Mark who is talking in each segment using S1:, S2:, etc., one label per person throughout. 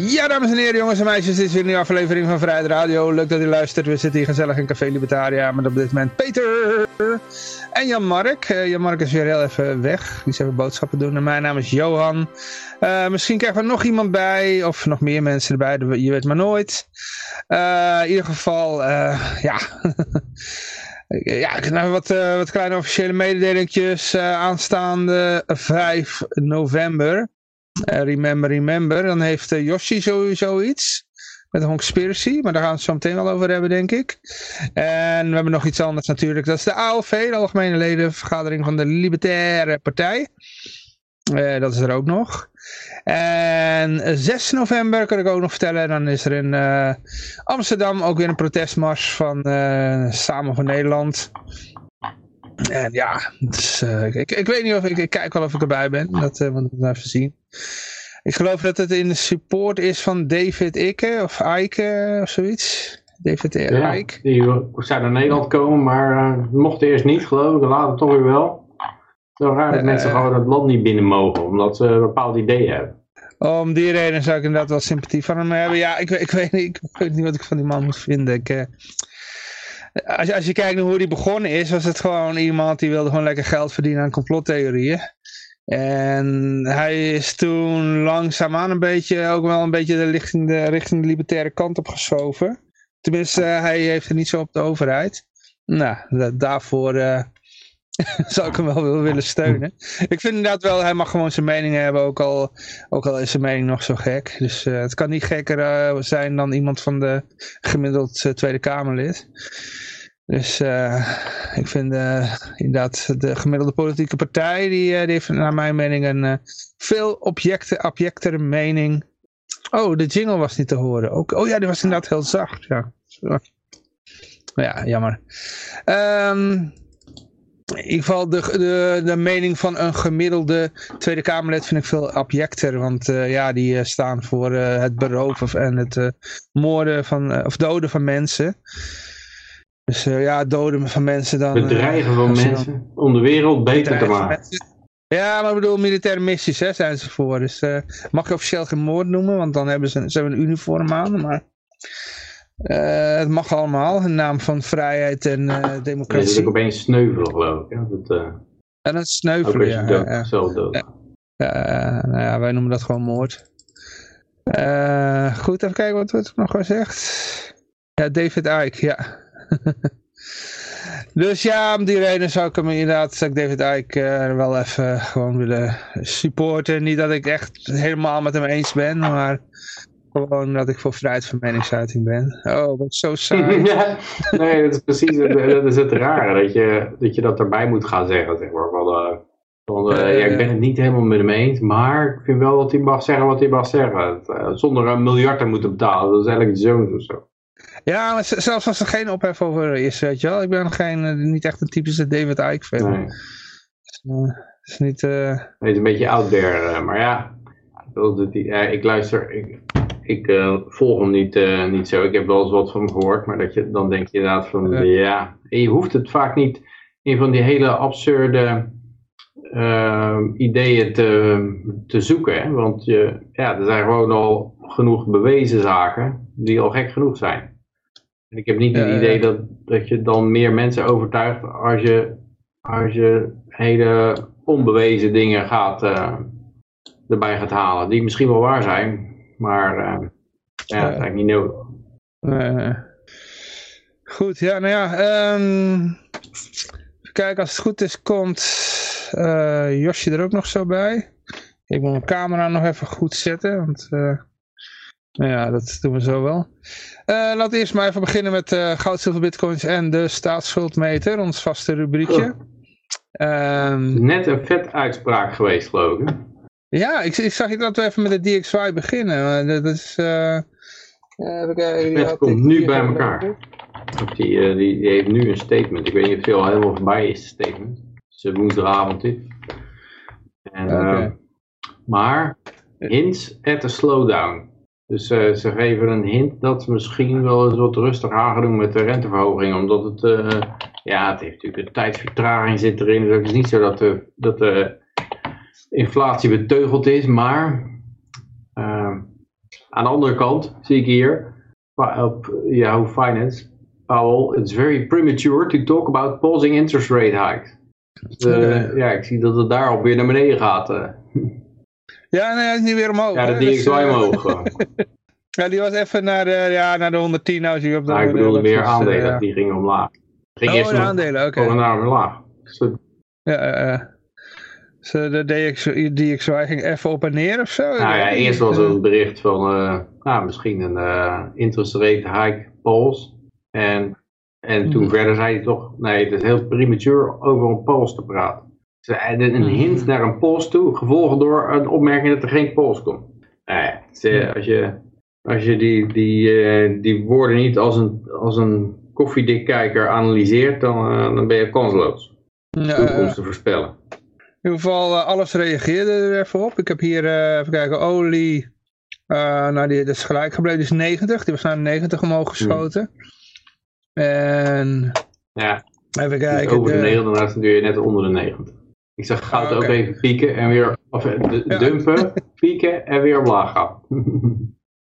S1: Ja, dames en heren, jongens en meisjes, dit is weer een nieuwe aflevering van Vrijheid Radio. Leuk dat u luistert. We zitten hier gezellig in Café Libertaria met op dit moment Peter en Jan-Mark. Uh, Jan-Mark is weer heel even weg. Die even boodschappen doen. En mijn naam is Johan. Uh, misschien krijgen we nog iemand bij, of nog meer mensen erbij, je weet maar nooit. Uh, in ieder geval, ja... Ja, nou wat, wat kleine officiële mededelingjes aanstaande 5 november. Uh, remember, remember. Dan heeft uh, Yoshi sowieso iets. Met een conspiracy. Maar daar gaan we het zo meteen wel over hebben, denk ik. En we hebben nog iets anders natuurlijk. Dat is de ALV, de Algemene Ledenvergadering van de Libertaire Partij. Uh, dat is er ook nog. En 6 november kan ik ook nog vertellen. Dan is er in Amsterdam ook weer een protestmars van Samen voor Nederland. En ja, dus, uh, ik, ik weet niet of ik, ik kijk wel of ik erbij ben. Dat uh, moeten we even zien. Ik geloof dat het in de support is van David Ikke of Ike of zoiets. David
S2: ja,
S1: Ike.
S2: Die zou naar Nederland komen, maar uh, mocht eerst niet geloof ik. Later toch weer wel. Zo raar dat mensen gewoon het land niet binnen mogen, omdat ze een bepaald idee hebben.
S1: Om die reden zou ik inderdaad wel sympathie van hem hebben. Ja, ik, ik, weet, niet, ik weet niet wat ik van die man moet vinden. Ik, als, je, als je kijkt naar hoe die begonnen is, was het gewoon iemand die wilde gewoon lekker geld verdienen aan complottheorieën. En hij is toen langzaamaan een beetje, ook wel een beetje de richting, de, richting de libertaire kant op geschoven. Tenminste, hij heeft er niet zo op de overheid. Nou, daarvoor uh, zou ik hem wel willen steunen. Ik vind inderdaad wel, hij mag gewoon zijn mening hebben, ook al, ook al is zijn mening nog zo gek. Dus uh, het kan niet gekker uh, zijn dan iemand van de gemiddeld Tweede Kamerlid. Dus ik vind inderdaad de gemiddelde politieke partij, die, die heeft naar mijn mening een veel objecten, objectere mening. Oh, de jingle was niet te horen. Ook, oh ja, die was inderdaad heel zacht. Ja, ja jammer. Um, in ieder geval de, de, de mening van een gemiddelde Tweede Kamerlid vind ik veel objecter. Want uh, ja, die uh, staan voor uh, het beroven en het moorden van, of doden van mensen. Dus ja, doden van mensen dan...
S2: Bedreigen van mensen dan, om de wereld beter te maken.
S1: Ja, maar ik bedoel, militaire missies hè, zijn ze voor. Dus mag je officieel geen moord noemen, want dan hebben ze, ze hebben een uniform aan. Maar het mag allemaal, in naam van vrijheid en democratie.
S2: Ja, is ook opeens sneuvelen, geloof ik. Hè? Dat,
S1: en dat sneuvelen, ja.
S2: Dood, ja. Zelf dood.
S1: Ja. nou ja, wij noemen dat gewoon moord. goed, even kijken wat wordt nog gezegd. Ja, David Icke, ja. dus ja, om die reden zou ik hem inderdaad, zou ik David Icke uh, wel even gewoon willen supporten. Niet dat ik echt helemaal met hem eens ben, maar gewoon dat ik voor vrijheid van meningsuiting ben. Oh, wat zo saai.
S2: ja, nee, dat is precies dat is het rare, dat je, dat je dat erbij moet gaan zeggen, zeg maar. Van, uh, van, uh, ja, ik ben het niet helemaal met hem eens, maar ik vind wel dat hij mag zeggen wat hij mag zeggen. Zonder een miljard te moeten betalen, dat is eigenlijk zo'n of zo.
S1: Ja, maar zelfs als er geen ophef over is, weet je wel. Ik ben geen, niet echt een typische David Icke fan. Nee. Dus, is niet...
S2: Nee, het is een beetje out there, maar ja. ik luister, ik, ik volg hem niet, niet zo. Ik heb wel eens wat van hem gehoord, maar dat je, dan denk je inderdaad van, ja. Je hoeft het vaak niet in van die hele absurde ideeën te, te zoeken. Hè? Want je, ja, er zijn gewoon al genoeg bewezen zaken die al gek genoeg zijn. En ik heb niet het idee dat, dat je dan meer mensen overtuigt als je, als je hele onbewezen dingen gaat, uh, erbij gaat halen. Die misschien wel waar zijn, maar uh, ja, dat is eigenlijk niet nodig.
S1: Uh, goed, ja, nou ja. Um, even kijken, als het goed is, komt Josje er ook nog zo bij. Ik moet mijn camera nog even goed zetten, want... Nou ja, dat doen we zo wel. Uh, laten we eerst maar even beginnen met uh, goud, zilver, bitcoins en de staatsschuldmeter, ons vaste rubriekje.
S2: Um, Net een vet uitspraak geweest, geloof ik.
S1: Ja, ik, ik zag dat we even met de DXY beginnen. Dat is... Uh,
S2: het komt nu bij elkaar. Die, uh, die, die, heeft nu een statement. Ik weet niet of het al helemaal voorbij is, statement. Het is woensdagavond dit. En, okay. maar, hints at a slowdown. Dus ze geven een hint dat ze misschien wel eens wat rustiger aan gaan doen met de renteverhoging. Omdat het, ja, het heeft natuurlijk een tijdsvertraging zit erin. Dus het is niet zo dat de, dat de inflatie beteugeld is. Maar uh, Aan de andere kant zie ik hier op Yahoo Finance, Powell, it's very premature to talk about pausing interest rate hikes. Dus, ja, ik zie dat het daar weer naar beneden gaat.
S1: Ja, nee, hij is niet weer omhoog.
S2: Ja, dat die is wel omhoog.
S1: ja, die was even naar de, ja, naar de 110, nou zie je op de
S2: nou, ik bedoelde meer aandelen, die gingen omlaag. Ging
S1: oh, eerst de aandelen, oké.
S2: Okay. naar omlaag.
S1: Ja, uh, so de DX, DXY ging even op en neer of zo? Nou
S2: ja, eerst was er een bericht van uh, nou, misschien een uh, interest rate hike pause. En, en toen mm. verder zei hij toch, nee, het is heel premature over een pause te praten. Een mhm. hint naar een post toe, gevolgd door een opmerking dat er geen post komt. Nou als je, als je die, die, uh, die woorden niet als een, als een koffiedikkijker analyseert, dan, dan ben je kansloos. Ja, toekomst te voorspellen.
S1: In ieder geval, uh, alles reageerde er even op. Ik heb hier, even kijken, olie, nou die, dat is gelijk gebleven, die is 90. Die was naar 90 omhoog geschoten. Hmm. En,
S2: ja,
S1: even kijken.
S2: Over de, de 90, dan doe je net onder de 90. Ik zag goud ah, ook even pieken en weer, of eh, dumpen, pieken en weer omlaag gaan.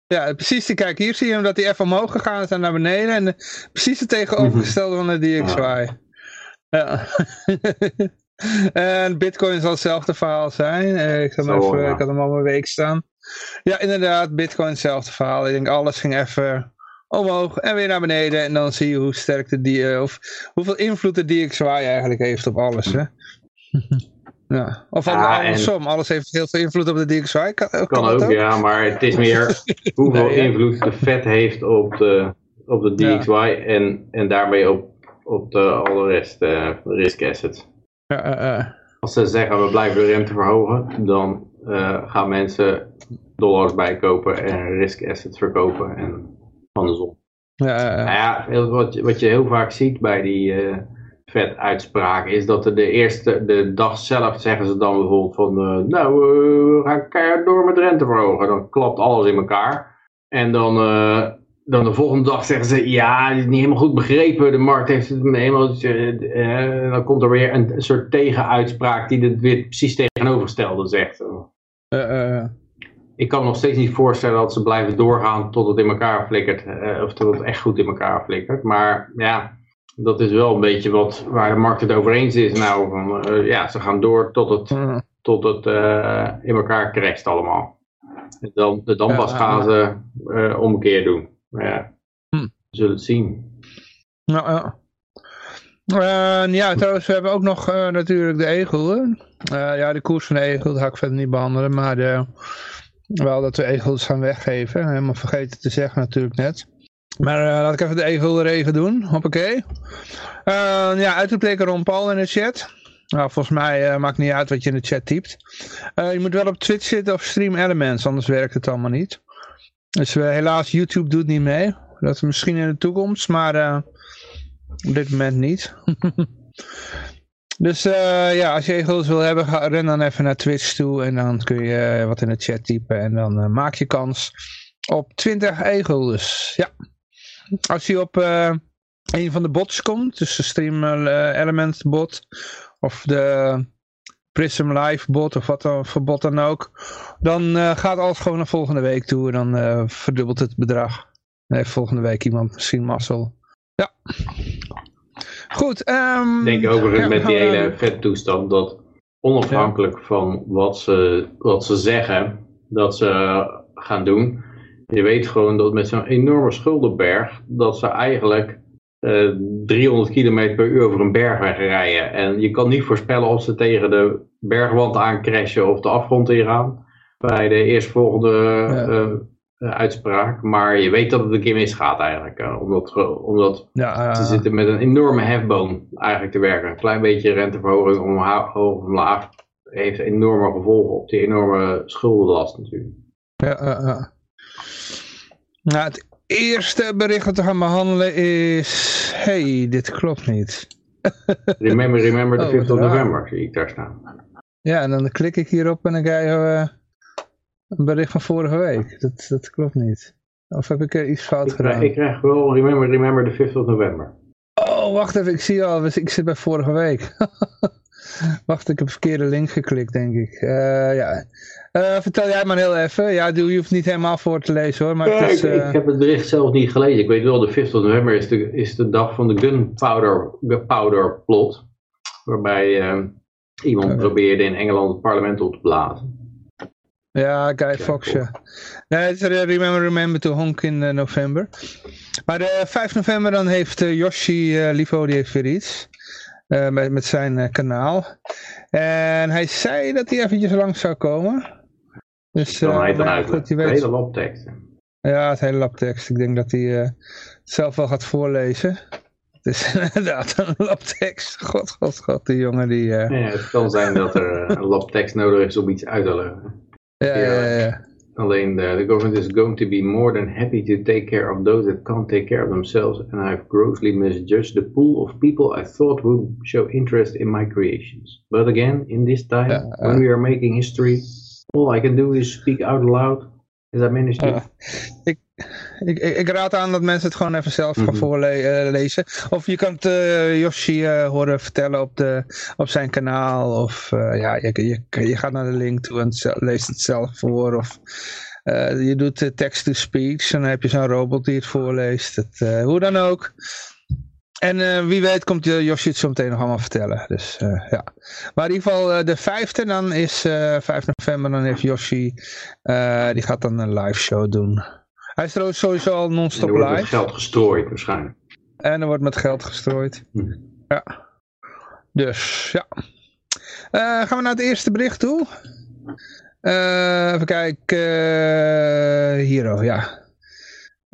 S1: Ja, precies. Kijk, hier zie je hem dat hij even omhoog gegaan is en naar beneden. En precies het tegenovergestelde van de DXY. Ja. en Bitcoin zal hetzelfde verhaal zijn. Eh, ik, Zo, even, ik had hem al mijn week staan. Ja, inderdaad, Bitcoin hetzelfde verhaal. Ik denk alles ging even omhoog en weer naar beneden. En dan zie je hoe sterk de die, eh, of hoeveel invloed de DXY eigenlijk heeft op alles. Hè? Ja. Of ja, andersom, alles heeft heel veel invloed op de DXY.
S2: Kan, kan, kan ook, ja, maar het is meer hoeveel invloed de vet heeft op de, op de DXY en, en daarmee op, op de, alle rest uh, risk assets.
S1: Ja,
S2: Als ze zeggen we blijven de rente verhogen, dan uh, gaan mensen dollars bijkopen en risk assets verkopen en andersom.
S1: Ja,
S2: nou ja, wat, wat je heel vaak ziet bij die... Vet uitspraak is dat de eerste, de dag zelf zeggen ze dan bijvoorbeeld van, uh, nou, uh, we gaan keihard door met rente verhogen. Dan klapt alles in elkaar. En dan, uh, dan de volgende dag zeggen ze, ja, het is niet helemaal goed begrepen. De markt heeft het helemaal, dan komt er weer een, soort tegenuitspraak die het weer precies tegenovergestelde zegt. Ik kan me nog steeds niet voorstellen dat ze blijven doorgaan tot het in elkaar flikkert. of tot het echt goed in elkaar flikkert. Maar ja, dat is wel een beetje wat, waar de markt het over eens is. Nou, van, uh, ja, ze gaan door tot het, tot het in elkaar crasht allemaal. Dan, dan pas gaan ze omkeer doen. Maar ja, hm. we zullen het zien.
S1: Nou, ja. ja, trouwens, we hebben ook nog natuurlijk de egel. ja, de koers van de egel, dat ga ik verder niet behandelen. Maar de, wel dat we egels gaan weggeven. Helemaal vergeten te zeggen natuurlijk net. Maar uh, laat ik even de even regen doen. Hoppakee. Uh, ja, uitroepteken Ron Paul in de chat. Nou, volgens mij uh, maakt niet uit wat je in de chat typt. je moet wel op Twitch zitten of Stream Elements, anders werkt het allemaal niet. Dus helaas, YouTube doet niet mee. Dat is misschien in de toekomst, maar op dit moment niet. dus ja, als je egels wil hebben, ga, ren dan even naar Twitch toe. En dan kun je wat in de chat typen. En dan maak je kans op 20 egels. Ja. Als je op een van de bots komt, dus de Stream Element bot of de Prism Live bot of wat dan voor bot dan ook, dan uh, gaat alles gewoon naar volgende week toe en dan verdubbelt het bedrag. Dan heeft volgende week iemand misschien mazzel. Ja. Goed. Um,
S2: ik denk overigens met die hele vet toestand dat onafhankelijk ja. van wat ze, wat ze zeggen dat ze gaan doen, je weet gewoon dat met zo'n enorme schuldenberg, dat ze eigenlijk uh, eh, 300 km per uur over een berg rijden. En je kan niet voorspellen of ze tegen de bergwand aancrashen of de afgrond ingaan. Bij de eerstvolgende uh, uitspraak. Maar je weet dat het een keer misgaat eigenlijk. Uh, omdat omdat ja, ze zitten met een enorme hefboom eigenlijk te werken. Een klein beetje renteverhoging omhoog of omlaag heeft enorme gevolgen op die enorme schuldenlast natuurlijk.
S1: Ja, ja. Nou, het eerste bericht dat we gaan behandelen is... hey, dit klopt niet.
S2: remember, remember the 5th of November, zie ik daar staan.
S1: Ja, en dan klik ik hierop en dan krijg je uh, een bericht van vorige week. Dat, dat klopt niet. Of heb ik er iets fout
S2: ik
S1: gedaan?
S2: Krijg, ik krijg wel remember, remember the 5th of November.
S1: Oh, wacht even, ik zie al, ik zit bij vorige week. Wacht, ik heb verkeerde link geklikt, denk ik. Uh, ja. Uh, vertel jij maar heel even. Ja, je hoeft niet helemaal voor te lezen hoor. Maar het is,
S2: ik, ik, heb het bericht zelf niet gelezen. Ik weet wel, de 5 november is de, is de dag van de gunpowder powder plot. Waarbij iemand probeerde in Engeland het parlement op te blazen.
S1: Ja, Guy Fox, ja. Nee, het is Remember Remember to Honk in november. Maar de 5 november dan heeft Yoshi Livo, die heeft weer iets. Uh, met, met zijn uh, kanaal. En hij zei dat hij eventjes langs zou komen.
S2: Dus, dan hij dan uit goed, weet... hele labtekst.
S1: Ja, het hele labtekst. Ik denk dat hij het zelf wel gaat voorlezen. Het is inderdaad een labtekst. God, god, god, die jongen die... Ja,
S2: het kan zijn dat er een labtekst nodig is om iets uit te leggen.
S1: Ja, ja, ja.
S2: Alleen the, the government is going to be more than happy to take care of those that can't take care of themselves and I've grossly misjudged the pool of people I thought would show interest in my creations. But again, in this time, uh, when we are making history, all I can do is speak out loud as I manage to. Uh,
S1: ik, ik, ik, raad aan dat mensen het gewoon even zelf gaan mm -hmm. voorlezen. Of je kan het uh, Yoshi uh, horen vertellen op, de, op zijn kanaal. Of ja, je, je, je, gaat naar de link toe en leest het zelf voor. Of je doet text-to-speech en dan heb je zo'n robot die het voorleest. Het, hoe dan ook. En wie weet komt Yoshi het zo meteen nog allemaal vertellen. Dus ja. Maar in ieder geval de vijfde dan is 5 november. Dan heeft Yoshi, die gaat dan een live show doen. Hij is trouwens sowieso al non-stop live.
S2: Er wordt met geld gestrooid waarschijnlijk.
S1: En er wordt met geld gestrooid. Hm. Ja. Dus, ja. Uh, gaan we naar het eerste bericht toe. Uh, even kijken. Uh, hier, oh, ja.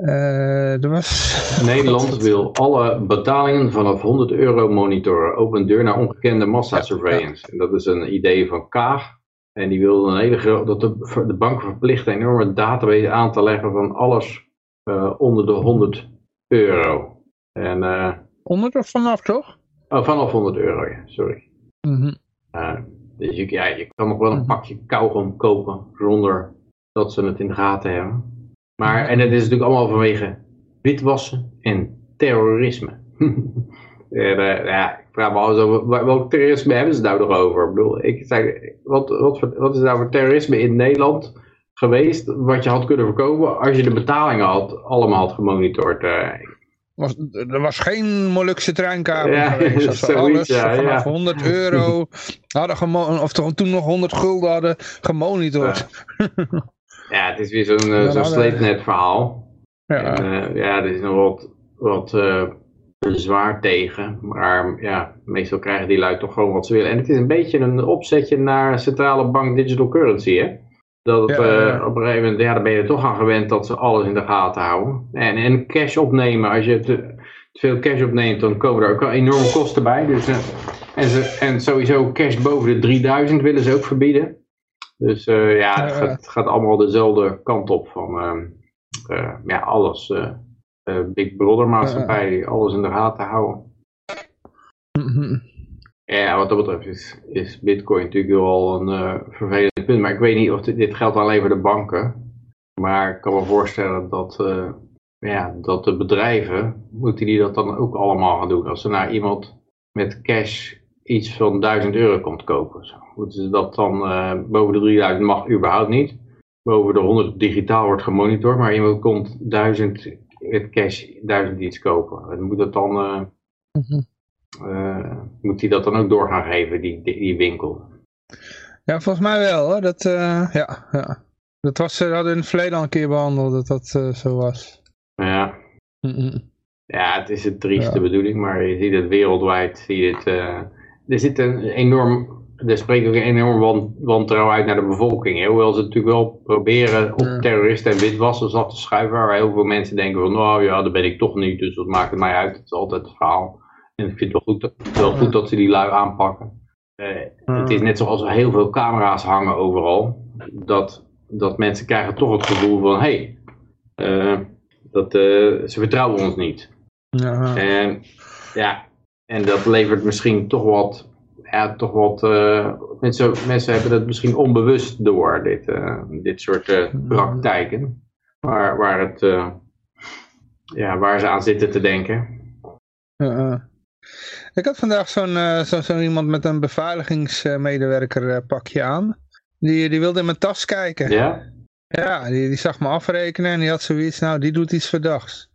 S1: Er was...
S2: Nederland wil alle betalingen vanaf 100 euro monitoren. Open deur naar ongekende massasurveillance. Ja, En dat is een idee van Kaag. En die wilde een hele grote, dat de, de bank verplicht een enorme database aan te leggen van alles uh, onder de 100 euro. En, uh,
S1: 100 of vanaf toch?
S2: Oh, vanaf 100 euro, ja, sorry.
S1: Mm -hmm.
S2: uh, dus je, ja, je kan nog wel een mhm. pakje kauwgom kopen zonder dat ze het in de gaten hebben. Maar, en het is natuurlijk allemaal vanwege witwassen en terrorisme. En, uh, ja, ik vraag me al over, welk terrorisme hebben ze nou nog over? Ik bedoel, ik zei, wat, wat, wat is nou voor terrorisme in Nederland geweest, wat je had kunnen voorkomen als je de betalingen had, allemaal had gemonitord? Uh,
S1: was, er was geen Molukse treinkamer ja, geweest. alles ja, vanaf ja. 100 euro hadden of toen nog 100 gulden hadden gemonitord.
S2: Ja, het is weer zo'n uh, zo sleepnet verhaal. Ja. En, uh, ja, er is nog wat, wat zwaar tegen. Maar ja, meestal krijgen die lui toch gewoon wat ze willen. En het is een beetje een opzetje naar centrale bank digital currency, hè? Dat het, uh, op een gegeven moment, ja, dan ben je er toch aan gewend dat ze alles in de gaten houden. En, en cash opnemen, als je te, te veel cash opneemt, dan komen er ook wel enorme kosten bij. Dus, uh, en, ze, en sowieso cash boven de 3000 willen ze ook verbieden. Dus uh, ja, het gaat, het gaat, allemaal dezelfde kant op van ja, alles uh, Big Brother maatschappij alles in de gaten houden.
S1: Mm-hmm.
S2: Ja, wat dat betreft is, is bitcoin natuurlijk wel een uh, vervelend punt. Maar ik weet niet of dit, dit, geldt alleen voor de banken. Maar ik kan me voorstellen dat, uh, ja, dat de bedrijven, moeten die dat dan ook allemaal gaan doen. Als er naar iemand met cash iets van 1000 euro komt kopen. Zo. Moeten ze dat dan uh, boven de 3000 mag überhaupt niet. Boven de 100 digitaal wordt gemonitord. Maar iemand komt 1000 met cash duizend iets kopen. En moet dat dan, uh, mm moet hij dat dan ook door gaan geven, die, die, winkel?
S1: Ja, volgens mij wel hoor. Dat, ja, ja. dat was, we hadden in het verleden al een keer behandeld dat dat zo was.
S2: Ja. Ja, het is een trieste bedoeling, maar je ziet het wereldwijd, zie je het, er zit een enorm er spreekt ook een enorm wantrouwen uit naar de bevolking. Hè? Hoewel ze natuurlijk wel proberen op terroristen en witwassers af te schuiven. Waar heel veel mensen denken van, nou ja, dat ben ik toch niet. Dus wat maakt het mij uit? Het is altijd het verhaal. En ik vind het wel goed, wel goed dat ze die lui aanpakken. Uh, het is net zoals er heel veel camera's hangen overal. Dat, dat mensen krijgen toch het gevoel van, hé, hey, uh, dat, uh, ze vertrouwen ons niet.
S1: Ja.
S2: En, ja, en dat levert misschien toch wat ja, toch wat, uh, mensen, mensen hebben het misschien onbewust door, dit, uh, dit soort uh, praktijken. Waar, waar, het, ja, waar ze aan zitten te denken.
S1: Ik had vandaag zo'n zo, zo iemand met een beveiligingsmedewerker pakje aan. Die, die wilde in mijn tas kijken.
S2: Ja?
S1: Ja, die, die zag me afrekenen en die had zoiets, nou die doet iets verdachts.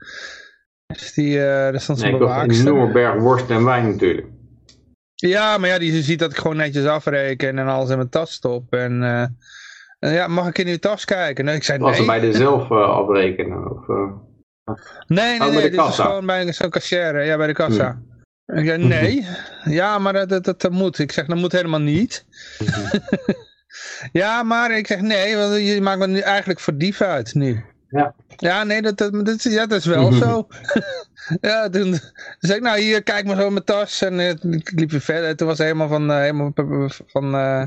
S1: Dus die, uh, dat stond zo'n
S2: nee, een enorme berg worst en wijn natuurlijk.
S1: Ja, maar ja, die ziet dat ik gewoon netjes afreken en alles in mijn tas stop. En, uh, ja, mag ik in uw tas kijken? Nee, ik zei,
S2: Was nee. ze bij de zelf uh, afrekenen? Of,
S1: nee, nee, oh, nee, dit is gewoon bij zo'n cashier, ja, bij de kassa. Hmm. Ik zei, nee. ja, maar dat, dat, dat, moet. Ik zeg, dat moet helemaal niet. ja, maar ik zeg, nee, want je maakt me nu eigenlijk voor dief uit nu.
S2: Ja.
S1: Ja, nee, dat, dat, dat, ja, dat is wel zo. ja, toen zei ik, nou hier, kijk maar zo in mijn tas. En uh, ik liep weer verder. Toen was hij helemaal van, uh, helemaal van uh,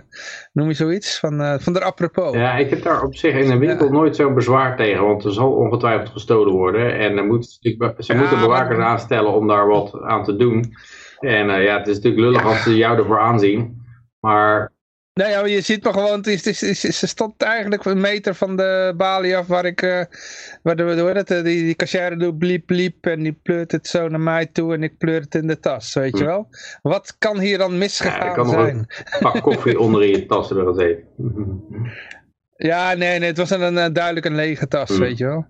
S1: noem je zoiets? Van, van de apropos.
S2: Ja, ik heb daar op zich in de winkel nooit zo'n bezwaar tegen. Want er zal ongetwijfeld gestolen worden. En er moet, ze ja, moeten bewakers maar... aanstellen om daar wat aan te doen. En ja, het is natuurlijk lullig als ze jou ervoor aanzien. Maar
S1: Nee, ja, je ziet me gewoon, het is, het ze stond eigenlijk een meter van de balie af waar ik, uh, waar de, hoe het, die, die cashier doet bliep bliep en die pleurt het zo naar mij toe en ik pleur het in de tas, weet je hm. wel. Wat kan hier dan misgegaan ja, kan zijn?
S2: Een pak koffie onder in je tas hebben gezeten.
S1: ja, nee, nee, het was een, een duidelijk een lege tas, hm. weet je wel.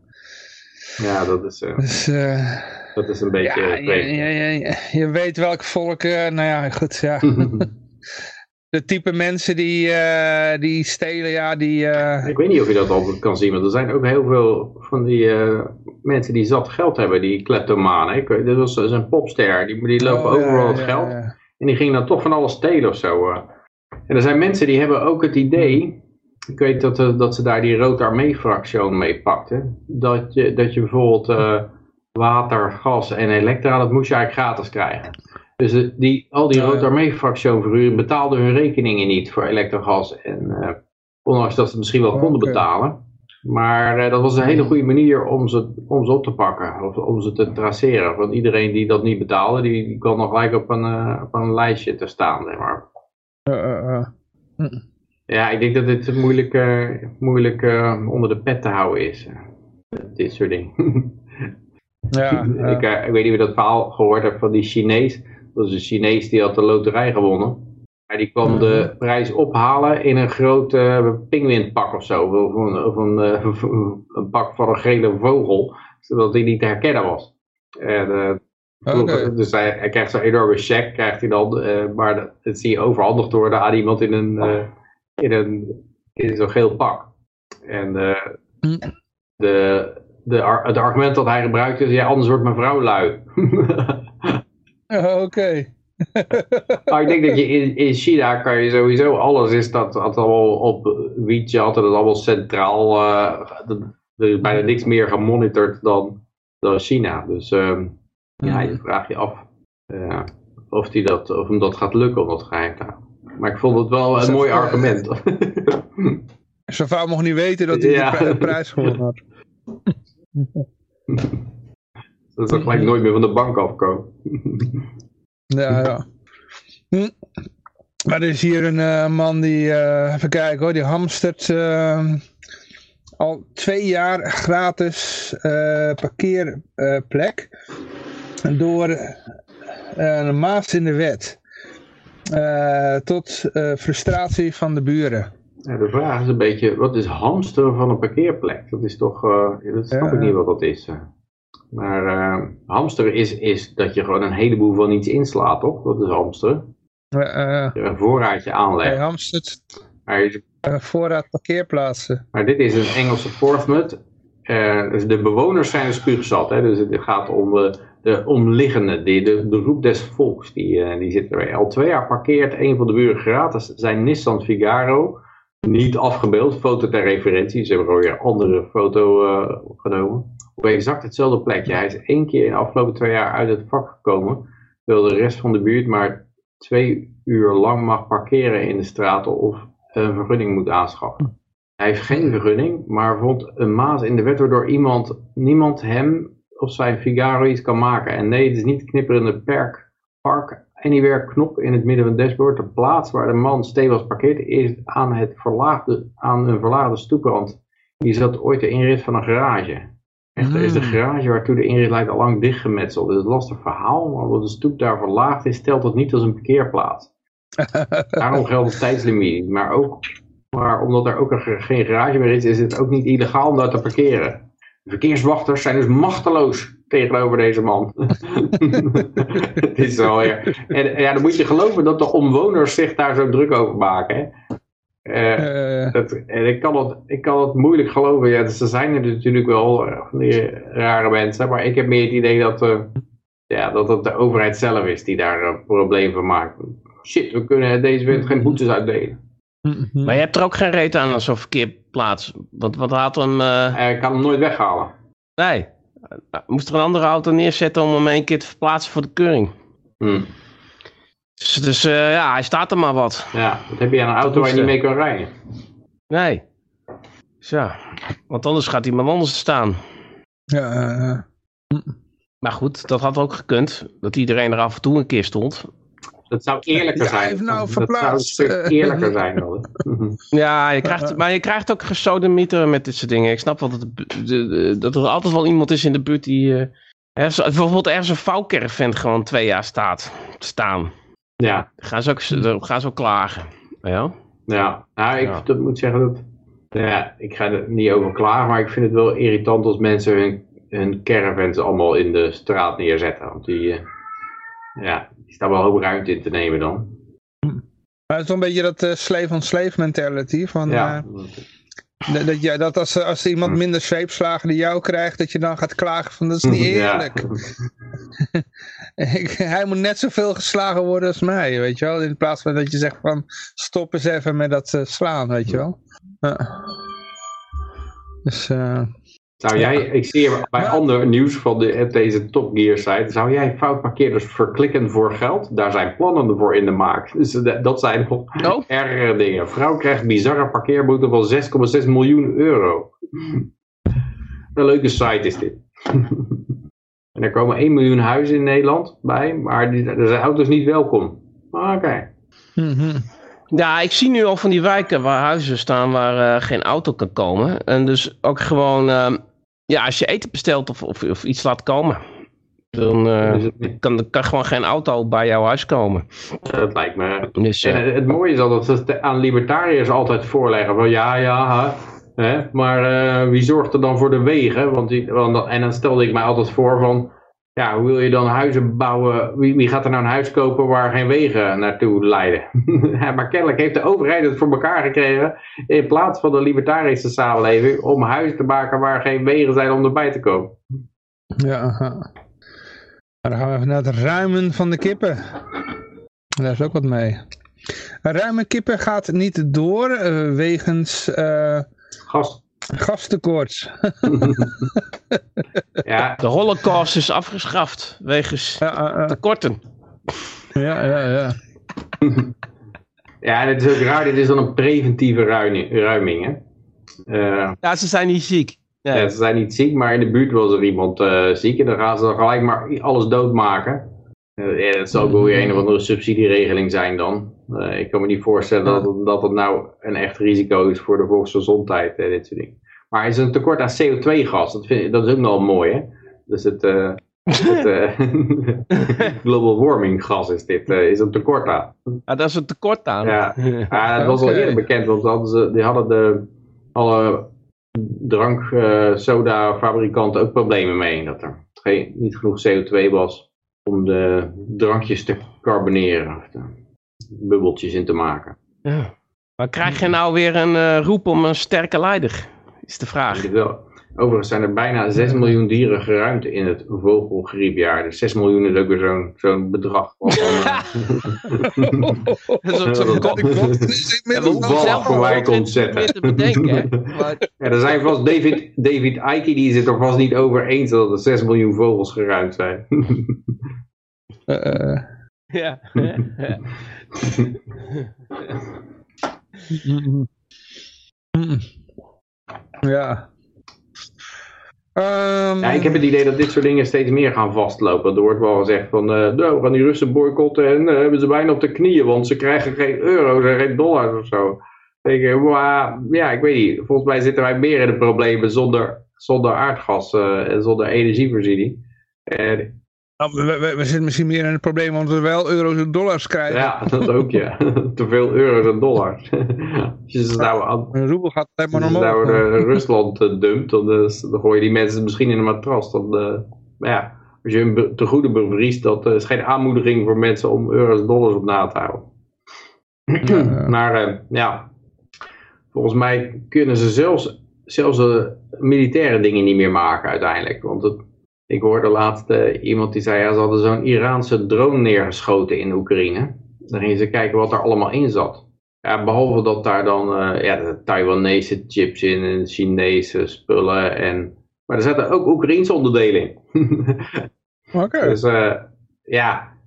S2: Ja, dat is... Uh...
S1: Dus, uh,
S2: dat is een beetje...
S1: Ja, je, je, je, weet welk volk... nou ja, goed, ja. de type mensen die, uh, die stelen, ja, die... Uh...
S2: Ik weet niet of je dat altijd kan zien, maar er zijn ook heel veel van die uh, mensen die zat geld hebben, die kleptomanen. Ik, dit was een popster, die, die lopen oh, overal het geld. En die gingen dan toch van alles stelen of zo. En er zijn mensen die hebben ook het idee, ik weet dat, dat ze daar die Rood Armee-fractie mee pakten, dat je, dat je bijvoorbeeld water, gas en elektra, dat moest je eigenlijk gratis krijgen. Dus eh, die, al die Rood Armee-fractieoveruren betaalden hun rekeningen niet voor elektrogas. En, uh, ondanks dat ze misschien wel konden betalen. Maar uh, dat was een hele goede manier om ze, om ze op te pakken. Of om ze te traceren. Want iedereen die dat niet betaalde, die, die kwam nog gelijk op een, uh, op een lijstje te staan. Zeg maar. Ja, ik denk dat dit moeilijk, moeilijk onder de pet te houden is. dit soort dingen.
S1: ja,
S2: ik, ik, weet niet of je dat verhaal gehoord hebt van die Chinees dat is een Chinees die had de loterij gewonnen. Maar die kwam de prijs ophalen in een groot uh, pinguïnpak of zo. Of, een, of een, uh, een, pak van een gele vogel. Zodat hij niet te herkennen was. En, uh, Dus hij, hij, krijgt zo'n enorme check, krijgt hij dan. maar dat, zie je overhandigd worden aan iemand in een, in een in zo'n geel pak. En mm. de, de, het argument dat hij gebruikt is, ja, anders wordt mijn vrouw lui.
S1: Oh, oké.
S2: maar ik denk dat je in, in China kan je sowieso, alles is dat, dat allemaal op WeChat, dat is allemaal centraal, uh, er is bijna niks meer gemonitord dan, dan China. Dus um, ja, je vraagt je af uh, of, die dat, of hem dat gaat lukken om dat geheim te houden. Maar ik vond het wel een mooi argument.
S1: Zijn vrouw mocht niet weten dat hij ja. de prijs gewonnen had.
S2: Dat zal gelijk nooit meer van de bank afkomen.
S1: ja, ja. Hm. Maar er is hier een uh, man die, uh, even kijken hoor, die hamstert uh, al twee jaar gratis parkeerplek door een maas in de wet. tot frustratie van de buren.
S2: Ja, de vraag is een beetje, wat is hamsteren van een parkeerplek? Dat is toch, dat snap ik niet wat dat is. Maar uh, hamsteren is, is dat je gewoon een heleboel van iets inslaat, toch? Dat is hamsteren. Uh, een voorraadje aanleggen.
S1: Hij hamstert voorraad parkeerplaatsen.
S2: Maar dit is een Engelse forthmut. Uh, dus de bewoners zijn spuugzat. Hè? Dus het gaat om de, de omliggende, de, de, de roep des volks. Die, die zit er al twee jaar parkeert. Een van de buren gratis zijn Nissan Figaro. Niet afgebeeld, foto ter referentie. Ze hebben gewoon weer een andere foto uh, genomen op exact hetzelfde plekje. Hij is één keer in de afgelopen twee jaar uit het vak gekomen, terwijl de rest van de buurt maar twee uur lang mag parkeren in de straten of een vergunning moet aanschaffen. Hij heeft geen vergunning, maar vond een maas in de wet waardoor iemand, niemand hem of zijn Figaro iets kan maken. En nee, het is niet knipperende perk, park anywhere knop in het midden van het dashboard. De plaats waar de man stevig parkeert is aan, het verlaagde, aan een verlaagde stoeprand. Die zat ooit de inrit van een garage. Echt, is de hmm. garage waartoe de inrit lijkt al lang dichtgemetseld. Het is een lastig verhaal, maar omdat de stoep daar verlaagd is, stelt dat niet als een parkeerplaats. Daarom geldt het tijdslimiet. Maar ook maar omdat er ook geen garage meer is, is het ook niet illegaal om daar te parkeren. De verkeerswachters zijn dus machteloos tegenover deze man. Het is zo, ja. En ja, dan moet je geloven dat de omwoners zich daar zo druk over maken. Hè? Uh, dat, en ik kan, het, ik kan het moeilijk geloven. Ja, dus er zijn er natuurlijk wel uh, van die rare mensen. Maar ik heb meer het idee dat, uh, ja, dat het de overheid zelf is die daar een probleem van maakt. Shit, we kunnen deze wind geen boetes uitdelen.
S3: Mhm. Maar je hebt er ook geen reet aan als zo'n verkeerplaats. Want wat had hem...
S2: Uh... Ik kan hem nooit weghalen.
S3: Nee. Moest er een andere auto neerzetten om hem één keer te verplaatsen voor de keuring. Hmm. Dus, dus uh, ja, hij staat er maar wat.
S2: Ja, dat heb je aan een auto waar je niet mee kan rijden.
S3: Nee. Zo. Want anders gaat iemand anders staan.
S1: Ja, uh,
S3: Maar goed, dat had ook gekund. Dat iedereen er af en toe een keer stond.
S2: Dat zou eerlijker zijn. Nou dat zou een stuk eerlijker zijn. Dan.
S3: ja, je krijgt, maar je krijgt ook gesodemieter met dit soort dingen. Ik snap wel dat, dat er altijd wel iemand is in de buurt die... Uh, bijvoorbeeld ergens een vouwcaravan gewoon twee jaar staat, staan.
S2: Ja.
S3: Dan gaan ze ook, gaan ze ook klagen. Ja,
S2: ja. Nou, ik Dat moet zeggen dat... Ja, ik ga er niet over klagen, maar ik vind het wel irritant als mensen hun, hun caravans allemaal in de straat neerzetten. Want die... Uh, ja, die staat wel hoop ruimte in te nemen dan.
S1: Maar het is toch een beetje dat uh, slave on slave mentality. Van, ja. Uh, dat, ja, dat als, als iemand hm. minder zweepslagen die jou krijgt, dat je dan gaat klagen van dat is niet eerlijk. Ik, hij moet net zoveel geslagen worden als mij, weet je wel. In plaats van dat je zegt van stop eens even met dat uh, slaan, weet je wel. Dus
S2: zou jij, ik zie bij ander nieuws van de, deze Top Gear site, zou jij foutmarkeerders verklikken voor geld? Daar zijn plannen voor in de maak. Dus dat zijn oh. ergere dingen. Vrouw krijgt bizarre parkeerboete van 6,6 miljoen euro. Een leuke site is dit. en er komen 1 miljoen huizen in Nederland bij, maar die, er zijn auto's niet welkom. Oké.
S3: Mhm. Ja, ik zie nu al van die wijken waar huizen staan waar uh, geen auto kan komen. En dus ook gewoon, uh, ja, als je eten bestelt of, of, of iets laat komen, dan uh, kan, kan gewoon geen auto bij jouw huis komen.
S2: Dat lijkt me. Dus, en het mooie is al dat ze het aan libertariërs altijd voorleggen van ja, ja, hè, maar wie zorgt er dan voor de wegen? Want die, want, en dan stelde ik mij altijd voor van ja, hoe wil je dan huizen bouwen? Wie, wie, gaat er nou een huis kopen waar geen wegen naartoe leiden? maar kennelijk heeft de overheid het voor elkaar gekregen, in plaats van de libertarische samenleving, om huizen te maken waar geen wegen zijn om erbij te komen.
S1: Ja, dan gaan we even naar het ruimen van de kippen. Daar is ook wat mee. Ruimen kippen gaat niet door uh, wegens... Uh,
S2: Gas.
S1: Gastekort.
S3: ja. De holocaust is afgeschaft wegens ja, uh, tekorten.
S1: Ja, ja, ja.
S2: ja, en het is ook raar. Dit is dan een preventieve ruiming, hè?
S3: Uh, ja, ze zijn niet ziek.
S2: Ja. ze zijn niet ziek, maar in de buurt was er iemand uh, ziek. En dan gaan ze dan gelijk maar alles doodmaken. Uh, ja, dat zal ook wel weer een of andere subsidieregeling zijn dan. Uh, ik kan me niet voorstellen dat, dat het nou een echt risico is voor de volksgezondheid en dit soort dingen. Maar er is een tekort aan CO2-gas. Dat, vind, dat is ook nog mooi, hè? Dus het, uh, het uh, global warming gas is dit, uh, is een tekort aan.
S3: Ja, dat is een tekort aan.
S2: Ja, ja dat was al eerder bekend, want hadden ze, die hadden de, alle drank, soda fabrikanten ook problemen mee. Dat er geen, niet genoeg CO2 was om de drankjes te carboneren. Bubbeltjes in te maken.
S3: Ja. Maar krijg je nou weer een roep om een sterke leider? is de vraag.
S2: Wel. Overigens zijn er bijna 6 miljoen dieren geruimd in het vogelgriepjaar. Dus 6 miljoen is ook weer zo'n zo'n bedrag. Uh... dat is zetten. ja, er zijn vast David, David Icke, die zit er vast niet over eens dat er 6 miljoen vogels geruimd zijn.
S3: uh, ja.
S1: Ja. Um...
S2: Ja, ik heb het idee dat dit soort dingen steeds meer gaan vastlopen. Er wordt wel gezegd van, uh, we gaan die Russen boycotten en uh, hebben ze bijna op de knieën, want ze krijgen geen euro's en geen dollars of zo. Ik denk, ja, ik weet niet. Volgens mij zitten wij meer in de problemen zonder zonder aardgas en zonder energievoorziening.
S1: Nou, we, we, we, zitten misschien meer in het probleem omdat we wel euro's en dollars krijgen.
S2: Ja, dat ook ja. Te veel euro's en dollars. Als je ze nou aan,
S1: een roebel gaat alleen maar
S2: omhoog. Als je nou Rusland dumpt, dan, dan gooi je die mensen misschien in een matras. Dan, maar ja, als je hem te goede bevriest, dat is geen aanmoediging voor mensen om euro's en dollars op na te houden. maar ja, volgens mij kunnen ze zelfs, zelfs de militaire dingen niet meer maken uiteindelijk. Want het, ik hoorde laatst uh, iemand die zei, ja, ze hadden zo'n Iraanse drone neergeschoten in Oekraïne. Dan gingen ze kijken wat er allemaal in zat. Ja, behalve dat daar dan uh, ja, de Taiwanese chips in en Chinese spullen. En, maar er zaten ook Oekraïense onderdelen in.
S1: Oké.
S2: Dus uh, ja,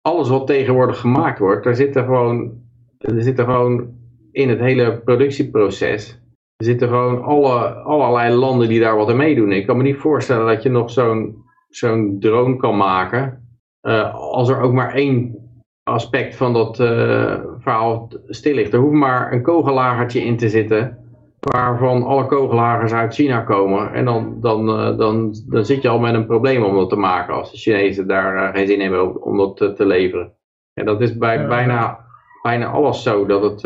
S2: alles wat tegenwoordig gemaakt wordt, daar zit er gewoon, er zit er gewoon in het hele productieproces er zitten gewoon alle, allerlei landen die daar wat aan meedoen. Ik kan me niet voorstellen dat je nog zo'n zo'n drone kan maken. Uh, als er ook maar één aspect van dat uh, verhaal stil ligt. Er hoeft maar een kogellagertje in te zitten. Waarvan alle kogellagers uit China komen. En dan, dan, uh, dan, dan zit je al met een probleem om dat te maken. Als de Chinezen daar geen zin hebben om dat te, te leveren. En dat is bij bijna, bijna alles zo. Dat het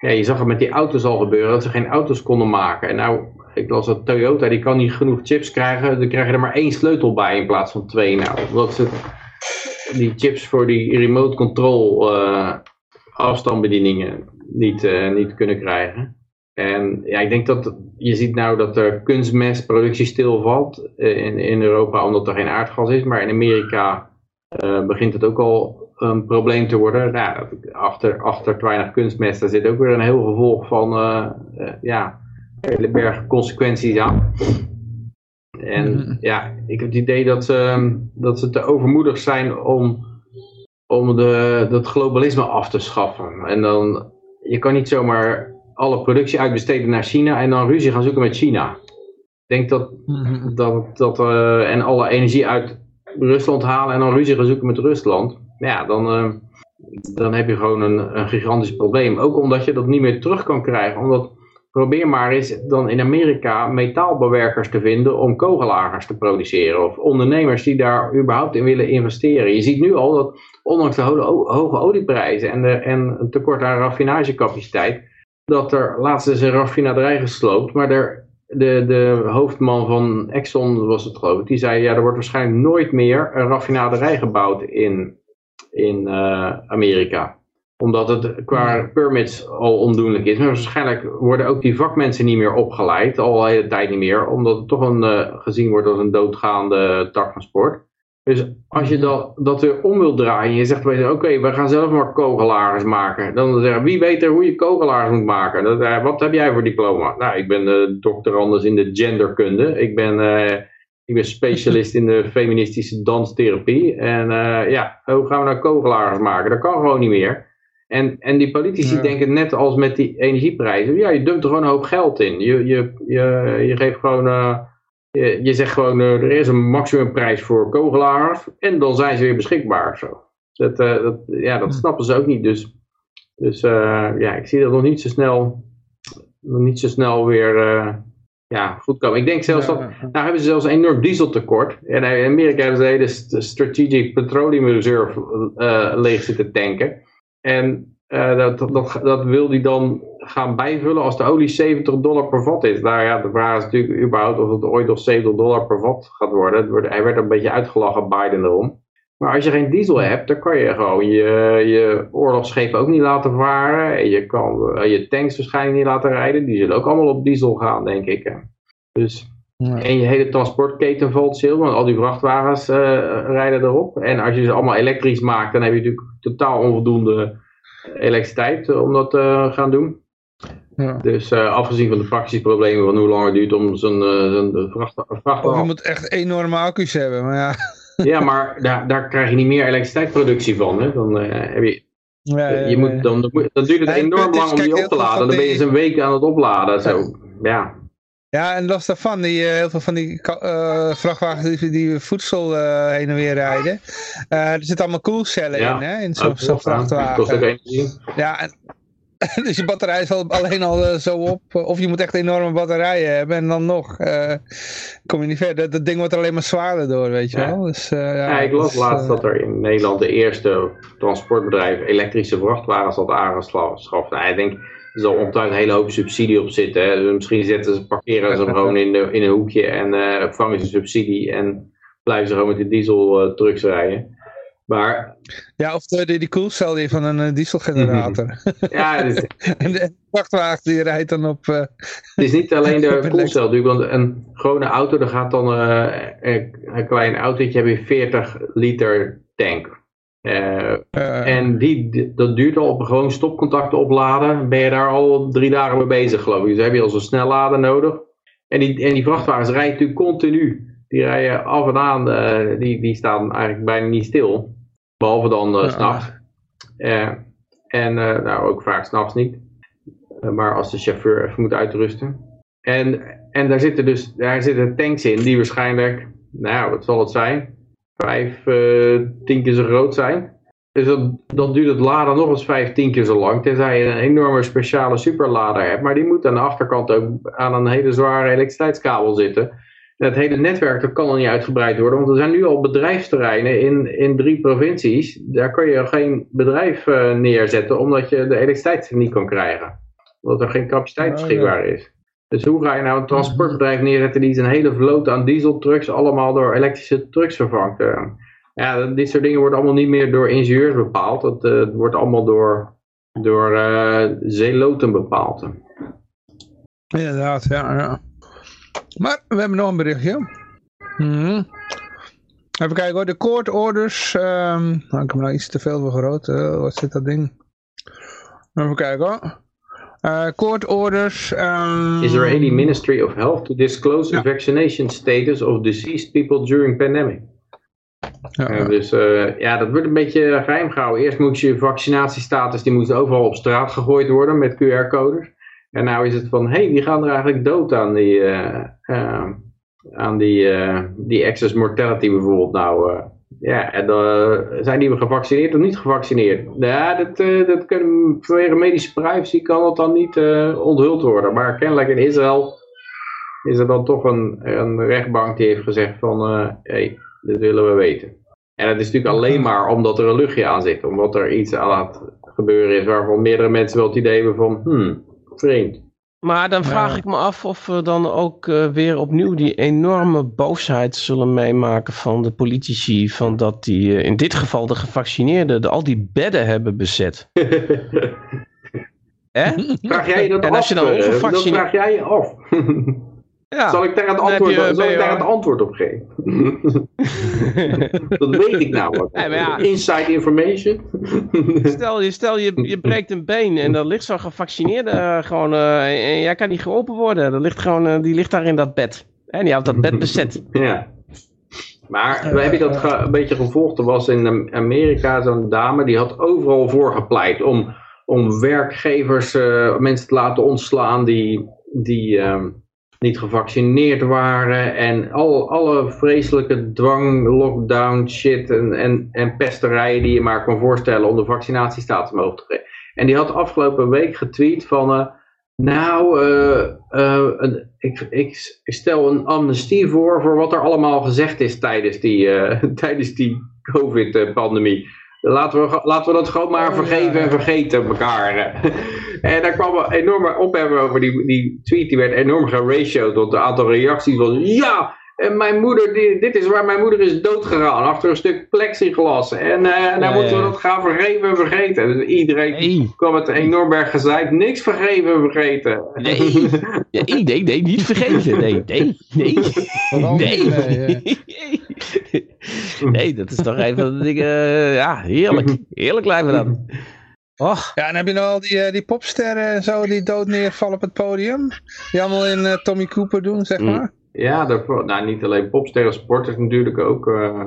S2: ja, je zag het met die auto's al gebeuren, dat ze geen auto's konden maken. En nou, ik las dat Toyota, die kan niet genoeg chips krijgen, dan krijg je er maar één sleutel bij in plaats van twee. Nou, omdat ze die chips voor die remote control uh, afstandsbedieningen niet, uh, niet kunnen krijgen. En ja, ik denk dat je ziet nou dat de kunstmestproductie stilvalt in, in Europa omdat er geen aardgas is. Maar in Amerika begint het ook al een probleem te worden. Nou, achter, achter te weinig kunstmest, zit ook weer een heel gevolg van uh, uh, ja, hele berg consequenties aan. En mm-hmm. ja, ik heb het idee dat ze, dat ze te overmoedig zijn om, om de, dat globalisme af te schaffen. En dan, je kan niet zomaar alle productie uitbesteden naar China en dan ruzie gaan zoeken met China. Ik denk dat, mm-hmm. dat, dat uh, en alle energie uit Rusland halen en dan ruzie gaan zoeken met Rusland ja, dan, uh, dan heb je gewoon een, een gigantisch probleem. Ook omdat je dat niet meer terug kan krijgen. Omdat, probeer maar eens dan in Amerika metaalbewerkers te vinden om kogellagers te produceren. Of ondernemers die daar überhaupt in willen investeren. Je ziet nu al dat ondanks de ho hoge olieprijzen en, de, en een tekort aan raffinagecapaciteit, dat er laatst is een raffinaderij gesloopt, maar de, de hoofdman van Exxon was het geloof ik, die zei ja er wordt waarschijnlijk nooit meer een raffinaderij gebouwd in in uh, Amerika. Omdat het qua permits al ondoenlijk is. Maar waarschijnlijk worden ook die vakmensen niet meer opgeleid. Al de hele tijd niet meer. Omdat het toch een, uh, gezien wordt als een doodgaande tak van sport. Dus als je dat, dat weer om wilt draaien en je zegt, oké, okay, we gaan zelf maar kogelaars maken. Dan zeggen wie weet er hoe je kogelaars moet maken? Dat, uh, wat heb jij voor diploma? Nou, ik ben uh, doctorandus in de genderkunde. Ik ben ik ben specialist in de feministische danstherapie. En uh, ja, hoe gaan we nou kogelaars maken? Dat kan gewoon niet meer. En, en die politici denken net als met die energieprijzen. Ja, je dumpt er gewoon een hoop geld in. Je, je, je, je geeft gewoon... Uh, je, je, zegt gewoon, uh, er is een maximumprijs voor kogelaars. En dan zijn ze weer beschikbaar. Zo. Dat, dat, ja, dat snappen ze ook niet. Dus, dus ja, ik zie dat nog niet zo snel, nog niet zo snel weer ja, goed komen. Ik denk zelfs dat, nou hebben ze zelfs een enorm dieseltekort. En in Amerika hebben ze de hele Strategic Petroleum Reserve uh, leeg zitten tanken. En uh, dat, dat, dat wil die dan gaan bijvullen als de olie 70 dollar per vat is. Nou ja, de vraag is natuurlijk überhaupt of het ooit nog 70 dollar per vat gaat worden. Hij werd een beetje uitgelachen, Biden erom. Maar als je geen diesel hebt, dan kan je gewoon je, je oorlogsschepen ook niet laten varen. En je kan eh, je tanks waarschijnlijk niet laten rijden. Die zullen ook allemaal op diesel gaan, denk ik. Dus, En je hele transportketen valt stil, want al die vrachtwagens uh, rijden erop. En als je ze allemaal elektrisch maakt, dan heb je natuurlijk totaal onvoldoende elektriciteit om dat te uh, gaan doen. Ja. Dus uh, afgezien van de praktische problemen van hoe lang het duurt om zo'n uh, vrachtwagen...
S1: Of je moet echt enorme accu's hebben, maar ja...
S2: Ja, maar daar, daar krijg je niet meer elektriciteitsproductie van. Hè? Dan uh, heb je... Ja, ja, je moet, dan, dan duurt het enorm lang om die op te laden. Dan ben je eens een week aan het opladen. Zo. Ja.
S1: Ja, en los daarvan, die, uh, heel veel van die uh, vrachtwagens die, die voedsel uh, heen en weer rijden. er zitten allemaal koelcellen in, hè, in zo'n zo vrachtwagen.
S2: Kost ook energie.
S1: Ja, en, dus je batterij is al, alleen al uh, zo op. Of je moet echt enorme batterijen hebben en dan nog uh, kom je niet verder. Dat, ding wordt er alleen maar zwaarder door, weet je ja. wel. Dus, uh, ja,
S2: ja, ik las laatst dat er in Nederland de eerste transportbedrijf elektrische vrachtwagens had aangeschaft. Nou, ik denk, er zal ongetwijfeld een hele hoop subsidie op zitten. Hè. Dus misschien zetten ze, parkeren ze hem gewoon in, de, in een hoekje en vangen ze subsidie en blijven ze gewoon met de diesel trucks rijden. Maar...
S1: Ja, of de, die, die koelcel die van een dieselgenerator.
S2: ja,
S1: dus... en de vrachtwagen die rijdt dan op... Uh...
S2: Het is niet alleen de koelcel want een gewone auto, daar gaat dan uh, een klein autootje, heb je 40 liter tank. Uh, en die, dat duurt al op gewoon stopcontact opladen, ben je daar al drie dagen mee bezig geloof ik. Dus heb je al zo'n snellader nodig. En die, en die vrachtwagens rijden natuurlijk continu. Die rijden af en aan, die, die staan eigenlijk bijna niet stil. Behalve dan uh, s'nachts. Uh, en uh, nou, ook vaak s'nachts niet. maar als de chauffeur even moet uitrusten. En, en daar zitten dus daar zitten tanks in die waarschijnlijk, nou wat zal het zijn? Vijf, tien keer zo groot zijn. Dus dan, dan duurt het laden nog eens vijf, tien keer zo lang. Tenzij je een enorme speciale superlader hebt. Maar die moet aan de achterkant ook aan een hele zware elektriciteitskabel zitten het hele netwerk dat kan al niet uitgebreid worden, want er zijn nu al bedrijfsterreinen in, in drie provincies. Daar kun je geen bedrijf uh, neerzetten, omdat je de elektriciteit niet kan krijgen. Omdat er geen capaciteit oh, beschikbaar is. Dus hoe ga je nou een transportbedrijf neerzetten die zijn hele vloot aan dieseltrucks allemaal door elektrische trucks vervangt? Uh, ja, dit soort dingen worden allemaal niet meer door ingenieurs bepaald. Het, uh, wordt allemaal door, door zeeloten bepaald.
S1: Inderdaad, ja, ja. Maar we hebben nog een berichtje. Hmm. Even kijken hoor, de court orders. Um, nou, ik heb nou iets te veel vergroot. Uh, wat zit dat ding? Even kijken hoor. Uh, court orders. Um,
S2: Israeli Ministry of Health to disclose ja. vaccination status of deceased people during pandemic. Ja, uh, dus uh, ja, dat wordt een beetje geheim gehouden. Eerst moest je vaccinatiestatus, die moest overal op straat gegooid worden met QR-codes. En nou is het van, hé, hey, die gaan er eigenlijk dood aan die, uh, uh, aan die, uh, die excess mortality bijvoorbeeld. Nou, ja, en zijn die gevaccineerd of niet gevaccineerd? Ja, dat, dat kan, vanwege medische privacy kan dat dan niet onthuld worden. Maar kennelijk in Israël is er dan toch een, een rechtbank die heeft gezegd van, hé, hey, dit willen we weten. En dat is natuurlijk alleen maar omdat er een luchtje aan zit. Omdat er iets aan het gebeuren is waarvan meerdere mensen wel het idee hebben van, hmm, vreemd.
S3: Maar dan vraag ik me af of we dan ook uh, weer opnieuw die enorme boosheid zullen meemaken van de politici. Van dat die uh, in dit geval de gevaccineerden de, al die bedden hebben bezet.
S2: Hè? Vraag jij je dat en af? Als je dan, ongevaccineerd... dan vraag jij je af. Ja. Zal ik daar het antwoord, je, zal ik daar het antwoord op geven? dat weet ik nou. Ja, ja. Inside information.
S3: stel je, stel je, je breekt een been en dan ligt zo'n gevaccineerde uh, gewoon... Uh, en jij kan niet geholpen worden. Dan ligt gewoon, uh, die ligt daar in dat bed. En die houdt dat bed bezet.
S2: Ja. Maar we hebben dat een beetje gevolgd. Er was in Amerika zo'n dame die had overal voor gepleit om, om werkgevers mensen te laten ontslaan die... die ehm, niet gevaccineerd waren en al, alle vreselijke dwang, lockdown shit en, en, en pesterijen die je maar kan voorstellen om de vaccinatiestatus omhoog te geven. En die had afgelopen week getweet van, uh, nou, uh, uh, ik, ik, stel een amnestie voor voor wat er allemaal gezegd is tijdens die, tijdens die covid-pandemie. Laten we, laten we dat gewoon maar oh, vergeven en vergeten elkaar. en daar kwam een enorme ophef over die, die tweet. Die werd enorm geratioed. Want het aantal reacties was... Ja, en mijn moeder, die, dit is waar mijn moeder is doodgegaan. Achter een stuk plexiglas. En uh, nou moeten we dat gaan vergeven en vergeten. Dus iedereen kwam het enorm erg gezegd. Niks vergeven en vergeten.
S3: Nee. nee, nee, nee, niet vergeten. Nee, nee, nee. Nee. Nee, dat is toch een van de dingen. Uh, ja, heerlijk. Heerlijk lijkt me dat.
S1: Och. Ja, en heb je nou al die, uh, die popsterren en zo die dood neervallen op het podium? Die allemaal in uh, Tommy Cooper doen, zeg mm. maar.
S2: Ja, daarvoor, nou, niet alleen popsterren, sporters natuurlijk ook. Uh,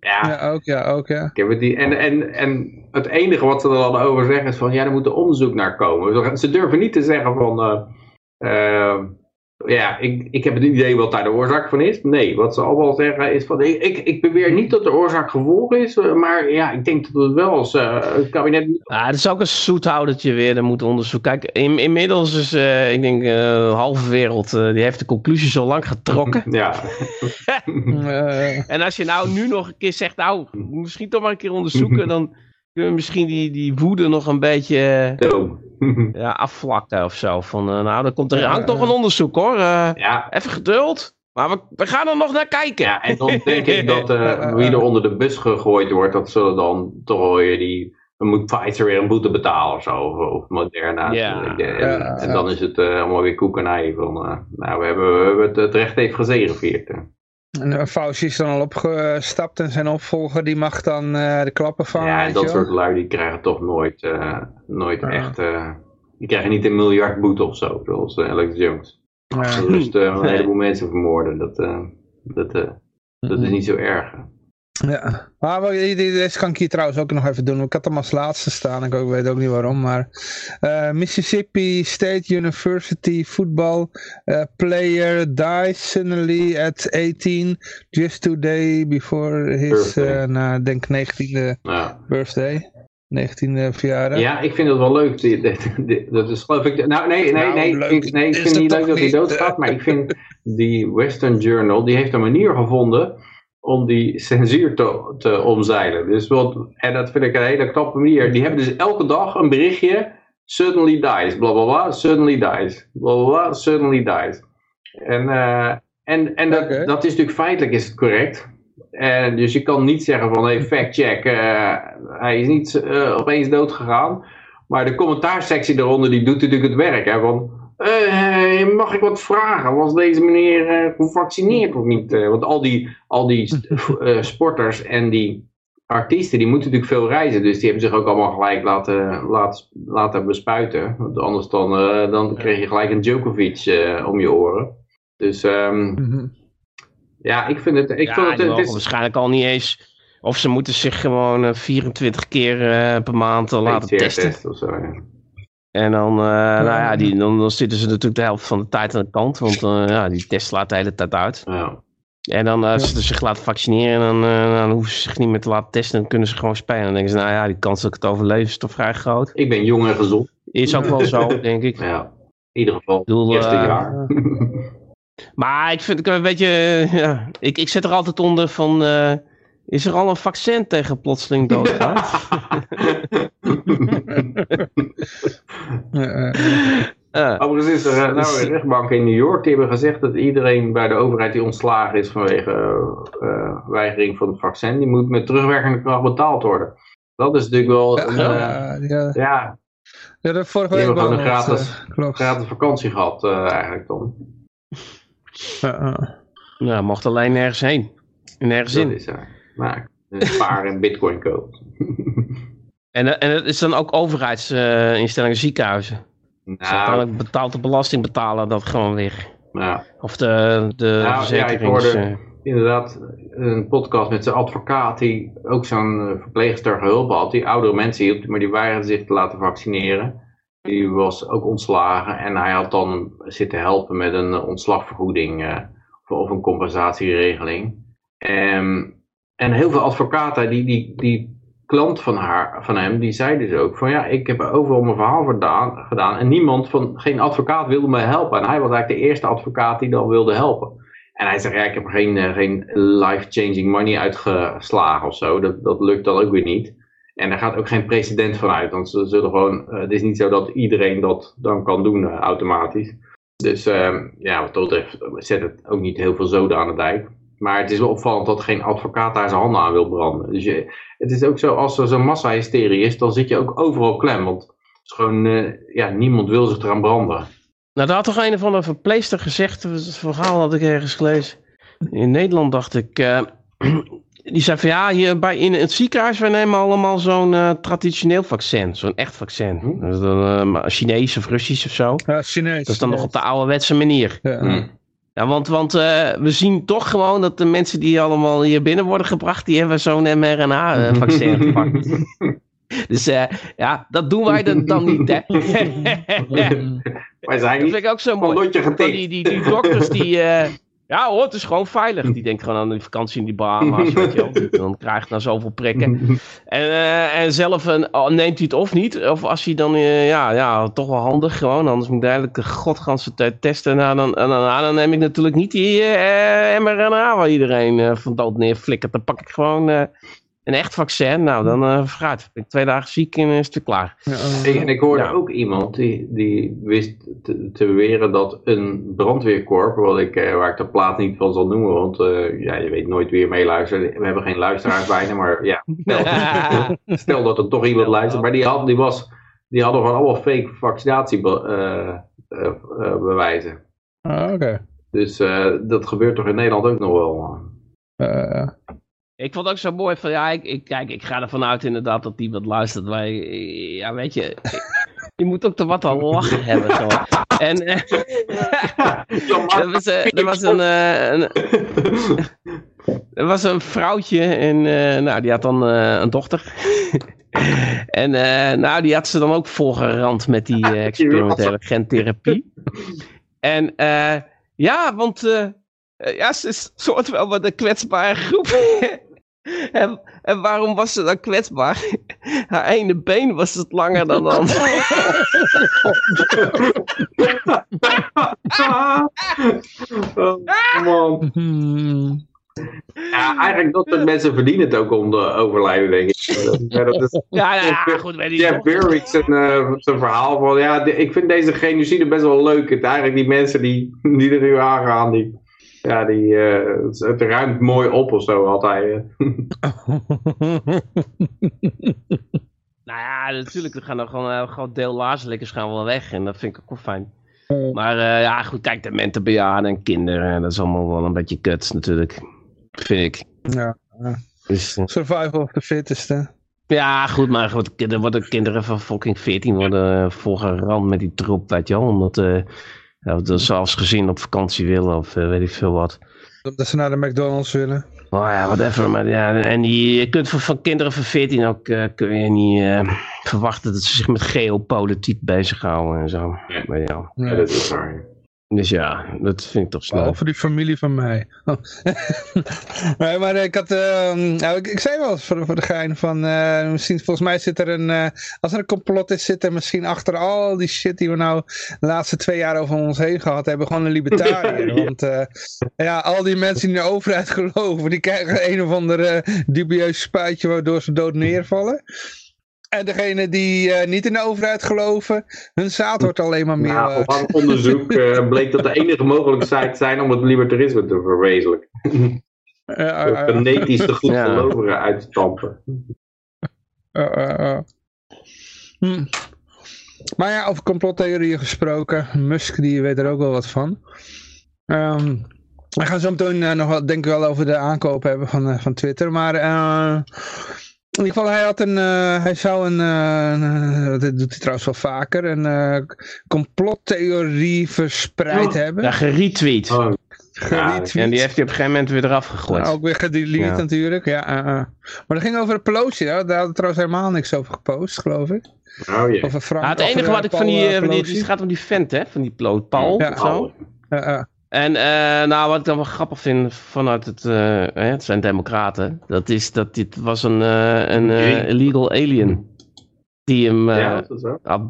S1: ja. ja, ook ja, ook ja.
S2: Ik heb het die, en, en, en het enige wat ze er dan over zeggen is van, ja, er moet een onderzoek naar komen. Ze durven niet te zeggen van, uh, uh, ja, ik, ik heb het idee wat daar de oorzaak van is. Nee, wat ze allemaal zeggen is van, ik, ik beweer niet dat de oorzaak gevolg is, maar ja, ik denk dat het wel als uh, het kabinet...
S3: Ja, het is ook een zoethoudertje weer, dat moet onderzoeken. Kijk, in, inmiddels is, uh, ik denk, uh, de halve wereld, die heeft de conclusie zo lang getrokken.
S2: ja.
S3: en als je nou nu nog een keer zegt, nou, misschien toch maar een keer onderzoeken, dan kunnen we misschien die, die woede nog een beetje ja, afvlakken of zo. Van, uh, nou, er komt er hangt toch een onderzoek hoor. Uh, ja. Even geduld. Maar we, we, gaan er nog naar kijken.
S2: Ja, en dan denk ik dat uh, wie er onder de bus gegooid wordt, dat zullen dan toch weer die. Dan moet Pfizer weer een boete betalen of zo. Of, of Moderna. Ja. En, ja, en, dan is het allemaal weer koekenij. Van, nou, we hebben, we hebben het, het recht even gezegevierd.
S1: En Fauci is dan al opgestapt en zijn opvolger die mag dan uh, de klappen van.
S2: Ja, en dat soort lui die krijgen toch nooit, uh, nooit echt. Uh, die krijgen niet een miljard boete of zo, zoals Alex Jones. Ja. Dus een heleboel mensen vermoorden. Dat, dat, dat is niet zo erg.
S1: Ja, maar deze kan ik hier trouwens ook nog even doen. Ik had hem als laatste staan, ik weet ook niet waarom. Maar uh, Mississippi State University football uh, player dies suddenly at 18, just two day before his, uh, nou, denk 19e ja. birthday. 19e verjaardag.
S2: Ja, ik vind het wel leuk. Dat is geloof ik. Nou, nee, nee, nee. Nou, ik, nee, ik vind het niet leuk dat hij doodgaat. Maar ik vind die Western Journal, die heeft een manier gevonden om die censuur te, te omzeilen. Dus wat, en dat vind ik een hele knappe manier. Die hebben dus elke dag een berichtje. Suddenly dies, bla bla bla, suddenly dies, bla bla bla, suddenly dies. En, uh, en, en dat, okay. dat is natuurlijk feitelijk is het correct. En dus je kan niet zeggen van hey, fact check, uh, hij is niet uh, opeens dood gegaan. Maar de commentaarsectie daaronder die doet natuurlijk het werk. Hè, van, uh, mag ik wat vragen? Was deze meneer uh, gevaccineerd of niet? Uh, want al die, al die sporters en die artiesten, die moeten natuurlijk veel reizen. Dus die hebben zich ook allemaal gelijk laten, laten, laten bespuiten. Want anders dan, dan kreeg je gelijk een Djokovic om je oren. Dus um, mm -hmm. ja, ik vind het... Ik
S3: ja,
S2: vind het,
S3: het is... waarschijnlijk al niet eens... Of ze moeten zich gewoon 24 keer per maand laten testen.
S2: Of zo, ja.
S3: En dan, uh, nou ja, die, dan, dan, zitten ze natuurlijk de helft van de tijd aan de kant. Want uh, ja, die test slaat de hele tijd uit.
S2: Ja.
S3: En dan als uh, ze zich laten vaccineren, dan, uh, dan hoeven ze zich niet meer te laten testen. Dan kunnen ze gewoon spelen. Dan denken ze, nou ja, die kans dat ik het overleef is toch vrij groot.
S2: Ik ben jong en gezond.
S3: Is ook wel zo, denk ik.
S2: Ja, in ieder geval. Bedoel, eerste jaar.
S3: maar ik vind een beetje, ja, ik, ik zet er altijd onder van... Is er al een vaccin tegen plotseling doodgaan?
S2: Uh, Overigens is er uh, nou een rechtbank in New York die hebben gezegd dat iedereen bij de overheid die ontslagen is vanwege uh, weigering van het vaccin, die moet met terugwerkende kracht betaald worden. Dat is natuurlijk wel ja, een, ja. ja.
S1: Ja, dat vorige week
S2: hebben gewoon een gratis, gratis vakantie gehad eigenlijk dan.
S3: Ja, mocht alleen nergens heen. Nergens
S2: dat
S3: in.
S2: Is Maar een paar en bitcoin koopt.
S3: En, en het is dan ook overheidsinstellingen, uh, ziekenhuizen? Nou, dus betaalt de belastingbetaler dat gewoon weer?
S2: Ja.
S3: Of de, de
S2: nou,
S3: verzekerings...
S2: Ja, ik hoorde inderdaad een podcast met zijn advocaat die ook zo'n verpleegster geholpen had. Die oudere mensen hielp, maar die weigerde zich te laten vaccineren. Die was ook ontslagen en hij had dan zitten helpen met een ontslagvergoeding uh, of een compensatieregeling. En, en heel veel advocaten die, die, die klant van, haar, van hem, die zei dus ook van ja, ik heb overal mijn verhaal gedaan, gedaan en niemand van, geen advocaat wilde me helpen. En hij was eigenlijk de eerste advocaat die dan wilde helpen. En hij zegt ja, ik heb geen, uh, geen life-changing money uitgeslagen of zo. Dat, dat lukt dan ook weer niet. En daar gaat ook geen precedent van uit. Want ze zullen gewoon, uh, het is niet zo dat iedereen dat dan kan doen uh, automatisch. Dus ehm, ja, wat dat betreft zet het ook niet heel veel zoden aan de dijk. Maar het is wel opvallend dat geen advocaat daar zijn handen aan wil branden. Dus je, het is ook zo, als er zo'n massa-hysterie is, dan zit je ook overal klem. Want het is gewoon, uh, ja, niemand wil zich eraan branden.
S3: Nou, daar had toch een van de verpleester gezegd, het verhaal had ik ergens gelezen. In Nederland dacht ik, uh, die zei van ja, hier bij, in het ziekenhuis, wij nemen allemaal zo'n uh, traditioneel vaccin, zo'n echt vaccin. Hm? Dus dan, Chinees of Russisch of zo.
S1: Ja, Chinees.
S3: Dat is dan nog op de ouderwetse manier.
S1: Ja. Hm.
S3: Ja, want, want uh, we zien toch gewoon dat de mensen die allemaal hier binnen worden gebracht, die hebben zo'n mRNA-vaccin gepakt. Dus uh, ja, dat doen wij dan, dan niet, hè.
S2: Wij zijn
S3: niet. Dat vind ik ook zo mooi. Die, die, die dokters die, ja hoor, het is gewoon veilig. Die denkt gewoon aan die vakantie in die Bahama's, weet je wel. Dan krijgt hij nou zoveel prikken. En, uh, en zelf een, oh, neemt hij het of niet. Of als hij dan, uh, ja, ja, toch wel handig gewoon. Anders moet ik eigenlijk de godganse tijd testen. Nou, dan, dan, dan, dan neem ik natuurlijk niet die uh, mRNA waar iedereen van dood neerflikkert. Dan pak ik gewoon een echt vaccin, nou dan uh. Ben ik twee dagen ziek en is het klaar. Ja,
S2: en ik hoorde ook iemand die, die wist te, te beweren dat een brandweerkorp, wat ik, uh, waar ik de plaat niet van zal noemen, want uh, ja, je weet nooit wie er meeluistert. We hebben geen luisteraars bijna, maar ja, stel, stel dat er toch iemand luistert. Maar die, had, die, was, die hadden gewoon allemaal fake vaccinatiebewijzen.
S1: ah, oké.
S2: Dus dat gebeurt toch in Nederland ook nog wel.
S3: Ik vond het ook zo mooi van, ja, ik, ik, kijk, ik ga ervan uit inderdaad dat die wat luistert. Maar ja, weet je, je moet ook te wat al lachen hebben. Zo. En uh, er, was, uh, er was een, uh, een er was een vrouwtje en nou, die had dan een dochter. en nou, die had ze dan ook volgerand met die experimentele gentherapie. En ja, want ja, ze is soort wel wat een kwetsbare groep. En, en, waarom was ze dan kwetsbaar? Haar ene been was het langer dan de andere.
S2: oh, man. Ja, eigenlijk dat soort mensen verdienen het ook om te overlijden, denk ik. Ja, dat is,
S3: ja, ja, goed. Weet
S2: Jeff Berwick zijn, uh, zijn verhaal van, ja, ik vind deze genocide best wel leuk. Het eigenlijk die mensen die, die er nu aangaan, die, ja, die, uh, het, ruimt mooi op of zo altijd.
S3: nou ja, natuurlijk, we gaan dan gewoon een groot deel laarzenlikkers gaan wel weg. En dat vind ik ook wel fijn. Maar uh, ja, goed, kijk, de mentenbejaarden en kinderen, dat is allemaal wel een beetje kut natuurlijk. Vind ik.
S1: Ja. Dus, uh, Survival of the fittest, hè?
S3: Ja, goed, maar goed, er worden kinderen van fucking 14 worden volgerand met die troep, weet je wel. Omdat ja, dat zelfs gezien op vakantie willen of uh, weet ik veel wat.
S1: Dat ze naar de McDonald's willen.
S3: Oh ja, whatever. Maar ja, en die, je kunt van, van kinderen van 14 ook uh, kun je niet uh, verwachten dat ze zich met geopolitiek bezighouden en zo.
S2: Ja, maar ja. ja dat is waar.
S3: Dus ja, dat vind ik toch snel.
S1: Over die familie van mij. Oh. nee, maar ik had, uh, nou, ik, ik, zei wel eens voor, voor de gein van, uh, misschien, volgens mij zit er een, uh, als er een complot is, zit er misschien achter al die shit die we nou de laatste twee jaar over ons heen gehad hebben, gewoon een libertariër. ja. Want ja, al die mensen die in de overheid geloven, die krijgen een of ander dubieus spuitje waardoor ze dood neervallen. En degene die uh, niet in de overheid geloven, hun zaad wordt alleen maar meer... Nou,
S2: op uh... onderzoek uh, bleek dat de enige mogelijkheid zijn om het libertarisme te verwezenlijken. Uh, genetisch de goed gelovigen uit te stampen.
S1: Hm. Maar ja, over complottheorieën gesproken. Musk die weet er ook wel wat van. Um, we gaan zo meteen nog wat, denk ik wel over de aankoop hebben van, van Twitter. Maar in ieder geval, hij, had een, uh, hij zou een, uh, dat doet hij trouwens wel vaker, een uh, complottheorie verspreid oh, hebben.
S3: Ja, geretweet. Oh. geretweet. Ja, en die heeft hij op een gegeven moment weer eraf gegooid.
S1: ook weer gedelete ja. natuurlijk, ja. maar dat ging over Pelosi, hè? daar had trouwens helemaal niks over gepost, geloof ik.
S2: Oh, yeah.
S3: Over Frank, nou, het enige wat ik van die, van die, het gaat om die vent, hè, van die Paul, ja. of zo. Ja, en uh, nou, wat ik dan wel grappig vind vanuit het, uh, het zijn democraten, dat is dat dit was een, uh, een illegal alien die hem ja, had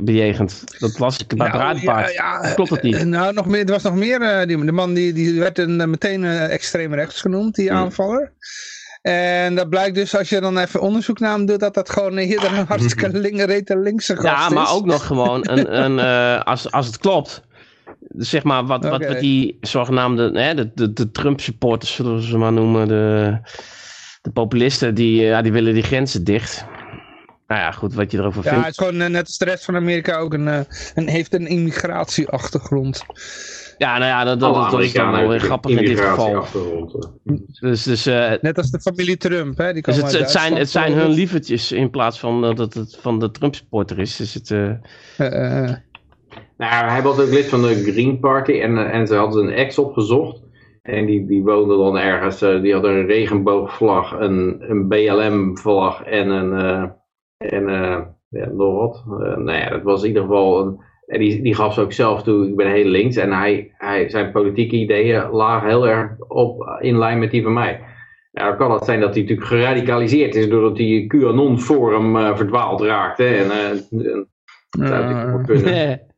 S3: bejegend. Dat las ik bij nou, ja, ja, Klopt het niet?
S1: Nou, nog meer, er was nog meer, die, de man die, die werd een, meteen extreem rechts genoemd, die hmm. aanvaller. En dat blijkt dus, als je dan even onderzoek naar hem doet, dat dat gewoon hier een hartstikke linkse gast
S3: is. Ja, maar ook nog gewoon, een, een, als, als het klopt, zeg maar, wat, wat die zogenaamde, hè, de, de, de Trump-supporters, zullen we ze maar noemen, de, de populisten, die, ja, die willen die grenzen dicht. Nou ja, goed, wat je erover vindt.
S1: Ja, het is gewoon uh, net als de rest van Amerika ook een, uh, een heeft een immigratieachtergrond.
S3: Ja, nou ja, dat, dat, dat is dan wel weer grappig in dit geval. Dus, dus, uh,
S1: Net als de familie Trump, hè? Die
S3: dus het, het, zijn, het zijn hun lievertjes in plaats van dat het van de Trump-supporter is. Dus het,
S2: nou, hij was ook lid van de Green Party en, eh, en ze hadden een ex opgezocht. En die, die woonde dan ergens, uh, die had een regenboogvlag, een, een BLM-vlag en een, uh, en, uh, ja, nog wat. nou ja, dat was in ieder geval een, En die, die gaf ze ook zelf toe, ik ben heel links. En hij, hij, zijn politieke ideeën lagen heel erg op, in lijn met die van mij. Ja, dan kan het zijn dat hij natuurlijk geradicaliseerd is doordat hij QAnon-forum verdwaald raakte. En, uh,
S1: zou kunnen.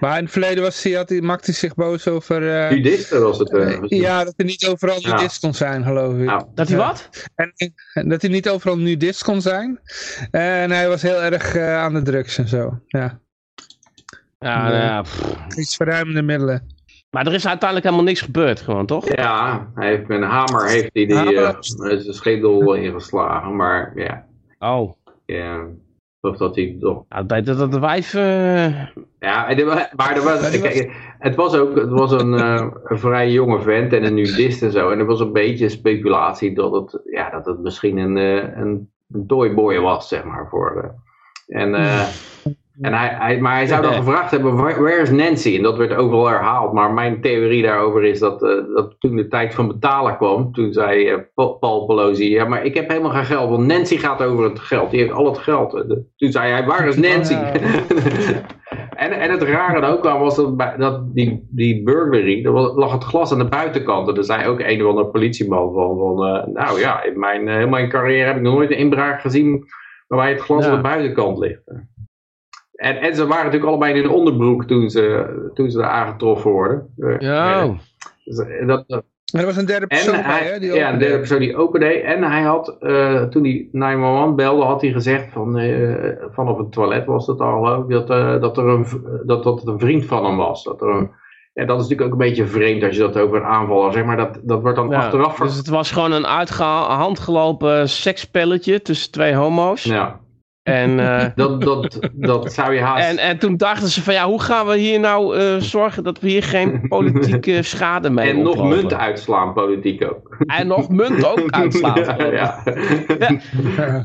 S1: Maar in het verleden was hij, had hij, maakte hij zich boos over... Uh,
S2: nudisten was het. Uh,
S1: ja, dat hij niet overal nudist kon zijn, geloof ik. Nou,
S3: dat hij wat?
S1: En, en, dat hij niet overal nudist kon zijn. En hij was heel erg uh, aan de drugs en zo. Ja,
S3: ja, nou ja
S1: Iets verruimende middelen.
S3: Maar er is uiteindelijk helemaal niks gebeurd, gewoon, toch?
S2: Ja, hij heeft met een hamer heeft hij die, uh, zijn schedel ingeslagen, maar ja.
S3: Oh.
S2: Ja. Of dat hij toch...
S3: Ja, dat, dat de wijf... Uh...
S2: Ja, maar er was, kijk, het was ook het was een, uh, een vrij jonge vent en een nudist en zo. En er was een beetje speculatie dat het, ja, dat het misschien een, een, een toyboy was, zeg maar. Voor, en... En hij, hij, maar hij zou dan gevraagd hebben, where is Nancy? En dat werd overal herhaald. Maar mijn theorie daarover is dat, uh, dat toen de tijd van betalen kwam, toen zei uh, Paul Pelosi, ja maar ik heb helemaal geen geld, want Nancy gaat over het geld. Die heeft al het geld. Toen zei hij, waar is Nancy? en, en het rare ook wel was dat, dat die, die burglary, er lag het glas aan de buitenkant. En er zei ook een of andere politieman van, van uh, nou ja, in mijn, uh, mijn carrière heb ik nog nooit een inbraak gezien waarbij het glas aan de buitenkant ligt. En, en ze waren natuurlijk allebei in de onderbroek toen ze, toen ze aangetroffen worden.
S3: Eh, ja.
S1: Dus, eh, dat, er was een derde persoon
S2: bij,
S1: hè?
S2: Die ja, een derde persoon die open deed. En hij had, uh, toen hij 911 belde, had hij gezegd van, uh, vanaf het toilet was dat al, dat, uh, dat, er een, dat, dat het een vriend van hem was. Dat er een, ja, dat is natuurlijk ook een beetje vreemd als je dat over een aanvaller zeg maar. Dat, dat wordt dan ja, achteraf...
S3: Dus het was gewoon een handgelopen sekspelletje tussen twee homo's.
S2: Ja.
S3: En, uh,
S2: dat, dat, dat zou je haast...
S3: En, en toen dachten ze van ja, hoe gaan we hier nou uh, zorgen dat we hier geen politieke schade mee
S2: En nog munt uitslaan, politiek ook.
S3: En nog munt ook uitslaan.
S2: ja, ja.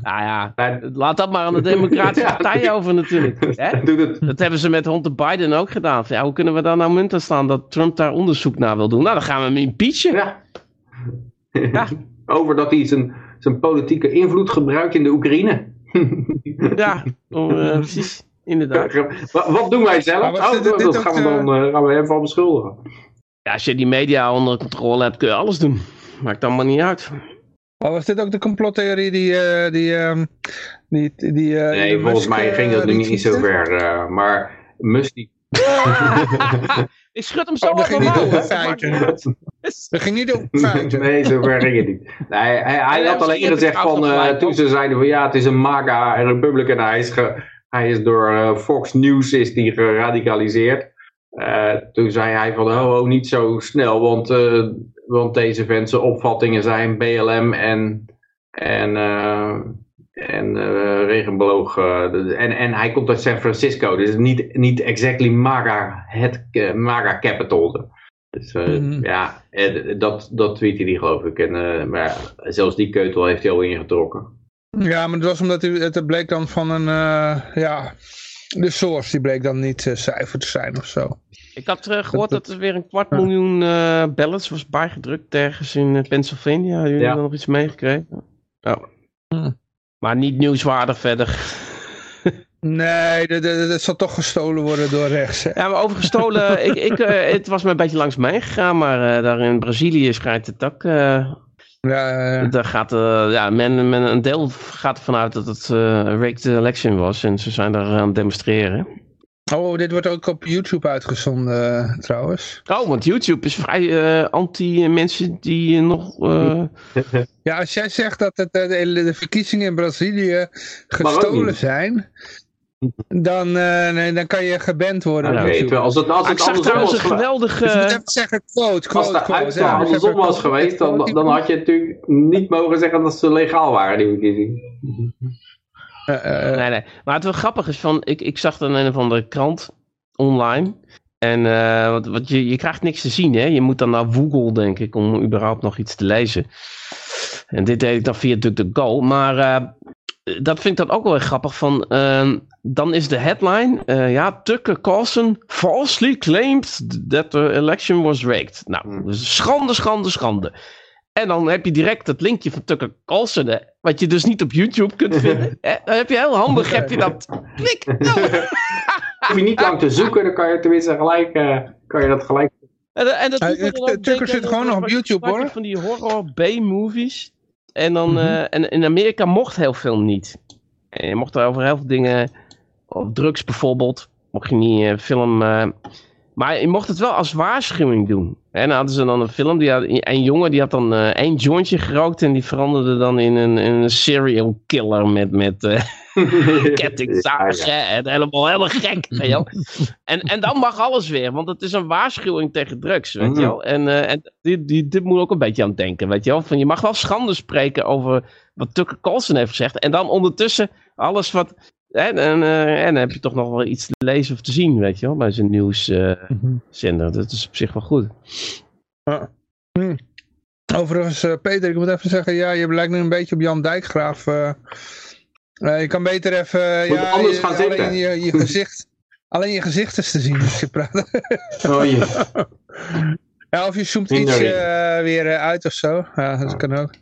S3: nou ja, laat dat maar aan de Democratische Partij over natuurlijk. Hè?
S2: Het.
S3: Dat hebben ze met Hunter Biden ook gedaan. Ja, hoe kunnen we daar nou munt aan slaan dat Trump daar onderzoek naar wil doen? Nou, dan gaan we hem impeachen.
S2: Ja. ja. Over dat hij zijn, zijn politieke invloed gebruikt in de Oekraïne.
S3: Ja, uh, precies. Inderdaad.
S2: Wat, wat doen wij zelf? Oh, dit, dit, dat gaan we dan uh, gaan we hem van beschuldigen.
S3: Ja, als je die media onder controle hebt, kun je alles doen. Maakt allemaal niet uit.
S1: Maar was dit ook de complottheorie die... Uh, die, uh, die, die uh,
S2: nee, volgens mij ging dat nu niet zo ver. maar Musk die...
S3: Ik schud hem zo
S1: oh, dat ging niet feiten. Dat ging niet over feiten.
S2: Nee, zover ging het niet. Nee, hij, hij had alleen gezegd van, uh, toen ze zeiden van ja, het is een MAGA Republican. Hij is, ge, hij is door uh, Fox News is die geradicaliseerd. Uh, toen zei hij van, oh, oh niet zo snel, want, want deze mensen opvattingen zijn BLM en... en en uh, regenboog. Uh, en, en hij komt uit San Francisco, dus niet, niet exactly MAGA, het uh, MAGA capital. Dus mm -hmm. ja, dat, dat tweette hij geloof ik. En, maar ja, zelfs die keutel heeft hij al ingetrokken.
S1: Ja, maar het was omdat hij, het bleek dan van een, ja, de source die bleek dan niet cijfer te zijn of zo.
S3: Ik had gehoord dat, dat, er weer een kwart miljoen ballots was bijgedrukt ergens in Pennsylvania. Hebben jullie ja. er nog iets meegekregen? Oh. Maar niet nieuwswaardig verder.
S1: Nee, dat zal toch gestolen worden door rechts. Hè?
S3: Ja, maar over gestolen, ik, ik, uh, het was me een beetje langs mij gegaan, maar uh, daar in Brazilië schijnt het ook... Uh, ja, Daar gaat, ja, men, men, een deel gaat ervan uit dat het een rigged election was en ze zijn daar aan het demonstreren.
S1: Oh, dit wordt ook op YouTube uitgezonden trouwens.
S3: Oh, want YouTube is vrij uh, anti-mensen die nog... Uh...
S1: ja, als jij zegt dat het, de, de, verkiezingen in Brazilië gestolen zijn... Dan, uh, nee, dan kan je geband worden.
S2: Ja, weet wel. Als het, als het
S3: ik zag trouwens een geweldige...
S1: Dus je moet even zeggen quote, quote,
S2: Als de
S1: quote.
S2: uitslag ja, andersom was geweest, dan, dan had je natuurlijk niet mogen zeggen dat ze legaal waren, die verkiezingen.
S3: Uh, uh, nee, nee. Maar het wel grappig is van, ik, ik zag dan een of andere krant online. En uh, wat, wat je, je krijgt niks te zien, hè. Je moet dan naar Google, denk ik, om überhaupt nog iets te lezen. En dit deed ik dan via DuckDuckGo. Maar dat vind ik dan ook wel weer grappig. Van, ehm, dan is de headline, ja, Tucker Carlson falsely claimed that the election was rigged. Nou, dus schande, schande, schande. En dan heb je direct het linkje van Tucker Carlson, wat je dus niet op YouTube kunt vinden. Dan heb je heel handig, heb je dat. Klik! Nou.
S2: hoef je niet lang te zoeken, dan kan je tenminste gelijk, uh, kan je dat gelijk...
S3: En, en dat
S1: Tucker zit gewoon nog op YouTube hoor.
S3: Van die horror B-movies. En, dan, mm -hmm. en in Amerika mocht heel veel niet. En je mocht er over heel veel dingen, of drugs bijvoorbeeld, mocht je niet uh, film... Maar je mocht het wel als waarschuwing doen. En dan hadden ze dan een film, die had, een jongen die had dan uh, één jointje gerookt en die veranderde dan in een, een serial killer met, met uh, kettingzagen ja, ja. en helemaal helemaal gek. Weet je en, en dan mag alles weer, want het is een waarschuwing tegen drugs, weet je wel. En, uh, en die, die, dit moet ook een beetje aan denken, weet je wel. Van, je mag wel schande spreken over wat Tucker Carlson heeft gezegd en dan ondertussen alles wat en, en, uh, en dan heb je toch nog wel iets te lezen of te zien, weet je wel, bij zijn nieuwszender. Uh, mm -hmm. Dat is op zich wel goed.
S1: Ja. Hm. Overigens, uh, Peter, ik moet even zeggen, ja, je lijkt nu een beetje op Jan Dijkgraaf. je kan beter even, ja,
S2: anders gaan
S1: alleen
S2: zitten.
S1: je, je gezicht, alleen je gezicht is te zien als je praat.
S2: oh je.
S1: Ja, of je zoomt iets weer uit of zo. Ja, dat kan ook.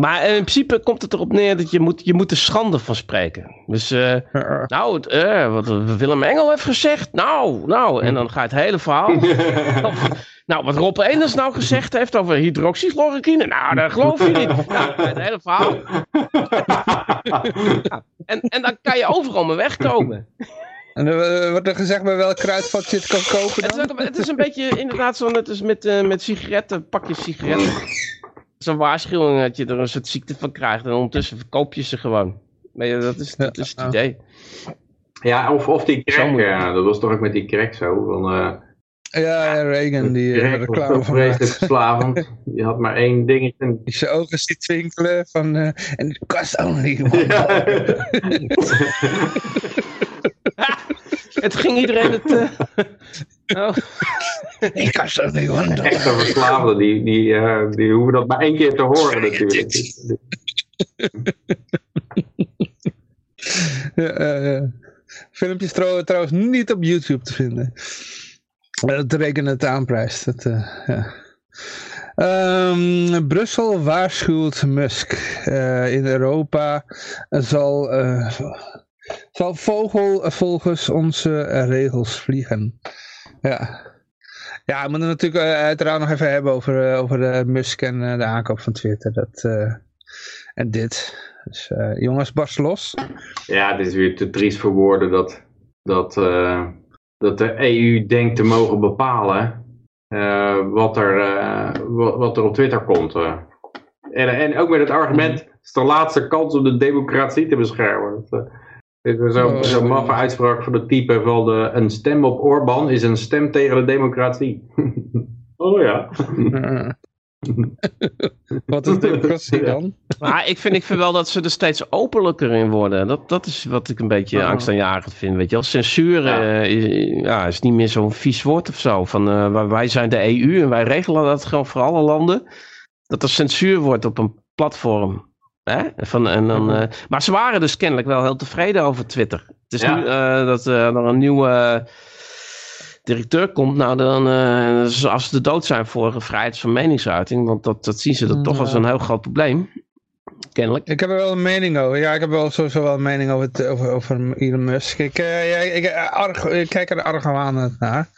S3: Maar in principe komt het erop neer dat je moet, je moet er schande van spreken. Dus, uh, nou, uh, wat Willem Engel heeft gezegd, nou, nou, en dan gaat het hele verhaal. nou, wat Rob Eners nou gezegd heeft over hydroxychloroquine, nou, dat geloof je niet. Nou, het hele verhaal. ja, en, en dan kan je overal mee wegkomen.
S1: En uh, wordt er gezegd bij welk kruidvat je het kan kopen dan?
S3: Het is, ook, het is een beetje inderdaad zo net als met, uh, met sigaretten, pakjes sigaretten zo'n waarschuwing dat je er een soort ziekte van krijgt. En ondertussen verkoop je ze gewoon. Nee, dat is, dat is het idee.
S2: Ja, of, of die
S3: Zo
S2: crack, ja, dat was toch ook met die crack zo. Van, eh
S1: Ja, ja, Reagan die eh, reclame van
S2: vreselijk
S1: maakt.
S2: verslavend. Je had maar één dingetje. en-
S1: Die zijn ogen ziet twinkelen van... eh, En it cost only one
S2: Ja.
S3: Het ging iedereen het... eh, oh.
S1: It cost only one dollar.
S2: Echte verslaafden, die, die, eh, die hoeven dat maar één keer te horen natuurlijk.
S1: Ja, eh, ja. Filmpjes trouw- trouwens niet op YouTube te vinden. Dat rekenen het aanprijst. Dat, eh, ja. Ehm, Brussel waarschuwt Musk. Eh, in Europa zal, eh, zal vogel volgens onze eh, regels vliegen. Ja. Ja, we moeten natuurlijk eh, uiteraard nog even hebben over, eh, over eh, Musk en eh, de aankoop van Twitter. Dat, eh, en dit. Dus eh, jongens, barst los.
S2: Ja, het is weer te triest voor woorden dat, dat, eh, dat de EU denkt te mogen bepalen eh, wat, er, eh, wat, wat er op Twitter komt. eh. En, en ook met het argument, het is de laatste kans om de democratie te beschermen. Eh, Dit is zo'n
S1: Oh,
S2: zo'n
S1: ja.
S2: maffe uitspraak van het type van de, een stem op Orbán is een stem tegen de democratie. oh ja.
S1: Wat is democratie dan?
S3: Maar ik vind, ik vind wel dat ze er steeds openlijker in worden. Dat, dat is wat ik een beetje
S1: Oh.
S3: angstaanjagend vind. Weet je wel, censuur
S2: Ja.
S3: eh, is, ja, is niet meer zo'n vies woord of zo. Van, eh, wij- wij zijn de EU en wij regelen dat gewoon voor alle landen. Dat er censuur wordt op een platform. Hè? Van, en dan, eh, maar ze waren dus kennelijk wel heel tevreden over Twitter. Het is
S2: Ja.
S3: nu eh, dat eh, er een nieuwe directeur komt. Nou, dan, als ze de dood zijn voor vrijheid van meningsuiting. Want dat, dat zien ze er toch als een heel groot probleem. Kennelijk.
S1: Ik heb er wel een mening over. Ja, ik heb wel sowieso wel een mening over, het, over, over Elon Musk. Ik, ik, arg, ik kijk er argwanend naar.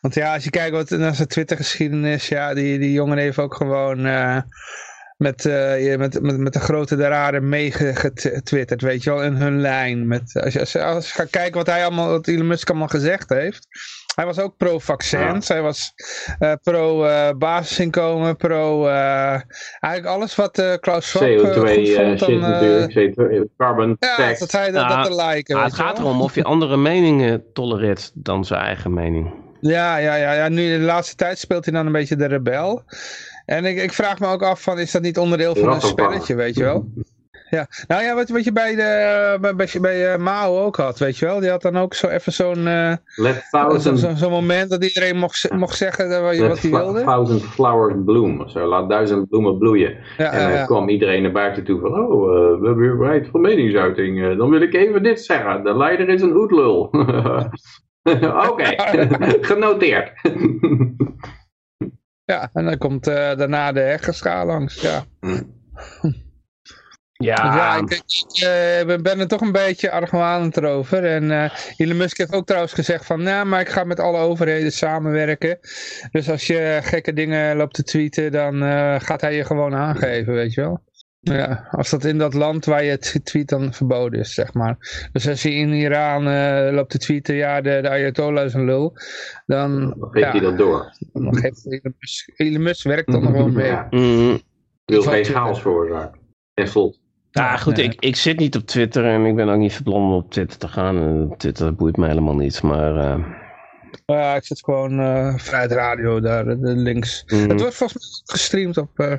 S1: Want ja, als je kijkt wat naar zijn Twitter-geschiedenis, ja, die, die jongen heeft ook gewoon met, eh, met, met, met de grote deraren meegetwitterd, weet je wel, in hun lijn. Met, als, je, als, je, als je gaat kijken wat hij allemaal, wat Elon Musk allemaal gezegd heeft. Hij was ook pro-vaccins, hij was eh, pro-basisinkomen, pro... eh, eigenlijk alles wat eh, Klaus Schwab eh,
S2: CO2
S1: goed
S2: eh,
S1: vond.
S2: shit
S1: dan,
S2: natuurlijk. CO2, carbon
S1: ja,
S2: tax.
S1: dat hij dat, dat te liken.
S3: Maar
S1: weet
S3: het gaat erom of je andere meningen tolereert dan zijn eigen mening.
S1: Ja, ja, ja, ja, nu de laatste tijd speelt hij dan een beetje de rebel. En ik, ik vraag me ook af van, is dat niet onderdeel van een spelletje, weet je wel? Ja, nou ja, wat, wat je bij, de, bij, bij, bij eh, Mao ook had, weet je wel? Die had dan ook zo even zo'n zo, zo, zo'n moment dat iedereen mocht, mocht zeggen wat
S2: let
S1: hij wilde.
S2: thousand flowers bloom. of Zo, laat duizend bloemen bloeien.
S1: Ja,
S2: En dan
S1: ja.
S2: kwam iedereen naar buiten toe van, oh, eh, we hebben weer vrijheid van meningsuiting. Dan wil ik even dit zeggen. De leider is een oetlul. Oké, genoteerd.
S1: Ja, en dan komt eh, daarna de heggenschaal langs, ja. Ja, dus ja ik, ik uh, ben er toch een beetje argwanend erover. En uh, Elon Musk heeft ook trouwens gezegd van, nou, maar ik ga met alle overheden samenwerken. Dus als je gekke dingen loopt te tweeten, dan gaat hij je gewoon aangeven, weet je wel. Ja, als dat in dat land waar je het tweet dan verboden is, zeg maar. Dus als je in Iran uh, loopt te tweeten, ja, de, de Ayatollah is een lul, dan...
S2: Dan geeft ja, hij dat door.
S1: Dan geeft Elon Musk, Elon Musk werkt dan gewoon mee. Ja.
S2: Mm. Wil geen chaos veroorzaken. En slot.
S3: Ja, goed, ik, ik zit niet op Twitter en ik ben ook niet verplan om op Twitter te gaan. Twitter boeit me helemaal niet, maar... Uh...
S1: Ja, ik zit gewoon uh, Vrijheid Radio daar, de links. Mm. Het wordt volgens mij gestreamd op...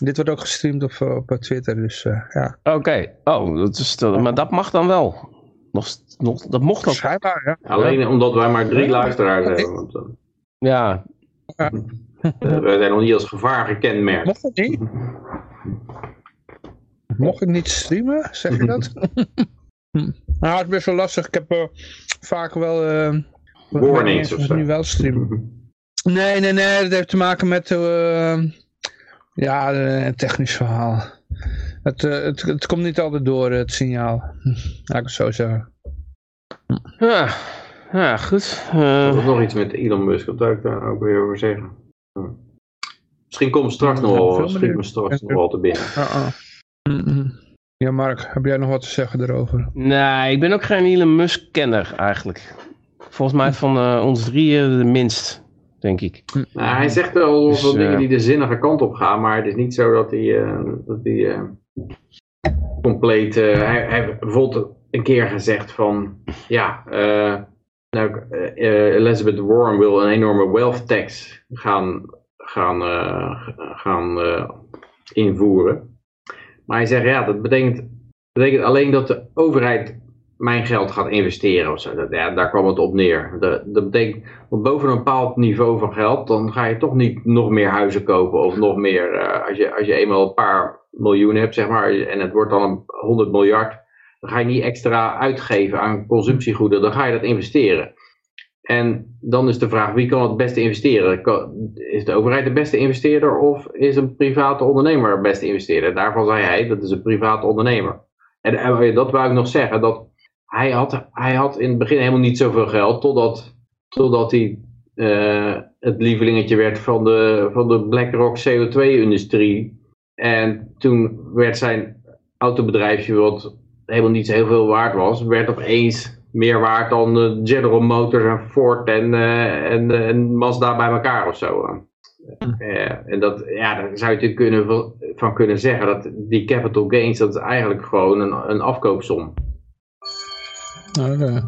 S1: Dit wordt ook gestreamd op, op Twitter, dus uh, ja.
S3: Oké, okay. oh, dat is, maar dat mag dan wel. Nog, nog, dat mocht ook.
S1: Schijnbaar, ja.
S2: Alleen omdat wij maar drie luisteraars hebben. Want,
S3: ja.
S2: ja. wij zijn nog niet als gevaar gekenmerkt.
S1: Mocht dat niet? Mocht ik niet streamen, zeg je dat? nou, het is best wel lastig. Ik heb uh, vaak wel... Uh,
S2: Warnings of zo.
S1: nu wel streamen. Nee, nee, nee. Dat heeft te maken met... Uh, ja, een technisch verhaal. Het, uh, het, het komt niet altijd door, het signaal. Laat ik het zo zeggen.
S3: Ja, ja goed.
S2: Uh... Er was nog iets met Elon Musk, dat zou ik daar ook weer over zeggen. Misschien komt straks nog wel, schiet me straks nog wel te binnen. Uh -uh.
S1: Ja, Mark, heb jij nog wat te zeggen erover?
S3: Nee, ik ben ook geen Elon Musk-kenner eigenlijk. Volgens mij van uh, ons drieën de minst, denk ik.
S2: Nou, hij zegt wel dus, veel dingen die de zinnige kant op gaan, maar het is niet zo dat hij, uh, dat hij uh, compleet... hij, hij heeft bijvoorbeeld een keer gezegd van, ja, nou, Elizabeth Warren wil een enorme wealth tax gaan, gaan, gaan invoeren. Maar hij zegt, ja, dat betekent, betekent alleen dat de overheid mijn geld gaat investeren of zo. Ja, daar kwam het op neer. Dat, dat betekent, want boven een bepaald niveau van geld, dan ga je toch niet nog meer huizen kopen of nog meer, uh, als, je, als je eenmaal een paar miljoen hebt, zeg maar, en het wordt dan een 100 miljard, dan ga je niet extra uitgeven aan consumptiegoederen, dan ga je dat investeren. En dan is de vraag, wie kan het beste investeren? Is de overheid de beste investeerder of is een private ondernemer de beste investeerder? Daarvan zei hij, dat is een private ondernemer. En dat wou ik nog zeggen, dat hij had, hij had in het begin helemaal niet zoveel geld, totdat, totdat hij uh, het lievelingetje werd van de, van de BlackRock CO2-industrie. En toen werd zijn autobedrijfje, wat helemaal niet zo heel veel waard was, werd opeens meer waard dan General Motors en Ford en, uh, en, uh, en Mazda bij elkaar of zo. en dat, ja, daar zou je natuurlijk kunnen, van kunnen zeggen dat die capital gains, dat is eigenlijk gewoon een, een afkoopsom.
S3: Okay.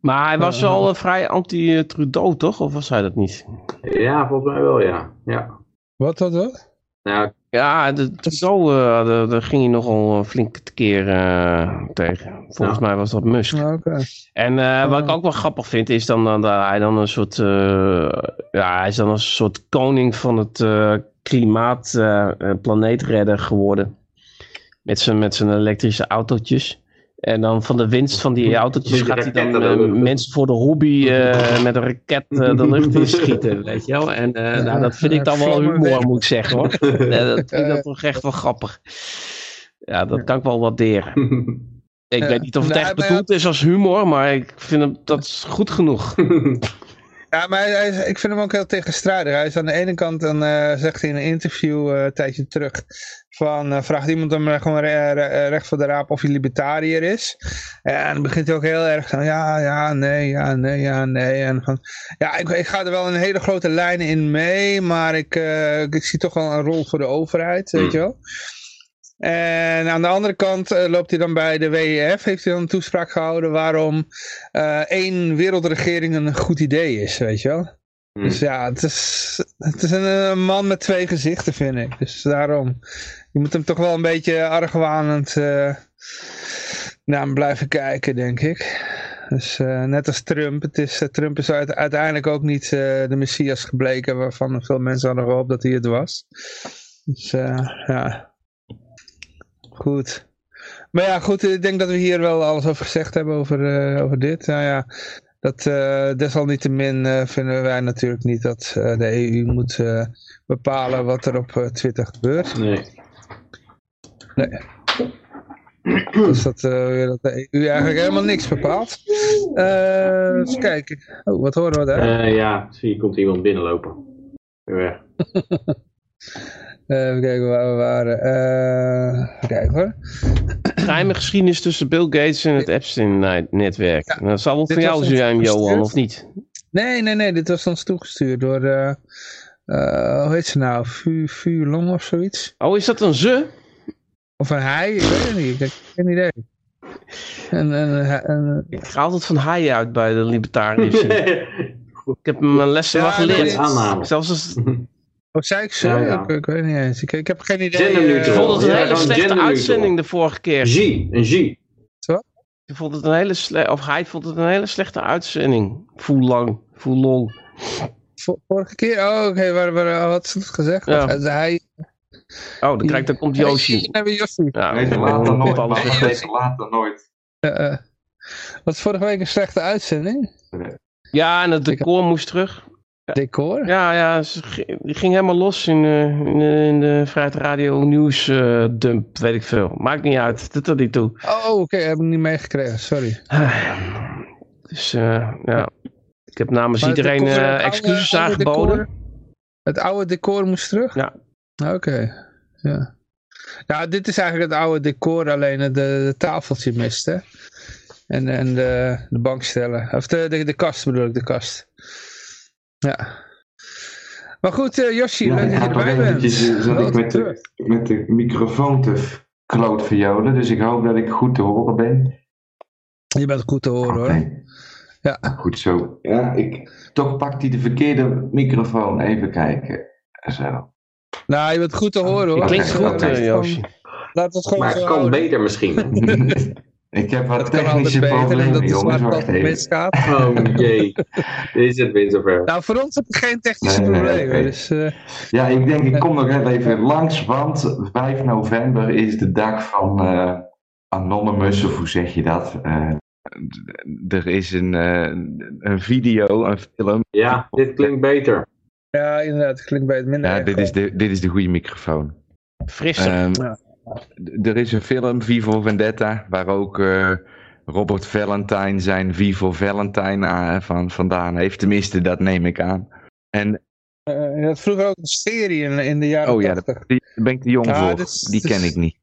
S3: Maar hij was al vrij anti-Trudeau, toch? Of was hij dat niet?
S2: Ja, volgens mij wel, ja. ja.
S1: Wat was dat?
S2: Nou,
S3: ja, de, zo, uh, daar ging hij nogal een flinke keer uh, tegen. Volgens mij was dat Musk.
S1: Okay.
S3: En uh, wat ik ook wel grappig vind, is dan, dan dat hij dan een soort, ja, hij is dan een soort koning van het klimaat, planeetredder geworden. Met zijn, met zijn elektrische autootjes. En dan van de winst van die autootjes gaat hij dan uh, mensen voor de hobby uh, met een raket uh, de lucht in schieten, weet je wel. En nou, dat vind ik dan wel humor, moet ik zeggen hoor. dat vind ik dat toch echt wel grappig. Ja, dat kan ik wel waarderen. Ik weet niet of het echt bedoeld is als humor, maar ik vind hem, dat is goed genoeg.
S1: Ja, maar hij, ik vind hem ook heel tegenstrijdig. Hij is aan de ene kant, dan uh, zegt hij in een interview uh, een tijdje terug, van, uh, vraagt iemand hem gewoon recht voor de raap of hij libertariër is. En dan begint hij ook heel erg van, ja, ja, nee, ja, nee, ja, nee. En van, ja, ik, ik ga er wel een hele grote lijnen in mee, maar ik, ik zie toch wel een rol voor de overheid, weet je wel. En aan de andere kant uh, loopt hij dan bij de WEF, heeft hij dan een toespraak gehouden waarom één wereldregering een goed idee is, weet je wel. Hmm. Dus ja, het is, het is een, man met twee gezichten, vind ik. Dus daarom, je moet hem toch wel een beetje argwanend uh, naar blijven kijken, denk ik. Dus net als Trump, het is, Trump is uiteindelijk ook niet de Messias gebleken waarvan veel mensen hadden gehoopt dat hij het was. Dus ja... Goed. Maar ja, goed, ik denk dat we hier wel alles over gezegd hebben over, over dit. Nou ja, dat desalniettemin vinden wij natuurlijk niet dat de EU moet bepalen wat er op Twitter gebeurt.
S2: Nee.
S1: Nee. Dus dat, uh, dat de EU eigenlijk helemaal niks bepaalt. Uh, eens kijken. Oh, wat horen we daar?
S2: Uh, ja, zie je komt iemand binnenlopen. Weer weg.
S1: even kijken waar we waren. Uh, kijken hoor.
S3: Geheime geschiedenis tussen Bill Gates en het Epstein-netwerk. Ja, dat zal wel van jou zijn, Johan, of niet?
S1: Nee, nee, nee. Dit was ons toegestuurd door... Uh, hoe heet ze nou? Vu, Long of zoiets?
S3: Oh, is dat een ze?
S1: Of een hij, ik weet het niet. Ik heb geen idee. En, en, en,
S3: ik ga altijd van hij uit bij de libertariërs. ik heb mijn lessen wel geleerd. Zelfs als...
S1: Oh, zei ik zo? Ja, ja. Ik, ik, weet niet eens. Ik, ik heb geen idee. Uh,
S3: ik vond het een hele slechte uitzending de vorige keer.
S2: G, een G.
S1: Wat?
S3: Ik vond het een hele slechte, of hij vond het een hele slechte uitzending. Voel lang, voel long.
S1: Vorige keer? Oh, oké. Okay. Waar, waar, wat is het gezegd? Ja. Hij,
S3: Oh, dan, krijgt, dan komt Yoshi.
S1: Nee, hebben Yoshi.
S2: Ja, nee, later nooit. Alles nee, later nooit.
S1: Uh, wat vorige week een slechte uitzending?
S3: Ja, en het decor moest terug.
S1: Decor?
S3: Ja, ja, die ging helemaal los in, uh, in, in, de Vrijheid Radio Nieuws uh, dump, weet ik veel. Maakt niet uit, dat er niet toe.
S1: Oh, oké, okay, heb ik niet meegekregen, sorry.
S3: dus uh, ja, ik heb namens maar iedereen excuses aangeboden.
S1: Het oude decor moest terug?
S3: Ja,
S1: Oké, ja. Nou, dit is eigenlijk het oude decor, alleen de, de tafeltje mist, hè? En, en de, de bankstellen. Of de, de, de kast bedoel ik, de kast. Ja. Maar goed, uh, Yoshi, ja, leuk dat je erbij bent.
S4: Eventjes zat ik met de, met de microfoon te kloot violen, dus ik hoop dat ik goed te horen ben.
S1: Je bent goed te horen okay. hoor. Ja.
S4: Goed zo. Ja, ik, toch pakt hij de verkeerde microfoon. Even kijken. Zo.
S1: Nou, je bent goed te horen hoor.
S3: klinkt goed, uh, Yoshi.
S1: Laat het gewoon
S2: maar het kan beter misschien.
S4: Ik heb wat technische problemen, jongens. Wacht
S1: even.
S2: Oh jee, is het weer zover.
S1: Nou, voor ons heb ik geen technische nee, problemen. Nee, dus, uh...
S4: Ja, ik denk, ik kom nog even langs, want 5 november is de dag van uh, Anonymous, of hoe zeg je dat? Uh, er is een, een video, een film.
S2: Ja, dit klinkt beter.
S1: Ja, inderdaad, het klinkt bij het minder.
S4: Ja, dit is, de, dit is de goede microfoon.
S3: Frisser. Um, ja.
S4: Er is een film, Vivo Vendetta, waar ook uh, Robert Valentine zijn Vivo Valentine uh, van, vandaan heeft. Tenminste, dat neem ik aan. En,
S1: uh, je had vroeger ook een serie in, in de jaren
S4: Oh ja, daar ben ik te jong ja, voor. Die ken ik niet.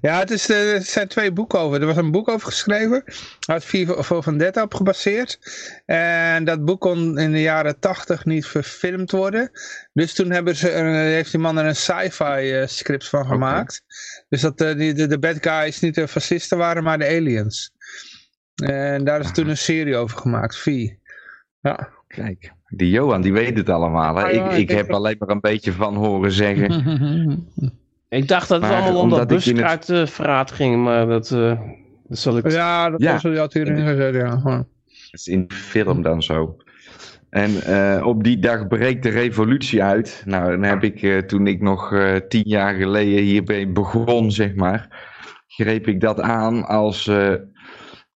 S1: Ja, het, is, eh, er zijn twee boeken over. Er was een boek over geschreven. Uit van Vendetta op gebaseerd. En dat boek kon in de jaren tachtig niet verfilmd worden. Dus toen hebben ze, heeft die man er een sci-fi uh, script van gemaakt. Dus dat uh, de, de bad guys niet de fascisten waren, maar de aliens. En daar is toen een serie over gemaakt, V. Ja.
S4: Kijk, die Johan, die weet het allemaal. Hè? ik, ik heb alleen maar een beetje van horen zeggen.
S3: Ik dacht dat het allemaal om dat buskruidverraad het... ging, maar dat, uh, dat zal ik...
S1: Ja, dat ja. was had hierin gezet, ja. Dat
S4: is in de film dan zo. En uh, op die dag breekt de revolutie uit. Nou, dan heb ik, uh, toen ik nog tien jaar geleden hierbij begon, zeg maar, greep ik dat aan als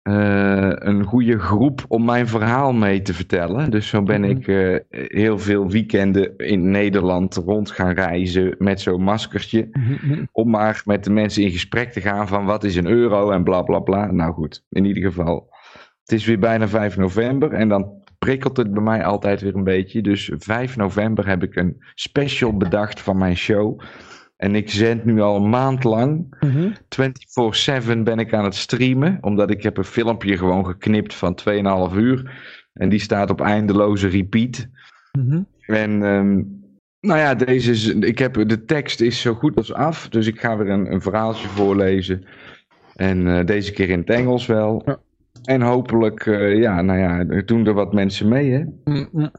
S4: uh, een goede groep om mijn verhaal mee te vertellen. Dus zo ben mhm. ik uh, heel veel weekenden in Nederland rond gaan reizen met zo'n maskertje. Mhm. Om maar met de mensen in gesprek te gaan van wat is een euro en bla bla bla. Nou goed, in ieder geval. Het is weer bijna 5 november en dan prikkelt het bij mij altijd weer een beetje. Dus 5 november heb ik een special bedacht van mijn show. En ik zend nu al een maand lang. Mm -hmm. 24-7 ben ik aan het streamen. Omdat ik heb een filmpje gewoon geknipt van 2,5 uur. En die staat op eindeloze repeat. Mm -hmm. En um, nou ja, deze is, ik heb, de tekst is zo goed als af. Dus ik ga weer een, een verhaaltje voorlezen. En uh, deze keer in het Engels wel. Ja. En hopelijk, uh, ja, nou ja, doen er wat mensen mee, hè. Mm -hmm.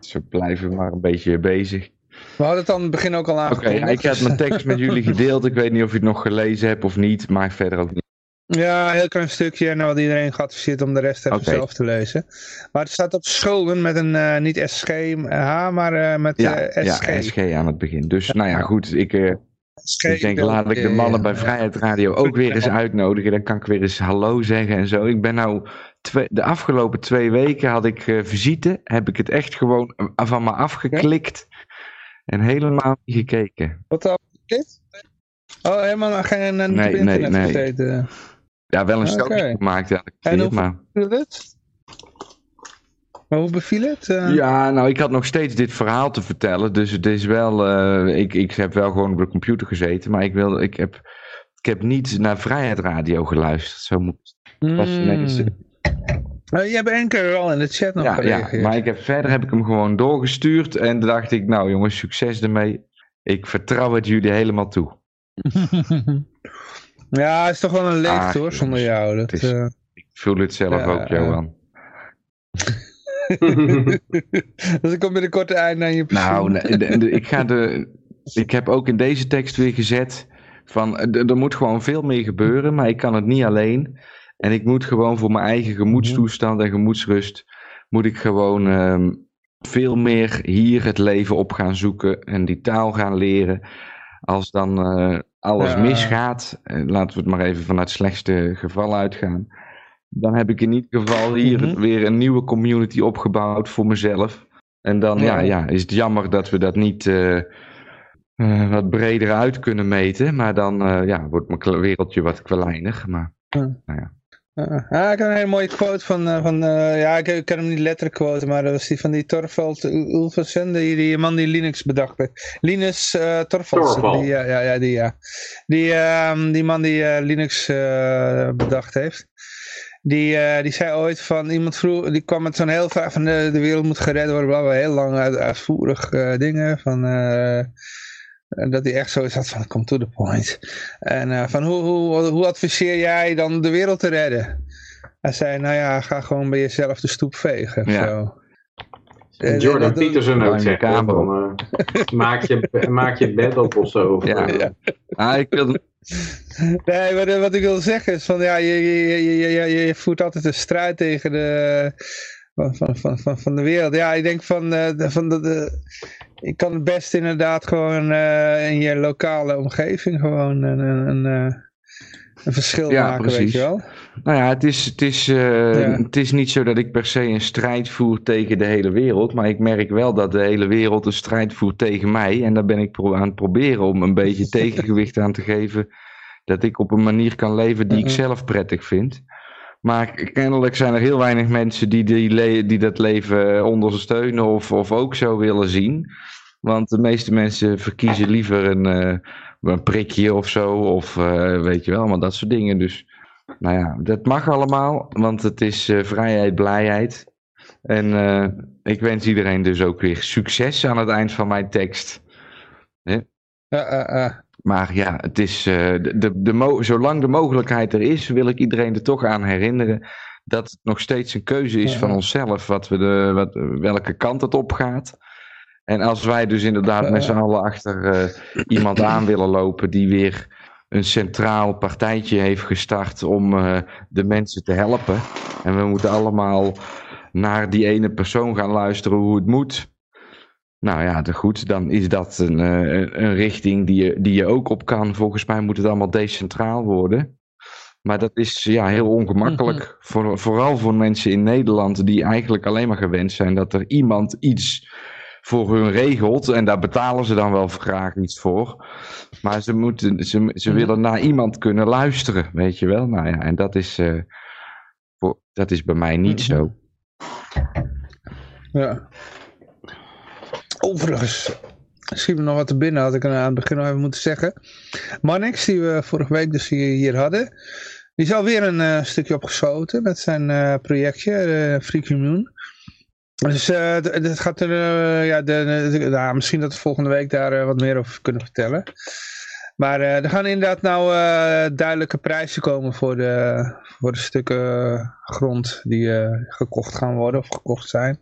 S4: Ze blijven maar een beetje bezig.
S1: We hadden het aan het begin ook al aangekondigd.
S4: Oké, ik heb mijn tekst met jullie gedeeld. Ik weet niet of je het nog gelezen hebt of niet, maar verder ook niet.
S1: Ja, een heel klein stukje. En dan had iedereen geadviseerd om de rest even okay. zelf te lezen. Maar het staat op schulden met een, uh, niet SG, H, maar uh, met
S4: ja,
S1: uh, SG.
S4: Ja, SG aan het begin. Dus nou ja, goed. Ik, ik denk, laat ik de mannen bij Vrijheid Radio ook weer eens uitnodigen. Dan kan ik weer eens hallo zeggen en zo. Ik ben nou... Twee, de afgelopen twee weken had ik visite. Heb ik het echt gewoon van me afgeklikt. En helemaal niet gekeken.
S1: Wat dan? Oh, helemaal geen niet
S4: nee,
S1: op internet
S4: nee,
S1: gezeten?
S4: Ja, wel een okay. gemaakt. Ja,
S1: en hoe
S4: maar...
S1: het? Maar hoe beviel het? Uh...
S4: Ja, nou, ik had nog steeds dit verhaal te vertellen. Dus het is wel. Uh, ik, ik heb wel gewoon op de computer gezeten. Maar ik, wil, ik, heb, ik heb niet naar Vrijheid Radio geluisterd. Zo moet
S1: mm. was. Uh, je hebt één keer wel in de chat nog
S4: ja. Ja, maar ik heb, verder heb ik hem gewoon doorgestuurd. En dacht ik, nou jongens, succes ermee. Ik vertrouw het jullie helemaal toe.
S1: ja, het is toch wel een leegte ah, hoor, zonder jou. Dat,
S4: is, ik voel het zelf ja, ook, Johan.
S1: dus ik kom binnenkort eind aan je
S4: Nou, nee, de, de, ik ga de... Ik heb ook in deze tekst weer gezet van er moet gewoon veel meer gebeuren, maar ik kan het niet alleen. En ik moet gewoon voor mijn eigen gemoedstoestand en gemoedsrust, moet ik gewoon um, veel meer hier het leven op gaan zoeken en die taal gaan leren. Als dan uh, alles ja. misgaat, laten we het maar even vanuit het slechtste geval uitgaan dan heb ik in ieder geval hier mm -hmm. weer een nieuwe community opgebouwd voor mezelf. En dan ja. Ja, ja is het jammer dat we dat niet uh, uh, wat breder uit kunnen meten. Maar dan ja, wordt mijn wereldje wat kleiner. Maar, nou ja.
S1: Ah, ik heb een hele mooie quote van, van ja, ik, ik, kan hem niet letterlijk quoten, maar dat was die van die Torvald Ulversen, die, die man die Linux bedacht heeft. Linus uh, Torvalds, die, ja, ja, ja, die, ja. Die, uh, die man die Linux bedacht heeft. Die, die zei ooit van, iemand vroeg, die kwam met zo'n heel vraag van de, de wereld moet gered worden, bla, bla, heel lang uit, uitvoerig dingen. Van, dat hij echt zo is had van, come to the point. En van, hoe, hoe, hoe adviseer jij dan de wereld te redden? Hij zei, nou ja, ga gewoon bij jezelf de stoep vegen. Ja. Zo.
S2: Jordan Peterson ook zegt van, maak, je, maak je bed op of zo. Of,
S4: ja, ja. Ah, ik wil
S1: Nee, wat, wat, ik wil zeggen is van ja, je, je, je, je, je voert altijd een strijd tegen de, van, van, van, van de wereld. Ja, ik denk van, uh, van de, de, ik kan het best inderdaad gewoon uh, in je lokale omgeving gewoon een, een, een, een verschil ja, maken, precies. weet je wel.
S4: Nou ja, het is, het, is, uh, ja. het is niet zo dat ik per se een strijd voer tegen de hele wereld. Maar ik merk wel dat de hele wereld een strijd voert tegen mij. En daar ben ik aan het proberen om een beetje tegengewicht aan te geven. Dat ik op een manier kan leven die ik zelf prettig vind. Maar kennelijk zijn er heel weinig mensen die, die, die dat leven ondersteunen of, of ook zo willen zien. Want de meeste mensen verkiezen liever een, uh, een prikje of zo. Of uh, weet je wel, maar dat soort dingen. Dus nou ja, dat mag allemaal, want het is vrijheid, blijheid. En ik wens iedereen dus ook weer succes aan het eind van mijn tekst. Maar ja, het is, de, de, de zolang de mogelijkheid er is, wil ik iedereen er toch aan herinneren dat het nog steeds een keuze is van onszelf wat we de, wat, welke kant het op gaat. En als wij dus inderdaad met z'n allen achter iemand aan willen lopen die weer een centraal partijtje heeft gestart om uh, de mensen te helpen. En we moeten allemaal naar die ene persoon gaan luisteren hoe het moet. Nou ja, goed, dan is dat een, uh, een richting die je, die je ook op kan. Volgens mij moet het allemaal decentraal worden. Maar dat is ja, heel ongemakkelijk. Mm -hmm. voor, vooral voor mensen in Nederland die eigenlijk alleen maar gewend zijn dat er iemand iets voor hun regelt. En daar betalen ze dan wel graag iets voor. Maar ze, moeten, ze, ze mhm. willen naar iemand kunnen luisteren, weet je wel. Nou ja, en dat is, uh, voor, dat is bij mij niet
S1: mhm.
S4: zo.
S1: Ja. Overigens, me nog wat te binnen, had ik aan het begin nog even moeten zeggen. Mannix, die we vorige week dus hier hadden, die is alweer een uh, stukje opgeschoten met zijn uh, projectje, uh, Free Commune. Dus het gaat er, ja, de, nou, misschien dat we volgende week daar wat meer over kunnen vertellen. Maar er gaan inderdaad nou duidelijke prijzen komen voor de, voor de stukken grond die gekocht gaan worden of gekocht zijn.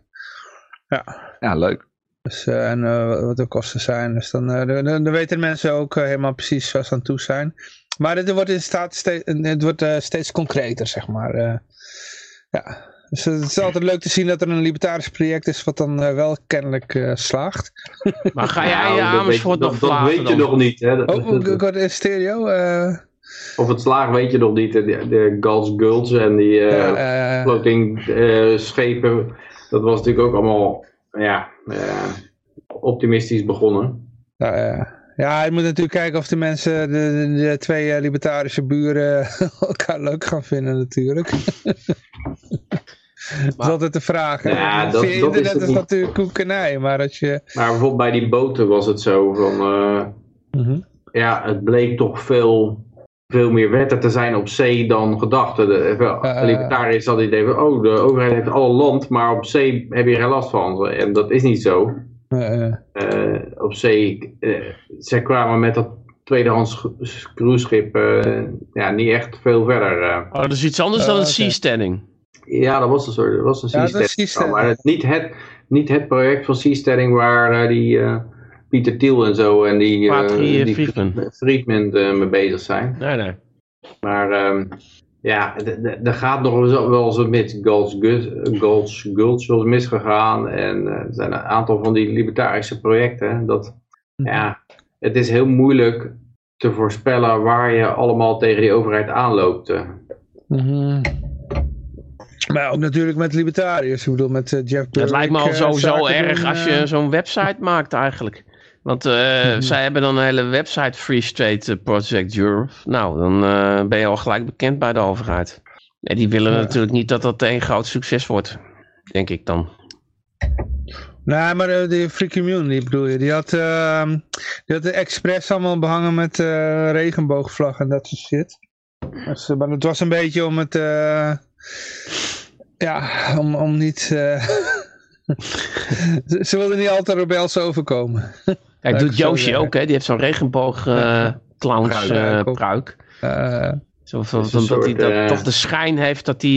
S1: Ja,
S4: ja leuk.
S1: Dus, en wat de kosten zijn. Dus dan, dan, dan weten mensen ook helemaal precies waar ze aan toe zijn. Maar het wordt in staat steeds, het wordt steeds concreter, zeg maar. ja, dus het is altijd leuk te zien dat er een libertarisch project is wat dan uh, wel kennelijk uh, slaagt.
S3: Maar ga jij nou, Amersfoort nog
S2: Dat weet je dan? nog niet. Hè? Dat,
S1: oh, hoorde in stereo. Uh...
S2: Of het slaagt weet je nog niet. De, de Gulls Gulls en die uh, floating schepen. Dat was natuurlijk ook allemaal ja, optimistisch begonnen.
S1: Ja, Ja, je moet natuurlijk kijken of de mensen, de, de twee libertarische buren elkaar leuk gaan vinden natuurlijk. dat is altijd de vraag. Ja, dat, Via internet is, is natuurlijk koekenij, maar als je...
S2: Maar bijvoorbeeld bij die boten was het zo van... Uh, Ja, het bleek toch veel, veel meer wetten te zijn op zee dan gedacht. De, de libertariërs hadden het idee van... Oh, de overheid heeft alle land, maar op zee heb je geen last van. En dat is niet zo. Uh, op zee... zij kwamen met dat tweedehands cruiseschip ja, niet echt veel verder.
S3: Oh, dat is iets anders dan een seasteading.
S2: Ja, dat was een soort, dat was een ja, Maar het, niet, het, niet het project van Seasteading waar uh, die uh, Pieter Thiel en zo en die, uh, die Friedman, Friedman mee bezig zijn.
S3: Nee, nee.
S2: Maar um, ja, er gaat nog wel eens met Gulch Gulch wel misgegaan. En er zijn een aantal van die libertarische projecten. Dat, mhm. ja, het is heel moeilijk te voorspellen waar je allemaal tegen die overheid aanloopt. Mm
S1: maar ook natuurlijk met libertariërs. Ik bedoel, met Jeff
S3: Het lijkt me al sowieso erg als je eh, zo'n website maakt eigenlijk. Want uh, zij hebben dan een hele website Free State Project Europe. Nou, dan ben je al gelijk bekend bij de overheid. En die willen natuurlijk niet dat dat een groot succes wordt. Denk ik dan.
S1: Nee, maar de, de Free Community bedoel je. Die had, uh, die had de expres allemaal behangen met regenboogvlag en dat soort shit. Dus, maar het was een beetje om het... Ja, om, om niet... Ze, wilden niet altijd rebels overkomen.
S3: Kijk, doet Yoshi ook, hè? Die heeft zo'n regenboog uh, clowns uh, pruik. Zo van, dat hij dat, toch de schijn heeft dat hij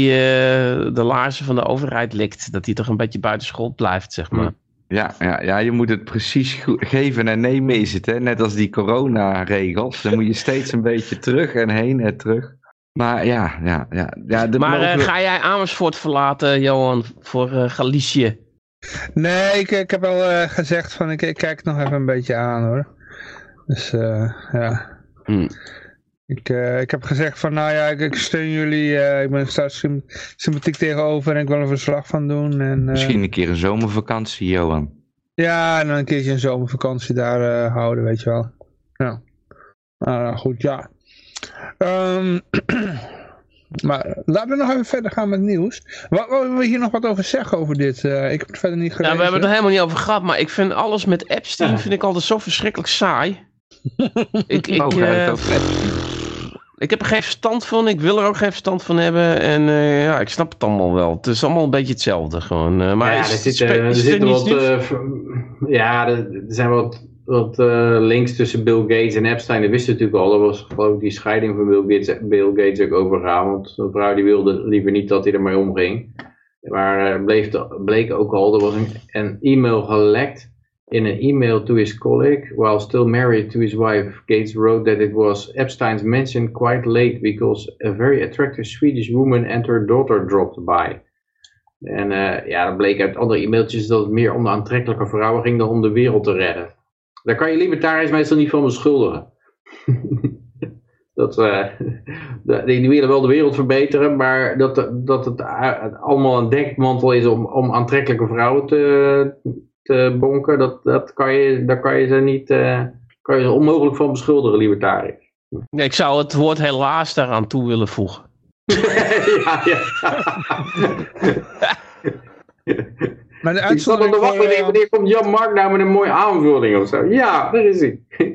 S3: de laarzen van de overheid likt. Dat hij toch een beetje buitenschot blijft, zeg maar.
S4: Ja, ja, ja, je moet het precies geven en nemen is het, hè? Net als die coronaregels. Dan moet je steeds een beetje terug en heen en terug. Maar ja, ja, ja. ja
S3: maar uh, ga jij Amersfoort verlaten, Johan, voor uh, Galicië?
S1: Nee, ik, ik heb al uh, gezegd van ik, ik, kijk nog even een beetje aan hoor. Dus ja. Hmm. Ik, ik heb gezegd van nou ja, ik, ik steun jullie. ik ben er sympathiek tegenover en ik wil een verslag van doen. En,
S4: Misschien een keer een zomervakantie, Johan.
S1: Ja, en dan een keertje een zomervakantie daar houden, weet je wel. Ja. Nou, goed, ja. Um, maar laten we nog even verder gaan met nieuws. Wat, willen we hier nog wat over zeggen over dit? Uh, ik heb het verder niet gelezen.
S3: Nou, we hebben het er helemaal niet over gehad, maar ik vind alles met Epstein vind ik altijd zo verschrikkelijk saai. ik, ik, oh, uh, ik heb er geen verstand van, ik wil er ook geen verstand van hebben. En uh, ja, ik snap het allemaal wel. Het is allemaal een beetje hetzelfde gewoon. maar
S2: ja,
S3: is,
S2: er, er zitten wat... ja, er zijn wat wat uh, links tussen Bill Gates en Epstein, dat wisten natuurlijk al. Dat was geloof ik die scheiding van Bill Gates, ook overgaan. Want een vrouw die wilde liever niet dat hij er mee omging. Maar uh, bleek ook al, er was een, een e-mail gelekt in an email to his colleague while still married to his wife. Gates wrote that it was Epstein's mention quite late because a very attractive Swedish woman and her daughter dropped by. En uh, ja, dat bleek uit andere e-mailtjes dat het meer om de aantrekkelijke vrouwen ging dan om de wereld te redden. Daar kan je libertariërs meestal niet van beschuldigen. dat, uh, die willen wel de wereld verbeteren, maar dat, dat het allemaal een dekmantel is om, om aantrekkelijke vrouwen te, te bonken, dat, dat kan je, daar kan je ze niet, uh, kan je ze onmogelijk van beschuldigen, libertariërs.
S3: Nee, ik zou het woord helaas daaraan toe willen voegen. ja, ja.
S2: Maar de uitzondering Ik wachten, wanneer, wanneer komt Jan Mark nou met een mooie aanvulling of zo? Ja, daar is hij.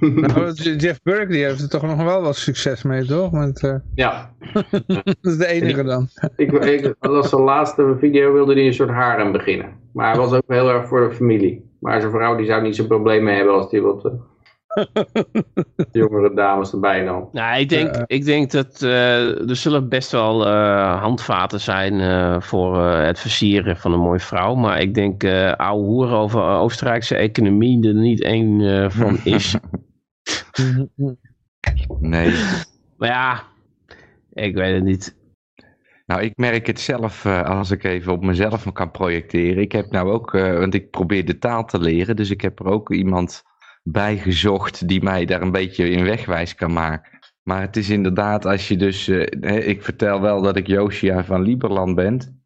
S1: nou, Jeff Burke die heeft er toch nog wel wat succes mee, toch? Met, uh...
S2: Ja.
S1: dat is de enige dan.
S2: ik, ik, als zijn laatste video wilde hij een soort harem beginnen. Maar hij was ook heel erg voor de familie. Maar zijn vrouw die zou niet zo'n probleem mee hebben als die wat... Jongere dames erbij dan.
S3: Nou, ik denk, ik denk dat uh, er zullen best wel uh, handvaten zijn uh, voor het versieren van een mooie vrouw. Maar ik denk uh, ouwe hoer over Oostenrijkse economie er niet één van is.
S4: nee.
S3: Maar ja, ik weet het niet.
S4: Nou, ik merk het zelf als ik even op mezelf kan projecteren. Ik heb nou ook, want ik probeer de taal te leren, dus ik heb er ook iemand bijgezocht die mij daar een beetje in wegwijs kan maken. Maar het is inderdaad, als je dus, uh, ik vertel wel dat ik Josia van Lieberland ben.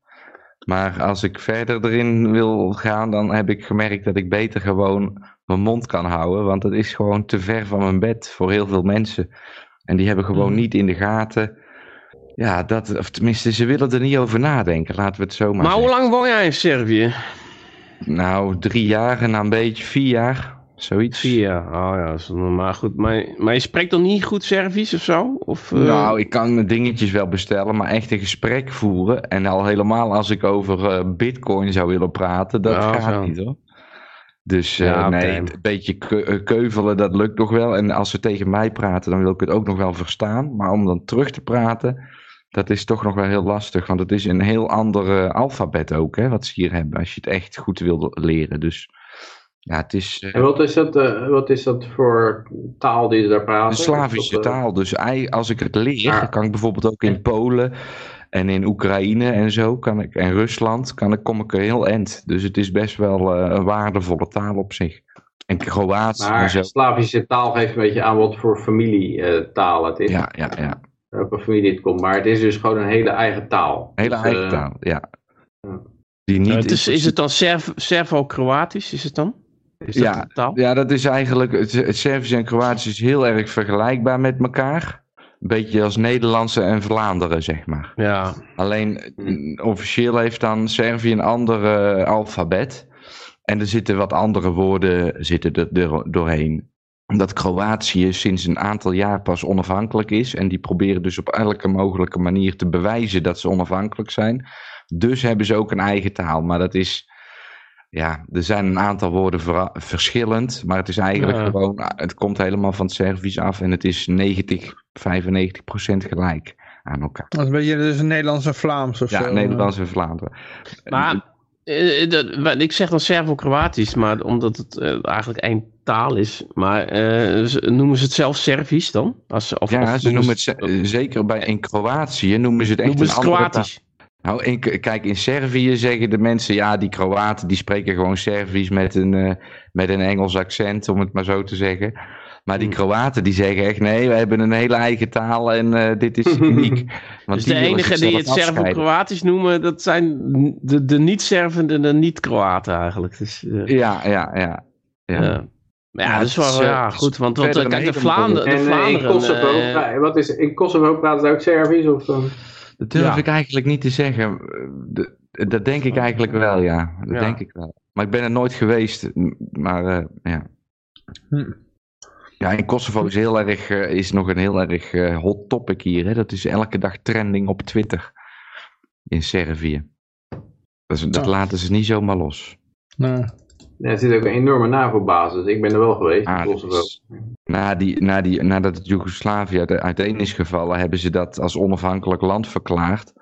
S4: Maar als ik verder erin wil gaan, dan heb ik gemerkt dat ik beter gewoon mijn mond kan houden. Want het is gewoon te ver van mijn bed voor heel veel mensen. En die hebben gewoon
S3: Mhm.
S4: niet in de gaten. Ja, dat, of tenminste, ze willen er niet over nadenken. Laten we het zo maar
S3: Maar hoe lang woon jij in Servië?
S4: Nou, drie jaar en een beetje vier jaar. Zoiets.
S3: Jaar. Oh ja, dat is normaal goed. Maar, maar je spreekt dan niet goed Servisch of zo? Of, eh,
S4: Nou, ik kan mijn dingetjes wel bestellen, maar echt een gesprek voeren. En al helemaal als ik over eh, bitcoin zou willen praten, dat
S3: Oh,
S4: gaat
S3: zo.
S4: niet hoor. Dus eh,
S3: Ja,
S4: nee, een beetje ke- keuvelen, dat lukt nog wel. En als ze tegen mij praten, dan wil ik het ook nog wel verstaan. Maar om dan terug te praten, dat is toch nog wel heel lastig. Want het is een heel ander alfabet ook, hè, wat ze hier hebben. Als je het echt goed wil leren. Dus ja, het is... eh,
S2: En wat is, dat, eh, wat is dat voor taal die ze daar praten?
S4: Een Slavische
S2: dat, eh,
S4: taal. Dus als ik het leer, kan ik bijvoorbeeld ook in Polen en in Oekraïne en zo, kan ik, en Rusland, kan ik, kom ik er heel eind. Dus het is best wel eh, een waardevolle taal op zich. En Kroatisch en
S2: Maar
S4: zo.
S2: Slavische taal geeft een beetje aan wat voor familietaal het is.
S4: Ja, ja, ja.
S2: Welke familie het komt. Maar het is dus gewoon een hele eigen taal.
S4: Hele
S2: Dus,
S4: eigen taal, ja.
S2: ja.
S4: Die niet
S3: het is, is het dan Serv- Servo-Kroatisch? Is het dan? Is dat
S4: Ja,
S3: taal?
S4: Ja, dat is eigenlijk. Het, het Servisch en Kroatisch is heel erg vergelijkbaar met elkaar. Een beetje als Nederlandse en Vlaanderen, zeg maar.
S3: Ja.
S4: Alleen mm, officieel heeft dan Servië een ander eh, alfabet. En er zitten wat andere woorden zitten er, er doorheen. Omdat Kroatië sinds een aantal jaar pas onafhankelijk is. En die proberen dus op elke mogelijke manier te bewijzen dat ze onafhankelijk zijn. Dus hebben ze ook een eigen taal. Maar dat is. Ja, er zijn een aantal woorden verschillend. Maar het is eigenlijk
S3: Ja.
S4: gewoon. Het komt helemaal van het Servisch af. En het is 90, 95 procent gelijk aan elkaar.
S1: Dat is een beetje dus een Nederlands en Vlaams of
S4: Ja,
S1: zo.
S4: Nederlands en Vlaanderen.
S3: Maar eh, dat- wat- ik zeg dan Servo-Kroatisch, maar omdat het eh, eigenlijk één taal is. Maar eh, noemen ze het zelf Servisch dan? Als, of,
S4: ja,
S3: of
S4: ze noemen het ze- eh, zeker bij in Kroatië noemen ze het echt
S3: noemen ze
S4: een
S3: het
S4: andere
S3: Kroatisch.
S4: taal. Nou, in, kijk, in Servië zeggen de mensen, ja, die Kroaten die spreken gewoon Servisch met een, eh, met een Engels accent, om het maar zo te zeggen. Maar die
S3: Hmm.
S4: Kroaten die zeggen echt, nee, we hebben een hele eigen taal en eh, dit is uniek. Want
S3: Dus
S4: die
S3: de enige die het. Servo-Kroatisch noemen, dat zijn de, de niet-Serven en de niet-Kroaten eigenlijk. Dus, eh,
S4: Ja, ja, ja. ja.
S3: ja. Maar ja,
S4: Ja,
S3: dat is wel ja, goed. Want,
S4: een
S3: kijk, de, Vlaanderen, de
S2: En eh, in
S3: Vlaanderen
S2: Kosovo, wat is, in Kosovo praten ze ook Servisch? Of, eh?
S4: Dat durf
S3: Ja.
S4: ik eigenlijk niet te zeggen. De- Dat denk ik eigenlijk wel, ja. Dat
S3: Ja.
S4: denk ik wel. Maar ik ben er nooit geweest. Maar eh, ja.
S1: Hm.
S4: Ja, in Kosovo is, heel erg, eh, is nog een heel erg eh, hot topic hier. Hè? Dat is elke dag trending op Twitter. In Servië. Dat, is- dat
S1: Oh.
S4: laten ze niet zomaar los.
S1: Nee.
S2: Ja, er zit ook een enorme NAVO-basis. Ik ben er wel geweest
S4: Ah, is- Na die, na die, nadat het Joegoslavië uit- uiteen is gevallen, hebben ze dat als onafhankelijk land verklaard.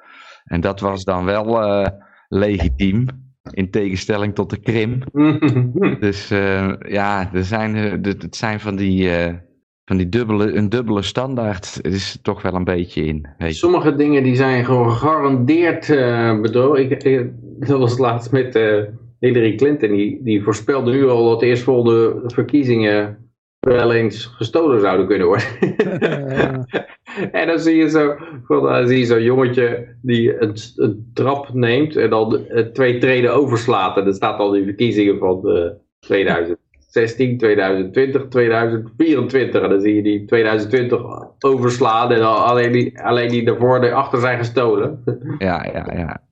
S4: En dat was dan wel eh, legitiem. In tegenstelling tot de Krim. Dus eh, ja, er zijn, eh, het zijn van die, van die dubbele, een dubbele standaard. Het is er toch wel een beetje in. Weet.
S2: Sommige dingen die zijn gewoon gegarandeerd bedrogen. Ik, ik- dat was laatst met Hillary Clinton. Die, die voorspelde nu al dat de eerstvolgende verkiezingen wel eens gestolen zouden kunnen worden. en dan zie je zo, van, dan zie je zo'n jongetje die een, een trap neemt en dan eh, twee treden overslaat. En dan staat al die verkiezingen van eh, 2016, 2020, 2024. En dan zie je die 2020 overslaan en dan alleen die, alleen die daarvoor erachter zijn gestolen.
S4: Ja, ja, ja.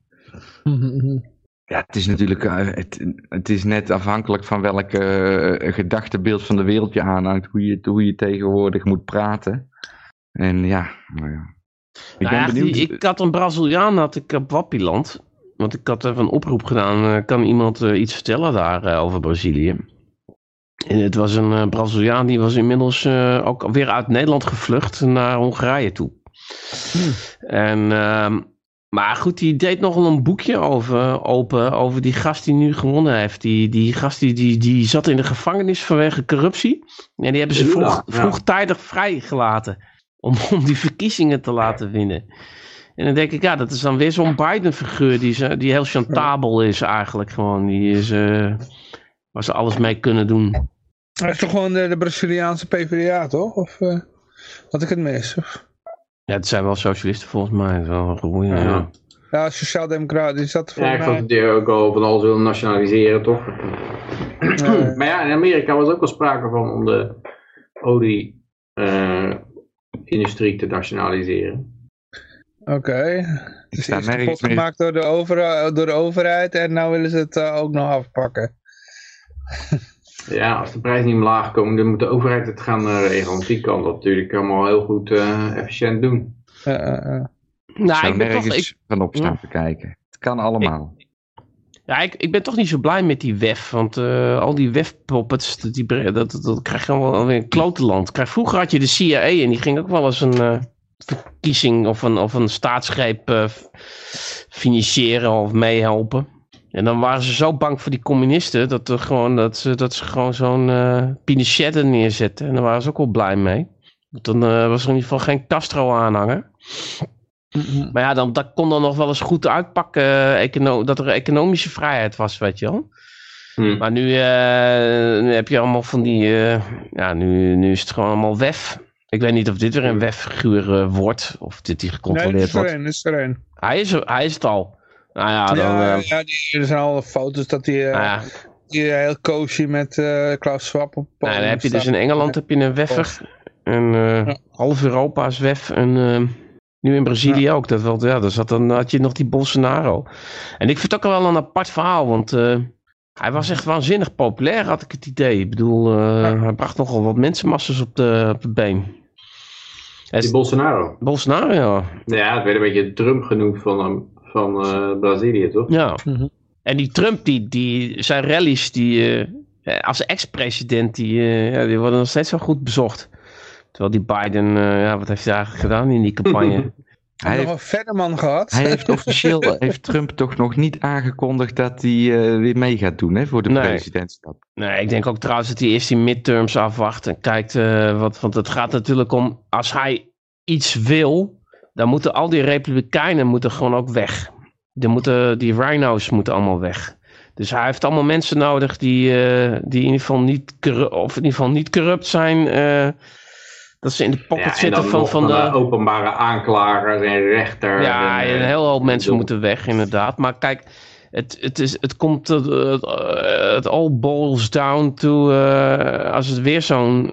S4: Ja, het is natuurlijk eh, het, het is net afhankelijk van welk eh, gedachtebeeld van de wereld je aanhangt, hoe je, hoe je tegenwoordig moet praten. En ja, nou ja. Ik
S3: Nou
S4: ben
S3: ja,
S4: benieuwd.
S3: die- ik had een Braziliaan had ik op Wappiland. Want ik had even een oproep gedaan. eh, kan iemand eh, iets vertellen daar eh, over Brazilië? En het was een eh, Braziliaan die was inmiddels eh, ook weer uit Nederland gevlucht naar Hongarije toe. En, ehm, maar goed, die deed nog een boekje over, open over die gast die nu gewonnen heeft. Die, die gast die, die, die zat in de gevangenis vanwege corruptie. En die hebben ze vroeg, vroegtijdig vrijgelaten. Om, om die verkiezingen te laten winnen. En dan denk ik, ja, dat is dan weer zo'n Biden-figuur die, die heel chantabel is eigenlijk gewoon. Die is, eh, waar ze alles mee kunnen doen.
S1: Hij is toch gewoon de, de Braziliaanse PvdA, toch? Of eh, had ik het mis? Of?
S3: Ja, het zijn wel socialisten volgens mij. Zo, goeie,
S2: Ja.
S3: ja.
S1: Ja, sociaal-democraten. Is dat
S2: ja, ik vond het ook al van alles willen nationaliseren, toch? maar ja, in Amerika was ook al sprake van om de olie-industrie te nationaliseren.
S1: Oké. Okay. Dus is kapot gemaakt door de, over, door de overheid en nu willen ze het uh, ook nog afpakken.
S2: ja, als de prijs niet omlaag komen, dan moet de overheid het gaan uh, regelen. Want die kan dat natuurlijk allemaal heel goed uh, efficiënt doen.
S4: nou, ik ben toch, ik... van opstaan ja. te kijken. Het kan allemaal.
S3: Ik, ja, ik, ik ben toch niet zo blij met die WEF. Want al die WEF-poppets, die, dat, dat, dat krijg je allemaal weer een klotenland. Krijg, vroeger had je de CIA en die ging ook wel eens een verkiezing of een, of een staatsgreep uh, financieren of meehelpen. En dan waren ze zo bang voor die communisten dat, er gewoon, dat, ze, dat ze gewoon zo'n uh, Pinochet er neerzetten. En daar waren ze ook wel blij mee. Dan uh, was er in ieder geval geen Castro-aanhanger. Maar ja, dan, dat kon dan nog wel eens goed uitpakken uh, dat er economische vrijheid was, weet je wel. Hmm. Maar nu, nu, heb je allemaal van die, ja, nu, nu is het gewoon allemaal WEF. Ik weet niet of dit weer een webfiguur uh, wordt. Of dit hier gecontroleerd
S1: nee,
S3: wordt.
S1: Nee, is er een.
S3: Hij is, hij is het al. Nou ja, dan,
S1: ja, uh, ja die, er zijn al foto's dat hij... Uh, nou ja. Die heel cozy met Klaus Schwab op
S3: nou, dan heb je dus in Engeland heb je een weffer. En ja. half Europa is wef. En nu in Brazilië ja. ook. Dat wel, ja, dus dan had je nog die Bolsonaro. En ik vind het ook wel een apart verhaal. Want hij was echt waanzinnig populair, had ik het idee. Ik bedoel, hij bracht nogal wat mensenmasses op de, op de been.
S2: Die Bolsonaro.
S3: Bolsonaro, ja.
S2: Ja, het werd een beetje Trump genoemd van, van uh, Brazilië, toch?
S3: Ja. Mm -hmm. En die Trump, die, die, zijn rallies, die, uh, als ex-president, die, uh, ja, die worden nog steeds wel goed bezocht. Terwijl die Biden, ja, wat heeft hij eigenlijk gedaan in die campagne?
S1: hij heeft nog een verder man gehad.
S4: Hij heeft officieel, heeft Trump toch nog niet aangekondigd dat hij uh, weer mee gaat doen hè, voor de nee. presidentschap.
S3: Nee, ik denk ook trouwens dat hij eerst die midterms afwacht en kijkt uh, wat, want het gaat natuurlijk om, als hij iets wil, dan moeten al die republikeinen moeten gewoon ook weg. Die, moeten, die rhino's moeten allemaal weg. Dus hij heeft allemaal mensen nodig die, uh, die in ieder geval niet, of in ieder geval niet corrupt zijn dat ze in de pocket
S2: ja,
S3: zitten van, van de...
S2: openbare aanklagers en rechter.
S3: Ja, en, een heel hoop mensen moeten weg inderdaad. Maar kijk, het, het, is, het komt... Het, het all boils down to... Uh, als het weer zo'n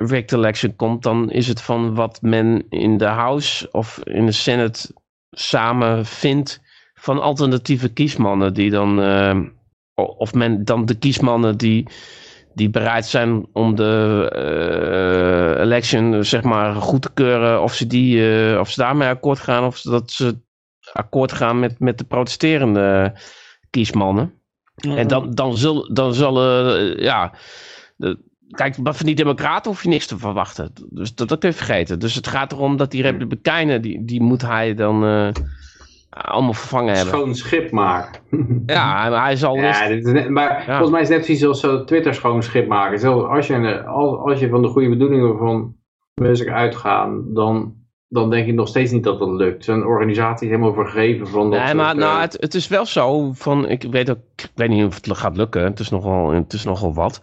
S3: rigged election komt... dan is het van wat men in de House of in de Senate samen vindt... van alternatieve kiesmannen die dan... Uh, of men dan de kiesmannen die die bereid zijn om de uh, election zeg maar goed te keuren of ze, die, uh, of ze daarmee akkoord gaan of dat ze akkoord gaan met, met de protesterende kiesmannen. Mm -hmm. En dan, dan, zul, dan zullen, ja, de, kijk, van die democraten hoef je niks te verwachten. Dus dat, dat kun je vergeten. Dus het gaat erom dat die republikeinen, die, die moet hij dan allemaal vervangen hebben.
S2: Schoon schip maken.
S3: Ja, hij zal...
S2: Ja, dit is net, maar ja. volgens mij is het net precies zoals zo Twitter schoon schip maken. Zelfs als je, als, als je van de goede bedoelingen van mensen uitgaan, dan, dan denk ik nog steeds niet dat dat lukt. Zo'n organisatie is helemaal vergeven van dat
S3: Nee, maar nou, het, het is wel zo van, ik weet, ook, ik weet niet of het gaat lukken, het is nogal, het is nogal wat.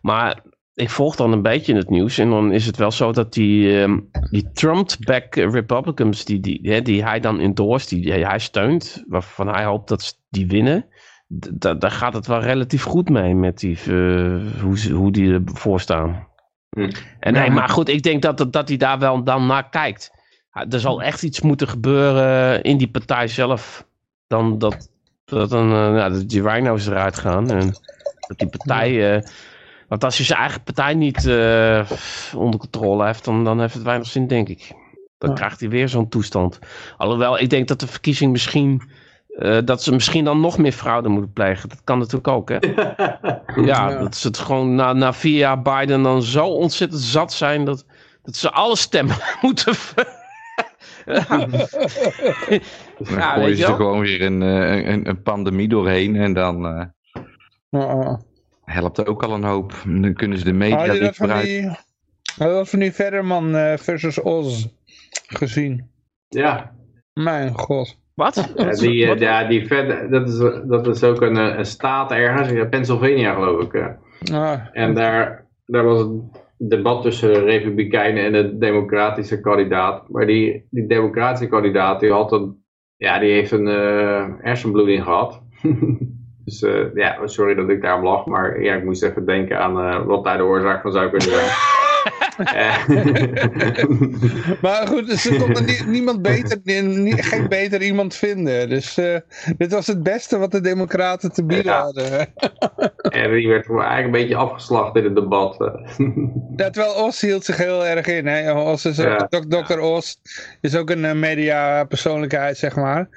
S3: Maar ik volg dan een beetje in het nieuws. En dan is het wel zo dat die, um, die Trump-back Republicans, die, die, die hij dan endorst, die hij steunt, waarvan hij hoopt dat die winnen. Daar gaat het wel relatief goed mee met die, uh, hoe, hoe die ervoor staan. Hm. En nee, maar goed, ik denk dat, dat hij daar wel dan naar kijkt. Er zal echt iets moeten gebeuren in die partij zelf. Dan dat, dat dan, uh, ja, dat die rhino's eruit gaan. En dat die partij... Uh, want als je zijn eigen partij niet uh, onder controle heeft, dan, dan heeft het weinig zin, denk ik. Dan ja. krijgt hij weer zo'n toestand. Alhoewel, ik denk dat de verkiezing misschien... Uh, dat ze misschien dan nog meer fraude moeten plegen. Dat kan natuurlijk ook, hè? ja, ja, dat ze het gewoon na, na vier jaar Biden dan zo ontzettend zat zijn... dat, dat ze alle stemmen moeten...
S4: ja. dan gooien ze gewoon weer een, een, een, pandemie doorheen en dan... Uh helpt ook al een hoop. Dan kunnen ze de media niet vooruit.
S1: Had je dat van die Verderman uh, versus Oz gezien?
S2: Ja.
S1: Mijn god.
S3: Wat?
S2: Ja, die, uh, ja, die verder, dat, is, dat is ook een, een staat ergens, in Pennsylvania geloof ik. Uh. Ah. En daar, daar was een debat tussen de republikeinen en de democratische kandidaat. Maar die, die democratische kandidaat die had een Ja, die heeft een hersenbloeding gehad. dus ja, sorry dat ik daarom lach, maar ja, ik moest even denken aan wat daar de oorzaak van zou kunnen zijn.
S1: maar goed, dus er kon er niemand beter, geen beter iemand vinden. Dus uh, dit was het beste wat de democraten te bieden hadden.
S2: en die werd eigenlijk een beetje afgeslacht in het debat.
S1: ja, terwijl Os hield zich heel erg in. Hè? Os is ook, Dr. Os is ook een media persoonlijkheid, zeg maar.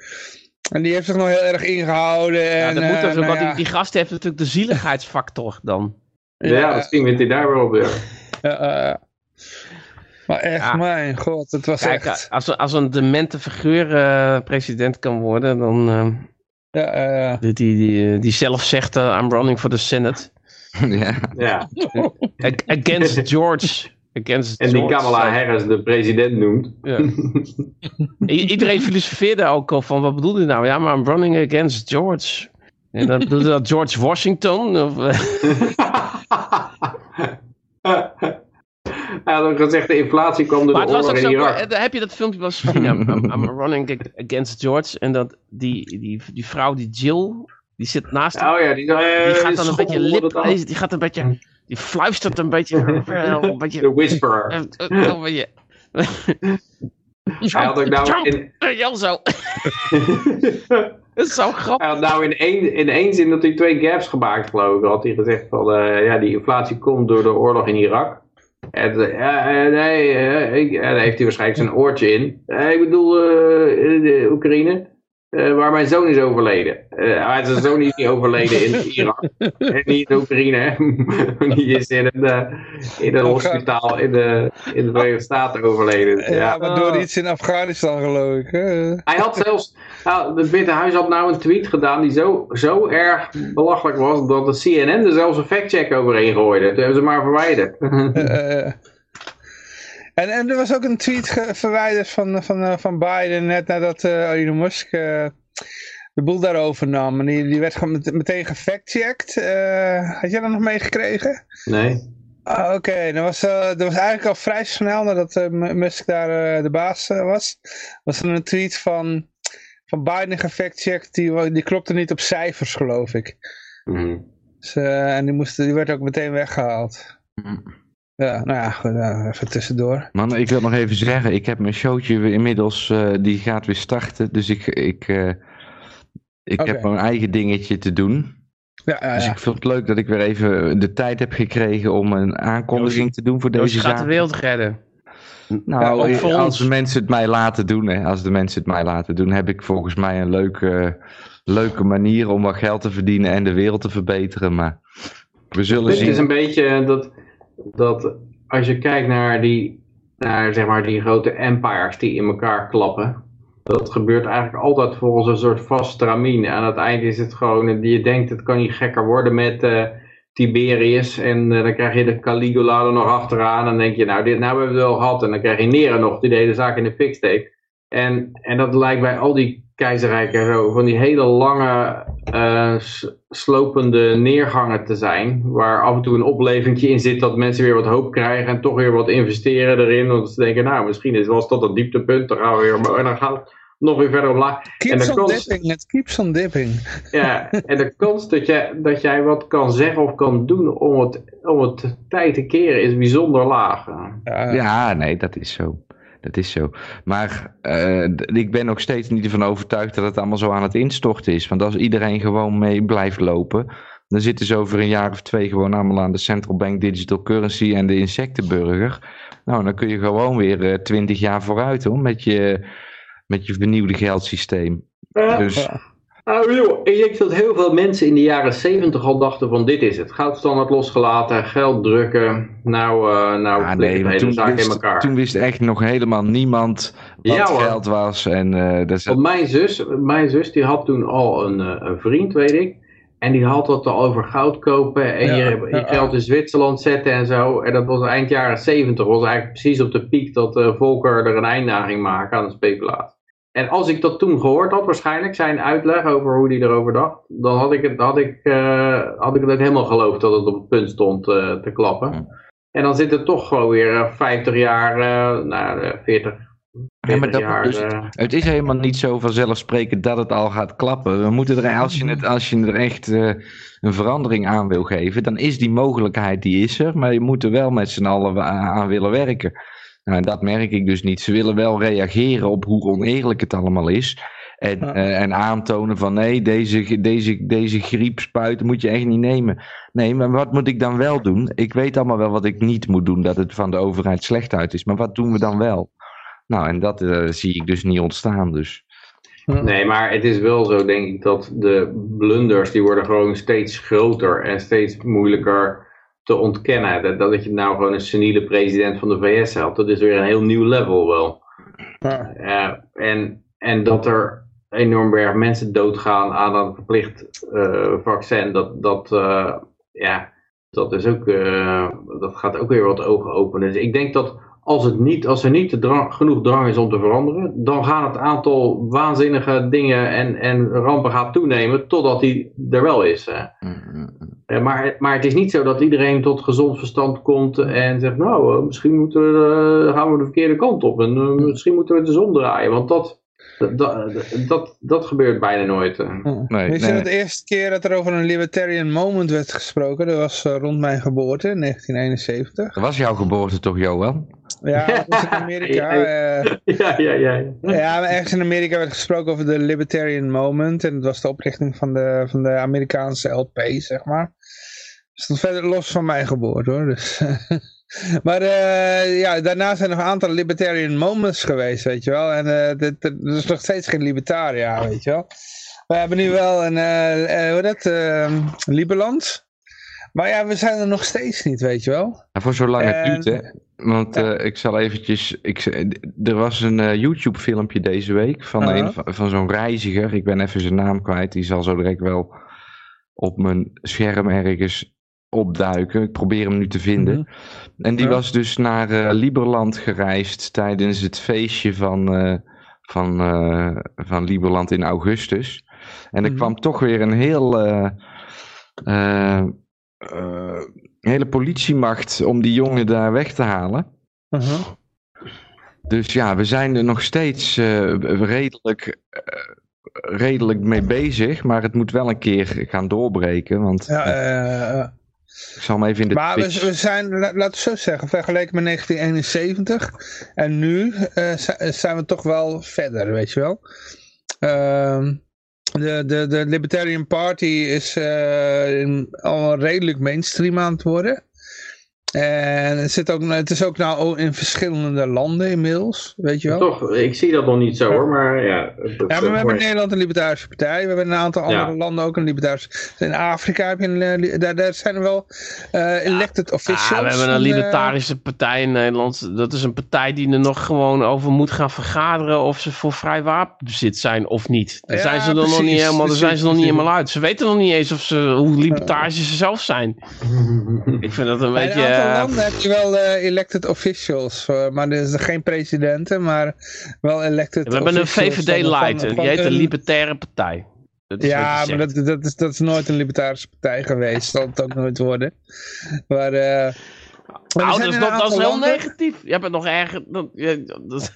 S1: En die heeft zich nog heel erg ingehouden. Ja, en,
S3: dat moet uh, nou die, die gast heeft natuurlijk de zieligheidsfactor dan.
S2: Ja, ja misschien wint hij daar wel op weer.
S1: Ja, maar echt, mijn god, het was Kijk, echt...
S3: Als, als een demente figuur uh, president kan worden, dan... Uh, ja, uh, die, die, die zelf zegt, I'm running for the Senate.
S2: ja. ja.
S3: Against George. Against
S2: en die Kamala Harris de president noemt. Ja.
S3: iedereen filosofeerde ook al van, wat bedoelde hij nou? Ja, maar I'm running against George. En dan bedoelde dat George Washington? Of,
S2: Hij had ook gezegd, de inflatie kwam door maar de oorlog in Irak.
S3: Eh, heb je dat filmpje wel eens gezien? I'm, I'm, running against George. En dat die, die, die vrouw, die Jill, die zit naast
S2: hem. Oh ja, die, uh,
S3: die gaat dan een beetje lip... Die gaat een beetje... Die fluistert een beetje... Een beetje
S2: de whisperer.
S3: Een beetje...
S2: Hij had ook nou in...
S3: Jan zo. Dat is zo grappig.
S2: Hij had nou in één, in één zin dat hij twee gaps gemaakt, geloof ik. Had hij gezegd van, uh, ja, die inflatie komt door de oorlog in Irak. En, uh, nee, uh, daar heeft hij waarschijnlijk zijn oortje in. ik bedoel, de Oekraïne. Uh, waar mijn zoon is overleden. Uh, zijn zoon is niet overleden in Irak. en niet in Oekraïne. die is in een, uh, in een hospitaal in de, in de Verenigde Staten overleden. Ja,
S1: ja. maar door iets in Afghanistan geloof ik.
S2: Hij had zelfs, nou, het Witte Huis had nou een tweet gedaan die zo, zo erg belachelijk was. Dat de CNN er zelfs een factcheck overheen gooide. Toen hebben ze maar verwijderd.
S1: En, en er was ook een tweet verwijderd van, van, eh, van Biden net nadat uh, Elon Musk uh, de boel daarover nam. En die, die werd gewoon meteen gefactcheckt. Uh, had jij dat nog meegekregen?
S2: Nee.
S1: Ah, Oké, okay. dat, was, dat was eigenlijk al vrij snel nadat Musk daar de baas was. Was er een tweet van, van Biden gefactcheckt. Die, die klopte niet op cijfers geloof ik. Mm. Dus, en die, moest, die werd ook meteen weggehaald. Mm. Ja, nou ja, goed, even tussendoor.
S4: Man, ik wil nog even zeggen, ik heb mijn showtje inmiddels, uh, die gaat weer starten. Dus ik, ik, uh, ik okay. heb mijn eigen dingetje te doen. Ja, ja, dus ik vind het leuk dat ik weer even de tijd heb gekregen om een aankondiging te doen voor deze zaak.
S3: Je gaat de wereld redden.
S4: Nou, ja, als de mensen het mij laten doen, hè, als de mensen het mij laten doen, heb ik volgens mij een leuke, leuke manier om wat geld te verdienen en de wereld te verbeteren. Maar we zullen
S2: Dit
S4: zien.
S2: Het is een beetje dat dat als je kijkt naar die, naar zeg maar die grote empires die in elkaar klappen, dat gebeurt eigenlijk altijd volgens een soort vast stramien. Aan het eind is het gewoon, je denkt het kan niet gekker worden met uh, Tiberius en uh, dan krijg je de Caligula er nog achteraan en dan denk je nou dit nou hebben we wel gehad en dan krijg je Nero nog die de hele zaak in de fik. En, en dat lijkt bij al die keizerrijken zo van die hele lange uh, slopende neergangen te zijn. Waar af en toe een opleving in zit dat mensen weer wat hoop krijgen en toch weer wat investeren erin. Want ze denken, nou misschien is was tot dat dieptepunt, dan gaan we weer en dan gaan we nog weer verder omlaag.
S1: Keeps en on kans, dipping, het keeps on dipping.
S2: Ja, en de kans dat jij, dat jij wat kan zeggen of kan doen om het, om het tijd te keren is bijzonder laag.
S4: Ja, ja nee, dat is zo dat is zo. Maar uh, ik ben nog steeds niet ervan overtuigd dat het allemaal zo aan het instorten is. Want als iedereen gewoon mee blijft lopen, dan zitten ze over een jaar of twee gewoon allemaal aan de central bank digital currency en de insectenburger. Nou, dan kun je gewoon weer uh, twintig jaar vooruit hoor, met je, met je vernieuwde geldsysteem. dus...
S2: Joh, ik denk dat heel veel mensen in de jaren 70 al dachten van dit is het. Goudstandaard losgelaten, geld drukken, nou, uh, nou
S4: nee, de hele zaak in elkaar. Toen wist echt nog helemaal niemand wat ja, geld was. En, uh, dat
S2: Want mijn zus, mijn zus die had toen al een, uh, een vriend, weet ik. En die had het al over goud kopen en ja, je, je geld in Zwitserland zetten en zo. En dat was eind jaren 70, was eigenlijk precies op de piek dat Volker er een einde aan ging maken aan de speculatie. En als ik dat toen gehoord had, waarschijnlijk zijn uitleg over hoe hij erover dacht, dan had ik het, had ik, uh, had ik het helemaal geloofd dat het op het punt stond uh, te klappen. En dan zit het toch gewoon weer 50 jaar, uh, nou, 40,
S4: Ja, maar dat, dus, het is helemaal niet zo vanzelfsprekend dat het al gaat klappen. We moeten er, als, je het, als je er echt een verandering aan wil geven, dan is die mogelijkheid, die is er. Maar je moet er wel met z'n allen aan willen werken. Nou, dat merk ik dus niet. Ze willen wel reageren op hoe oneerlijk het allemaal is. En, uh, en aantonen van nee, deze, deze, deze griepspuiten moet je echt niet nemen. Nee, maar wat moet ik dan wel doen? Ik weet allemaal wel wat ik niet moet doen, dat het van de overheid slecht uit is. Maar wat doen we dan wel? Nou, en dat uh, zie ik dus niet ontstaan. Dus.
S2: Nee, maar het is wel zo, denk ik, dat de blunders, die worden gewoon steeds groter en steeds moeilijker te ontkennen. Dat, dat je nou gewoon een seniele president van de VS hebt, dat is weer een heel nieuw level wel. Ja. Uh, en, en dat er enorm berg mensen doodgaan aan een verplicht uh, vaccin, dat, dat, uh, ja, dat, is ook, dat gaat ook weer wat ogen openen. Dus ik denk dat als, het niet, als er niet drang, genoeg drang is om te veranderen, dan gaat het aantal waanzinnige dingen en, en rampen gaat toenemen totdat die er wel is. Hè. Maar, maar het is niet zo dat iedereen tot gezond verstand komt en zegt, nou, misschien moeten we, gaan we de verkeerde kant op en misschien moeten we de zon draaien, want dat dat, dat, dat, gebeurt bijna nooit.
S1: Nee, Weet je nee. de eerste keer dat er over een libertarian moment werd gesproken? Dat was rond mijn geboorte, in 1971.
S4: Dat was jouw geboorte toch, Johan?
S1: Ja, dat was in Amerika. ja, uh,
S2: ja, ja, ja.
S1: Ja, maar ergens in Amerika werd gesproken over de libertarian moment. En dat was de oprichting van de, van de Amerikaanse LP, zeg maar. Dat verder los van mijn geboorte, hoor. Dus... Maar uh, ja, daarna zijn er nog een aantal libertarian moments geweest, weet je wel. En uh, dit, dit, is nog steeds geen libertaria, weet je wel. We hebben nu wel een, uh, hoe dat, Liberland. Maar ja, we zijn er nog steeds niet, weet je wel.
S4: Ja, voor zolang het duurt, hè. Want ja. ik zal eventjes... Ik, er was een YouTube filmpje deze week van, -huh. een, van, van zo'n reiziger. Ik ben even zijn naam kwijt. Die zal zo direct wel op mijn scherm ergens opduiken. Ik probeer hem nu te vinden. Mm -hmm. En die ja. was dus naar uh, Liberland gereisd tijdens het feestje van, uh, van, uh, van Liberland in augustus. En er mm -hmm. kwam toch weer een heel, hele politiemacht om die jongen daar weg te halen. Uh -huh. Dus ja, we zijn er nog steeds redelijk redelijk mee bezig, maar het moet wel een keer gaan doorbreken. Want
S1: ja, uh,
S4: ik zal hem even in de
S1: Maar we, we, zijn, laten we zo zeggen, vergeleken met 1971 en nu zijn we toch wel verder, weet je wel. De, de, de Libertarian Party is uh, al redelijk mainstream aan het worden. En het, zit ook, het is ook nou in verschillende landen inmiddels, weet je wel.
S2: Toch, ik zie dat nog niet zo hoor, maar ja.
S1: ja, maar we hebben in Nederland een libertarische partij, we hebben in een aantal andere ja. landen ook een libertarische. In Afrika heb je een, daar, daar zijn er wel uh, elected ja. officials. Ja,
S3: we hebben een libertarische partij in Nederland. Dat is een partij die er nog gewoon over moet gaan vergaderen of ze voor vrij wapenbezit zijn of niet. Daar zijn ze nog niet helemaal, daar zijn ze nog niet helemaal uit. Ze weten nog niet eens of ze, hoe libertarisch ze zelf zijn. ik vind dat een beetje
S1: landen heb je wel uh, elected officials, uh, maar er is geen presidenten, maar wel elected
S3: We hebben een VVD-light, die heet de Libertaire Partij.
S1: ja, maar dat, dat, is, dat is nooit een libertarische partij geweest, zal het ook nooit worden. Maar, uh,
S3: maar oh, dat, is, dat, dat is heel negatief. Je bent nog erger, dan, je, dat,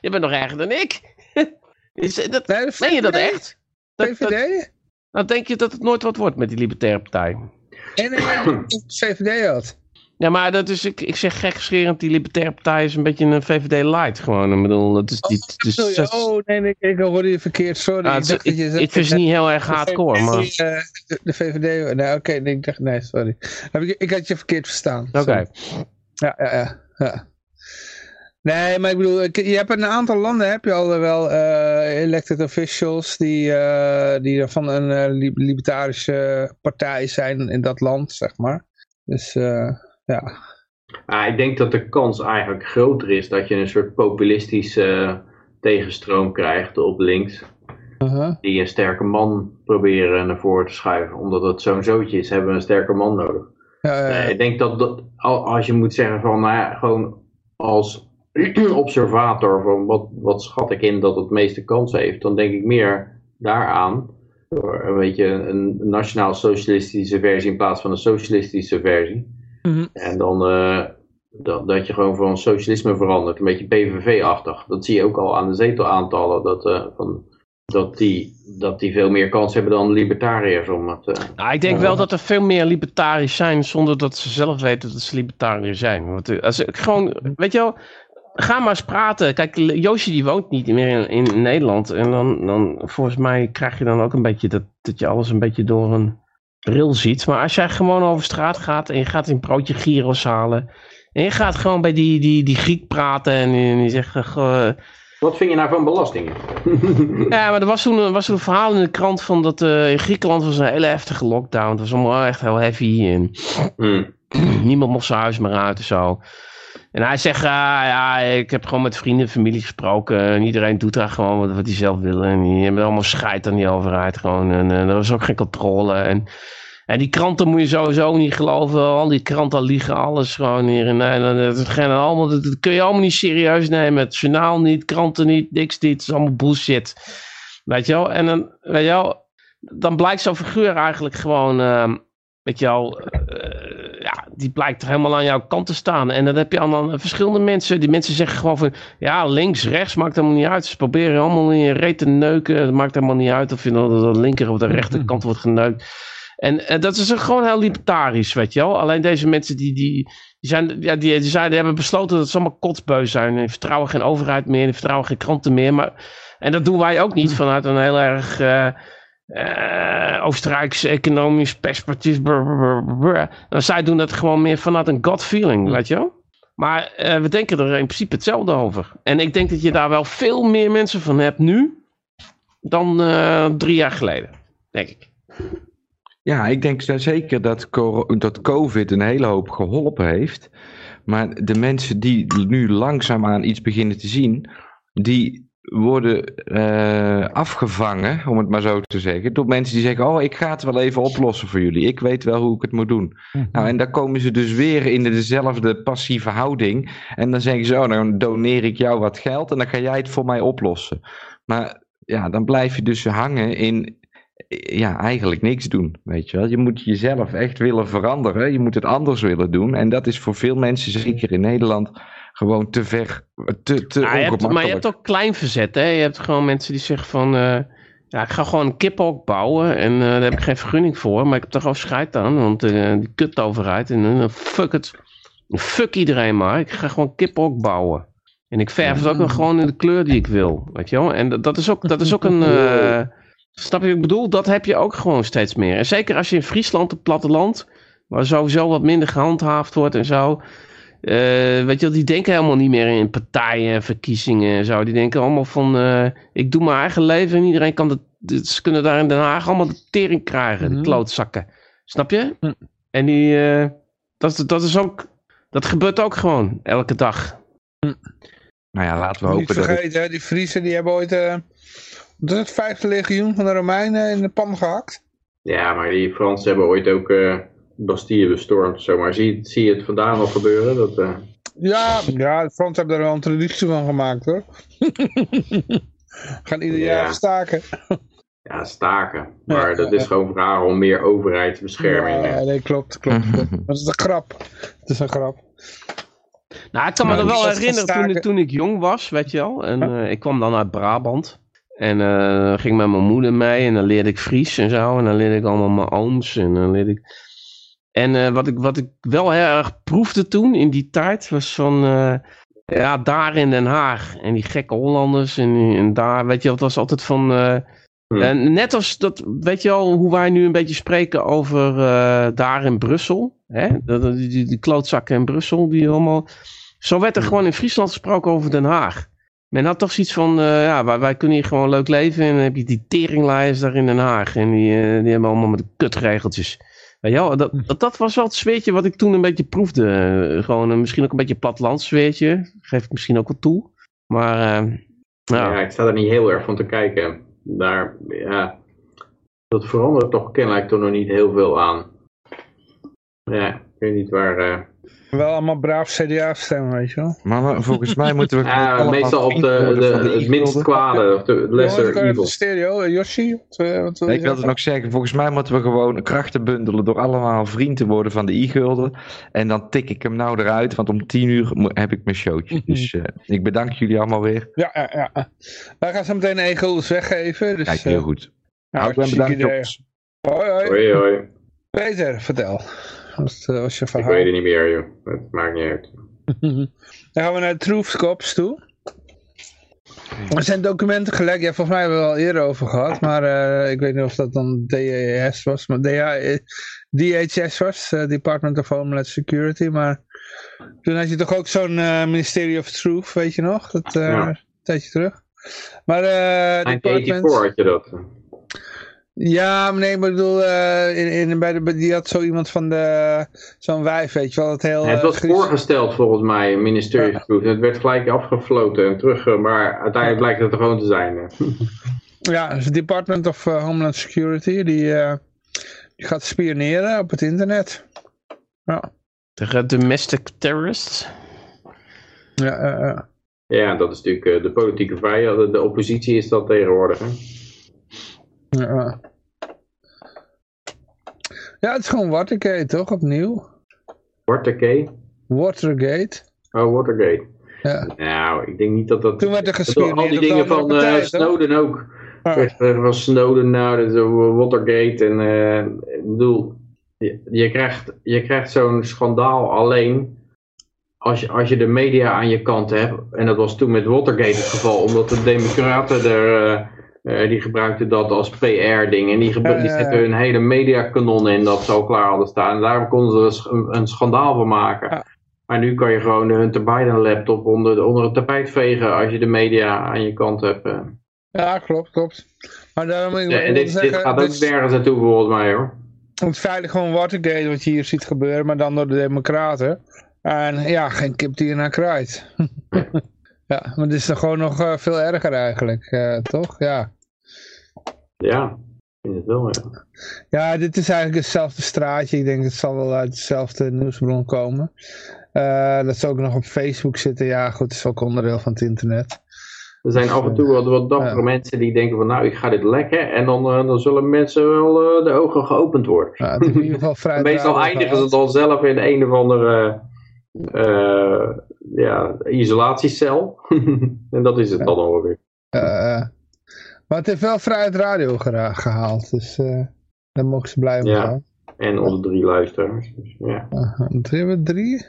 S3: je bent nog erger dan ik. is, dat, nee, meen je dat echt?
S1: VVD? Dat, dat,
S3: nou denk je dat het nooit wat wordt met die Libertaire Partij?
S1: En nee, nee, VVD had.
S3: Ja, maar dat is, ik, ik zeg gekscherend, die Libertaire Partij is een beetje een VVD light gewoon. Ik bedoel, dat is niet...
S1: Dus, oh, ja. oh, nee, nee, ik hoorde je verkeerd, sorry.
S3: Ah, ik, dacht ik, dat je, ik vind het niet heel erg hardcore, maar...
S1: De, de VVD, nee, oké, okay, nee, ik dacht, nee, sorry. Ik, ik had je verkeerd verstaan.
S3: Oké. Okay.
S1: Ja, ja, ja, ja. Nee, maar ik bedoel, je hebt in een aantal landen heb je al wel uh, elected officials die, uh, die van een uh, libertarische partij zijn in dat land, zeg maar. Dus... Ja.
S2: Ah, ik denk dat de kans eigenlijk groter is dat je een soort populistische uh, tegenstroom krijgt op links. Uh -huh. Die een sterke man proberen naar voren te schuiven. Omdat het zo'n zootje is, hebben we een sterke man nodig. Ja, ja, ja. Uh, ik denk dat, dat als je moet zeggen van, nou ja, gewoon als observator van wat, wat schat ik in dat het meeste kans heeft, dan denk ik meer daaraan. Een beetje een nationaal socialistische versie in plaats van een socialistische versie. Mm -hmm. En dan, uh, dat, dat je gewoon van socialisme verandert. Een beetje PVV-achtig. Dat zie je ook al aan de zetelaantallen. Dat, uh, van, dat, die, dat die veel meer kans hebben dan libertariërs om het... Uh,
S3: nou, ik denk wel dat er veel meer libertariërs zijn zonder dat ze zelf weten dat ze libertariër zijn. Want als ik gewoon, weet je wel, ga maar eens praten. Kijk, Joosje die woont niet meer in, in, Nederland. En dan, dan, volgens mij krijg je dan ook een beetje dat, dat je alles een beetje door een bril ziet. Maar als jij gewoon over straat gaat en je gaat een broodje gyros halen. En je gaat gewoon bij die, die, die Griek praten en die, zegt... Uh,
S2: wat vind je nou van belastingen?
S3: ja, maar er was toen, was toen een verhaal in de krant van dat uh, in Griekenland was een hele heftige lockdown. Het was allemaal echt heel heavy en hmm. niemand mocht zijn huis meer uit en zo. En hij zegt, ah, ja, ik heb gewoon met vrienden en familie gesproken. En iedereen doet daar gewoon wat, hij zelf wil. En die hebben allemaal scheid aan die overheid gewoon. En, en er was ook geen controle. En, en die kranten moet je sowieso niet geloven. Al die kranten liegen alles gewoon hier in Nederland. Dat, allemaal, dat, kun je allemaal niet serieus nemen. Het journaal niet, kranten niet, niks niet. Het is allemaal bullshit. Weet je wel? En dan, weet je wel, dan blijkt zo'n figuur eigenlijk gewoon... Uh, weet je. Uh, ja, die blijkt er helemaal aan jouw kant te staan. En dan heb je dan verschillende mensen. Die mensen zeggen gewoon van, ja, links, rechts, maakt helemaal niet uit. Ze proberen allemaal in je reet te neuken. Het maakt helemaal niet uit of je nou de linker of de rechterkant wordt geneukt. En, en dat is gewoon heel libertarisch, weet je wel. Alleen deze mensen die, die, die, zijn, ja, die, die, zijn, die hebben besloten dat ze allemaal kotsbeu zijn. Die vertrouwen geen overheid meer, die vertrouwen geen kranten meer. Maar, en dat doen wij ook niet vanuit een heel erg... Uh, uh, Oostenrijkse economisch perspectief. Brr, zij doen dat gewoon meer vanuit een gut feeling, weet je wel. Maar uh, we denken er in principe hetzelfde over. En ik denk dat je daar wel veel meer mensen van hebt nu dan uh, drie jaar geleden, denk ik.
S4: Ja, ik denk zeker dat, dat COVID een hele hoop geholpen heeft. Maar de mensen die nu langzaamaan iets beginnen te zien, die worden uh, afgevangen, om het maar zo te zeggen, door mensen die zeggen, oh, ik ga het wel even oplossen voor jullie. Ik weet wel hoe ik het moet doen. Mhm. Nou, en dan komen ze dus weer in dezelfde passieve houding. En dan zeggen ze, oh, dan doneer ik jou wat geld en dan ga jij het voor mij oplossen. Maar ja, dan blijf je dus hangen in, ja, eigenlijk niks doen, weet je wel. Je moet jezelf echt willen veranderen. Je moet het anders willen doen. En dat is voor veel mensen, zeker in Nederland gewoon te ver, te, te
S3: je hebt, Maar je hebt ook klein verzet, hè? Je hebt gewoon mensen die zeggen van... Uh, ja, ik ga gewoon een kippenhok bouwen en uh, daar heb ik geen vergunning voor. Maar ik heb er gewoon scheid aan, want uh, die kut overheid. En fuck het. Fuck iedereen maar. Ik ga gewoon kippenhok bouwen. En ik verf het ook nog gewoon in de kleur die ik wil. Weet je wel? En dat, dat is ook, dat is ook een... snap je wat ik bedoel? Dat heb je ook gewoon steeds meer. En zeker als je in Friesland, het platteland... waar sowieso wat minder gehandhaafd wordt en zo... Uh, weet je wel, die denken helemaal niet meer in partijen en verkiezingen en zo. Die denken allemaal van, uh, ik doe mijn eigen leven en iedereen kan de, ze kunnen daar in Den Haag allemaal de tering krijgen, mm de klootzakken. Snap je? Mm. En die, uh, dat, dat is ook, dat gebeurt ook gewoon elke dag.
S4: Mm. Nou ja, laten we hopen
S1: niet vergeten, dat... die Friesen die hebben ooit uh, het vijfde legioen van de Romeinen in de pan gehakt.
S2: Ja, maar die Fransen hebben ooit ook Bastille bestormd, zomaar. Zie, zie je het vandaan al gebeuren? Dat, uh...
S1: Ja, ja, de Frans hebben er wel een traditie van gemaakt hoor. Gaan ieder jaar staken.
S2: Ja, staken. Maar dat is gewoon vragen om meer overheidsbescherming.
S1: Ja, nee, klopt, klopt. dat is een grap. Het is een grap.
S3: Nou, ik kan me er wel herinneren toen ik, toen ik jong was, weet je wel. En uh, ik kwam dan uit Brabant. En uh, ging met mijn moeder mee en dan leerde ik Fries en zo. En dan leerde ik allemaal mijn ooms en dan leerde ik... En uh, wat, ik, wat ik wel heel erg proefde toen in die tijd was van, uh, ja, daar in Den Haag. En die gekke Hollanders en, en daar, weet je, het was altijd van, uh, en net als dat, weet je al, hoe wij nu een beetje spreken over daar in Brussel. Hè? Die, die, die, klootzakken in Brussel, die allemaal. Zo werd er gewoon in Friesland gesproken over Den Haag. Men had toch zoiets van, ja, wij, wij, kunnen hier gewoon leuk leven. En dan heb je die teringlijers daar in Den Haag. En die, die hebben allemaal met de kutregeltjes. Ja, dat, dat, was wel het zweertje wat ik toen een beetje proefde. Eh, gewoon uh, misschien ook een beetje plattelandsfeertje. Geef ik misschien ook wel toe. Maar uh,
S2: ja. ik sta er niet heel erg van te kijken. Daar, ja, dat verandert toch kennelijk toch nog niet heel veel aan. Ja, ik weet niet waar...
S1: Wel allemaal braaf CDA stemmen, weet je wel.
S4: Maar, volgens mij moeten we...
S2: Ja, meestal op de, de, het minst kwade, of de lesser evil.
S1: stereo, Yoshi?
S4: Wat, wat, ik wilde nog zeggen, volgens mij moeten we gewoon krachten bundelen door allemaal vriend te worden van de e-gulden. En dan tik ik hem nou eruit, want om tien uur heb ik mijn showtje. Dus uh, ik bedank jullie allemaal weer.
S1: Ja, ja, ja. Wij gaan zo meteen e-guldens weggeven. Dus,
S4: Kijk, heel goed. Nou, ik ben bedankt.
S1: Hoi, hoi.
S2: Hoi, hoi.
S1: Peter, vertel. Wat uh, was je verhaal?
S2: Ik weet het niet meer, joh. Het maakt niet uit.
S1: Dan gaan we naar Truthscops toe. Er zijn documenten gelekt, ja, volgens mij hebben we het al eerder over gehad, maar uh, ik weet niet of dat dan DHS was, maar DHS was, uh, Department of Homeland Security, maar toen had je toch ook zo'n uh, Ministry of Truth, weet je nog, dat ja. een tijdje terug. Maar uh,
S2: 1984 had je dat.
S1: Ja, nee, maar ik bedoel, uh, in, in, bij de, die had zo iemand van de, zo'n wijf, weet je wel, het heel...
S2: het was voorgesteld volgens mij, ministerie ja. Het werd gelijk afgefloten en terug, maar uiteindelijk blijkt het er gewoon te zijn.
S1: ja, dus het Department of Homeland Security, die, uh, die gaat spioneren op het internet. Ja.
S3: Tegen domestic terrorists?
S1: Ja, uh,
S2: ja, dat is natuurlijk de politieke vijand, de oppositie is dat tegenwoordig, hè?
S1: Ja. ja, het is gewoon Watergate, toch? Opnieuw.
S2: Watergate?
S1: Watergate.
S2: Oh, Watergate.
S1: Ja.
S2: Nou, ik denk niet dat dat...
S1: Toen werd er gespeeld.
S2: Al die dingen van partij, uh, Snowden ook. Ah. Van Snowden, nou, dat Watergate. En uh, ik bedoel, je, je krijgt, je krijgt zo'n schandaal alleen als je, als je de media aan je kant hebt. En dat was toen met Watergate het geval, omdat de democraten er... Uh, uh, die gebruikten dat als PR-ding. En die, die zetten hun hele mediakanon in dat ze al klaar hadden staan. En daar konden ze een, een schandaal van maken. Maar nu kan je gewoon de Hunter Biden laptop onder, onder het tapijt vegen als je de media aan je kant hebt. Uh.
S1: Ja, klopt, klopt. Maar daarom, ik
S2: en dit, zeggen, dit gaat ook dit, nergens naartoe volgens mij hoor.
S1: Het feitelijk gewoon Watergate wat je hier ziet gebeuren, maar dan door de democraten. En ja, geen kip die je naar kraait. Ja, maar het is toch gewoon nog uh, veel erger eigenlijk, uh, toch? Ja.
S2: Ja, ik vind het wel, ja.
S1: Ja, dit is eigenlijk hetzelfde straatje. Ik denk het zal wel uit dezelfde nieuwsbron komen. Uh, dat ze ook nog op Facebook zitten. Ja, goed, het is ook onderdeel van het internet.
S2: Er zijn af en toe wat, wat dappere ja. mensen die denken van nou, ik ga dit lekken. En dan, dan zullen mensen wel de ogen geopend worden.
S1: Ja, het is in ieder geval vrij
S2: Meestal eindigen ze dan zelf in een of andere ja, isolatiecel. en dat is het dan alweer.
S1: Uh, maar het heeft wel Vrijheid Radio gehaald. Dus uh, daar mogen ze blij mee
S2: ja. zijn. En onze drie luisteraars. Dus, ja.
S1: Uh, hebben we drie?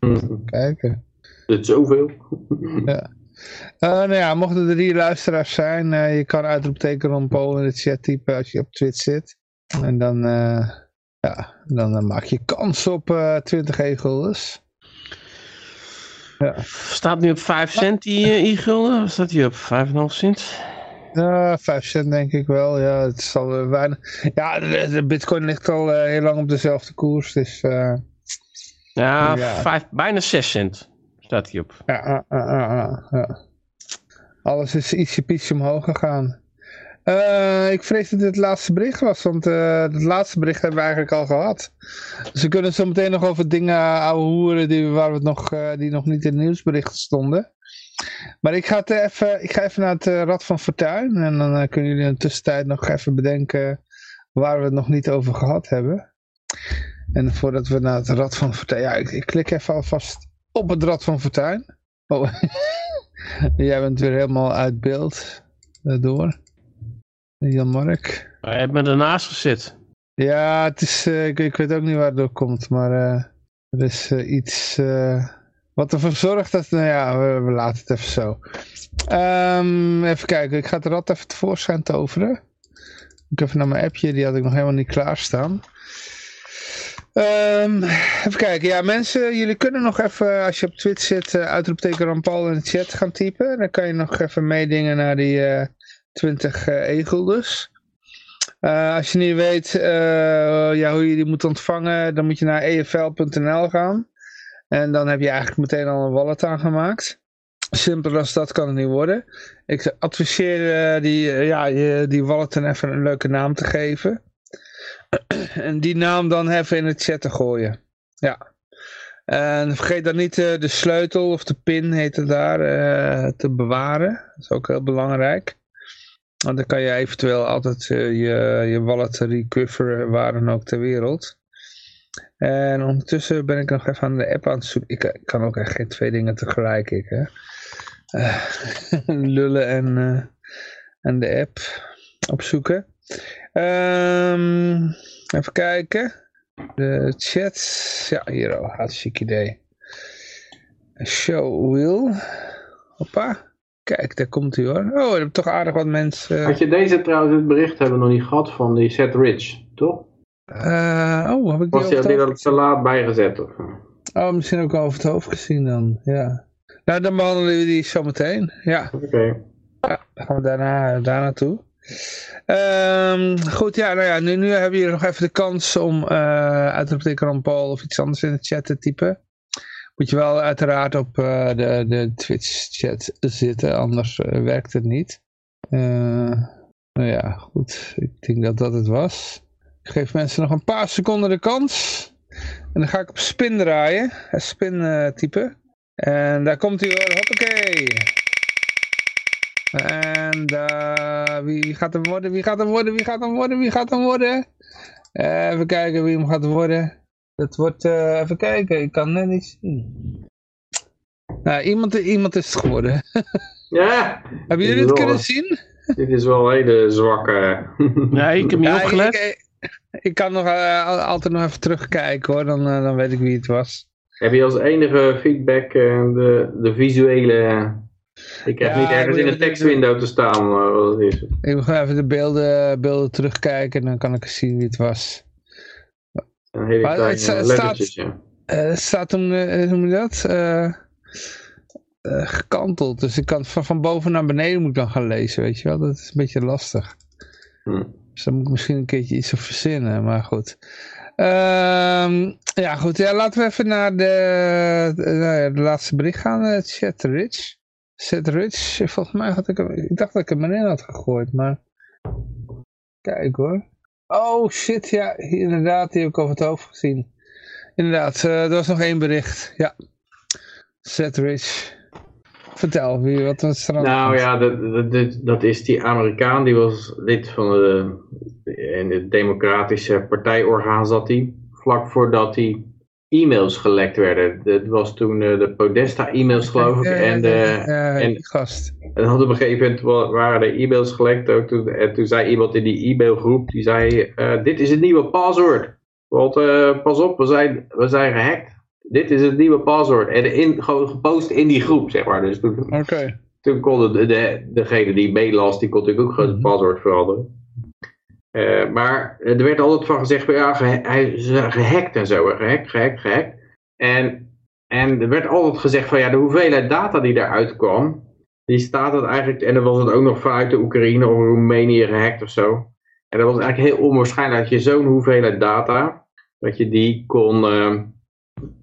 S2: Mm.
S1: Kijken.
S2: Het is zoveel.
S1: ja. Uh, nou ja, mochten er drie luisteraars zijn, uh, je kan uitroepteken rond Polen in de chat typen als je op Twitch zit. En dan, uh, ja, dan maak je kans op 20 e-guldens.
S3: Ja. Staat nu op 5 cent die e-gulden? Of staat die op 5,5 cent?
S1: Ja, 5 cent denk ik wel. Ja, het is al uh, weinig. Ja, de, de, bitcoin ligt al uh, heel lang op dezelfde koers. Dus, uh,
S3: ja, ja. Vijf, bijna 6 cent staat hij op.
S1: Ja, ja, alles is ietsje pietje omhoog gegaan. Uh, ik vrees dat dit het laatste bericht was, want uh, het laatste bericht hebben we eigenlijk al gehad. Dus we kunnen zo meteen nog over dingen ouwe hoeren die, waar we het nog, die nog niet in het nieuwsbericht stonden. Maar ik ga, het even, ik ga even naar het Rad van Fortuin en dan kunnen jullie in de tussentijd nog even bedenken waar we het nog niet over gehad hebben. En voordat we naar het Rad van Fortuin, ja ik, ik klik even alvast op het Rad van Fortuin. Oh, jij bent weer helemaal uit beeld door. Jan Mark.
S3: Hij heeft me ernaast gezet.
S1: Ja, het is, uh, ik, ik, weet ook niet waar het door komt, maar uh, er is uh, iets wat ervoor zorgt dat, nou ja, we, we laten het even zo. Um, even kijken, ik ga het rad even tevoorschijn toveren. Ik even naar mijn appje, die had ik nog helemaal niet klaarstaan. Um, even kijken, ja mensen, jullie kunnen nog even, als je op Twitch zit, uitroepteken Rampal in de chat gaan typen. Dan kan je nog even meedingen naar die 20 uh, e-guldens. Uh, als je niet weet uh, ja, hoe je die moet ontvangen, dan moet je naar efl.nl gaan. En dan heb je eigenlijk meteen al een wallet aangemaakt. Simpeler als dat kan het niet worden. Ik adviseer uh, die, ja, die wallet even een leuke naam te geven. en die naam dan even in het chat te gooien. Ja. En vergeet dan niet de sleutel of de pin heet het daar te bewaren. Dat is ook heel belangrijk. Want dan kan je eventueel altijd uh, je, je wallet recoveren waar dan ook ter wereld. En ondertussen ben ik nog even aan de app aan het zoeken. Ik, kan ook echt geen twee dingen tegelijk. Ik, hè. lullen en, en de app opzoeken. Um, even kijken. De chat. Ja, hier al. Hartstikke idee. Show wheel. Hoppa. Kijk, daar komt hij hoor. Oh, er hebben toch aardig wat mensen.
S2: Had je deze trouwens, het bericht hebben we nog niet gehad van die Set Rich, toch?
S1: Uh, oh, heb ik die
S2: Was die te laat bijgezet? Of?
S1: Oh, misschien ook al over het hoofd gezien dan. Ja. Nou, dan behandelen we die zo meteen. Ja.
S2: Oké. Okay.
S1: Ja, dan gaan we daarna, daar naartoe. Um, goed, ja, nou ja, nu, nu hebben jullie nog even de kans om uh, uitroepteken Paul of iets anders in de chat te typen. Moet je wel uiteraard op uh, de, de Twitch chat zitten, anders uh, werkt het niet. Uh, nou ja, goed, ik denk dat dat het was. Ik geef mensen nog een paar seconden de kans. En dan ga ik op spin draaien, spin typen. En daar komt hij weer, hoppakee. En wie gaat hem worden, wie gaat hem worden, wie gaat hem worden, wie gaat hem worden? Even kijken wie hem gaat worden. Het wordt, uh, even kijken, ik kan net niet zien. Nou, iemand, iemand is het geworden.
S2: ja.
S1: Hebben jullie het kunnen zien?
S2: Dit is wel een hele zwakke...
S3: nee, ik heb niet ja, opgelet.
S1: Ik, kan nog, altijd nog even terugkijken hoor, dan, dan weet ik wie het was.
S2: Heb je als enige feedback de, de visuele ik heb niet ergens in een tekstwindow te staan. Wat is het?
S1: Ik moet even de beelden, beelden terugkijken en dan kan ik zien wie het was.
S2: Een hele maar kleine het staat, ja.
S1: Uh, staat uh, hoe je dat? Uh, gekanteld. Dus ik kan van, van boven naar beneden moet ik dan gaan lezen, weet je wel. Dat is een beetje lastig.
S2: Hm.
S1: Dus dan moet ik misschien een keertje iets op verzinnen, maar goed. Uh, ja, goed. Ja, laten we even naar de, de, de laatste bericht gaan. Chat Rich. Seth Rich, volgens mij had ik hem, ik dacht dat ik hem erin had gegooid, maar kijk hoor. Oh shit, ja, inderdaad, die heb ik over het hoofd gezien. Inderdaad, uh, er was nog één bericht, ja. Seth Rich. Vertel, wie, wat was er aan
S2: Nou ja, dat, dat, dat, is die Amerikaan, die was lid van de, in het democratische partijorgaan zat hij. Vlak voordat hij e-mails gelekt werden. Dat was toen uh, de Podesta-e-mails geloof ik. en de,
S1: en, gast.
S2: En op een gegeven moment waren de e-mails gelekt. Ook toen, en toen zei iemand in die e-mailgroep, die zei, uh, dit is het nieuwe paswoord. Want pas op, we zijn, we zijn gehackt. Dit is het nieuwe paswoord. En in, gewoon gepost in die groep, zeg maar. Dus toen,
S1: okay.
S2: toen kon de, de, degene die meelas, die kon natuurlijk ook gewoon het mhm. paswoord veranderen. Uh, maar er werd altijd van gezegd, ja, hij is gehackt en zo, gehackt, gehackt, gehackt. En, en er werd altijd gezegd van, ja, de hoeveelheid data die daaruit kwam, die staat het eigenlijk, en dan was het ook nog vanuit de Oekraïne of Roemenië gehackt of zo. En dat was eigenlijk heel onwaarschijnlijk dat je zo'n hoeveelheid data, dat je die kon,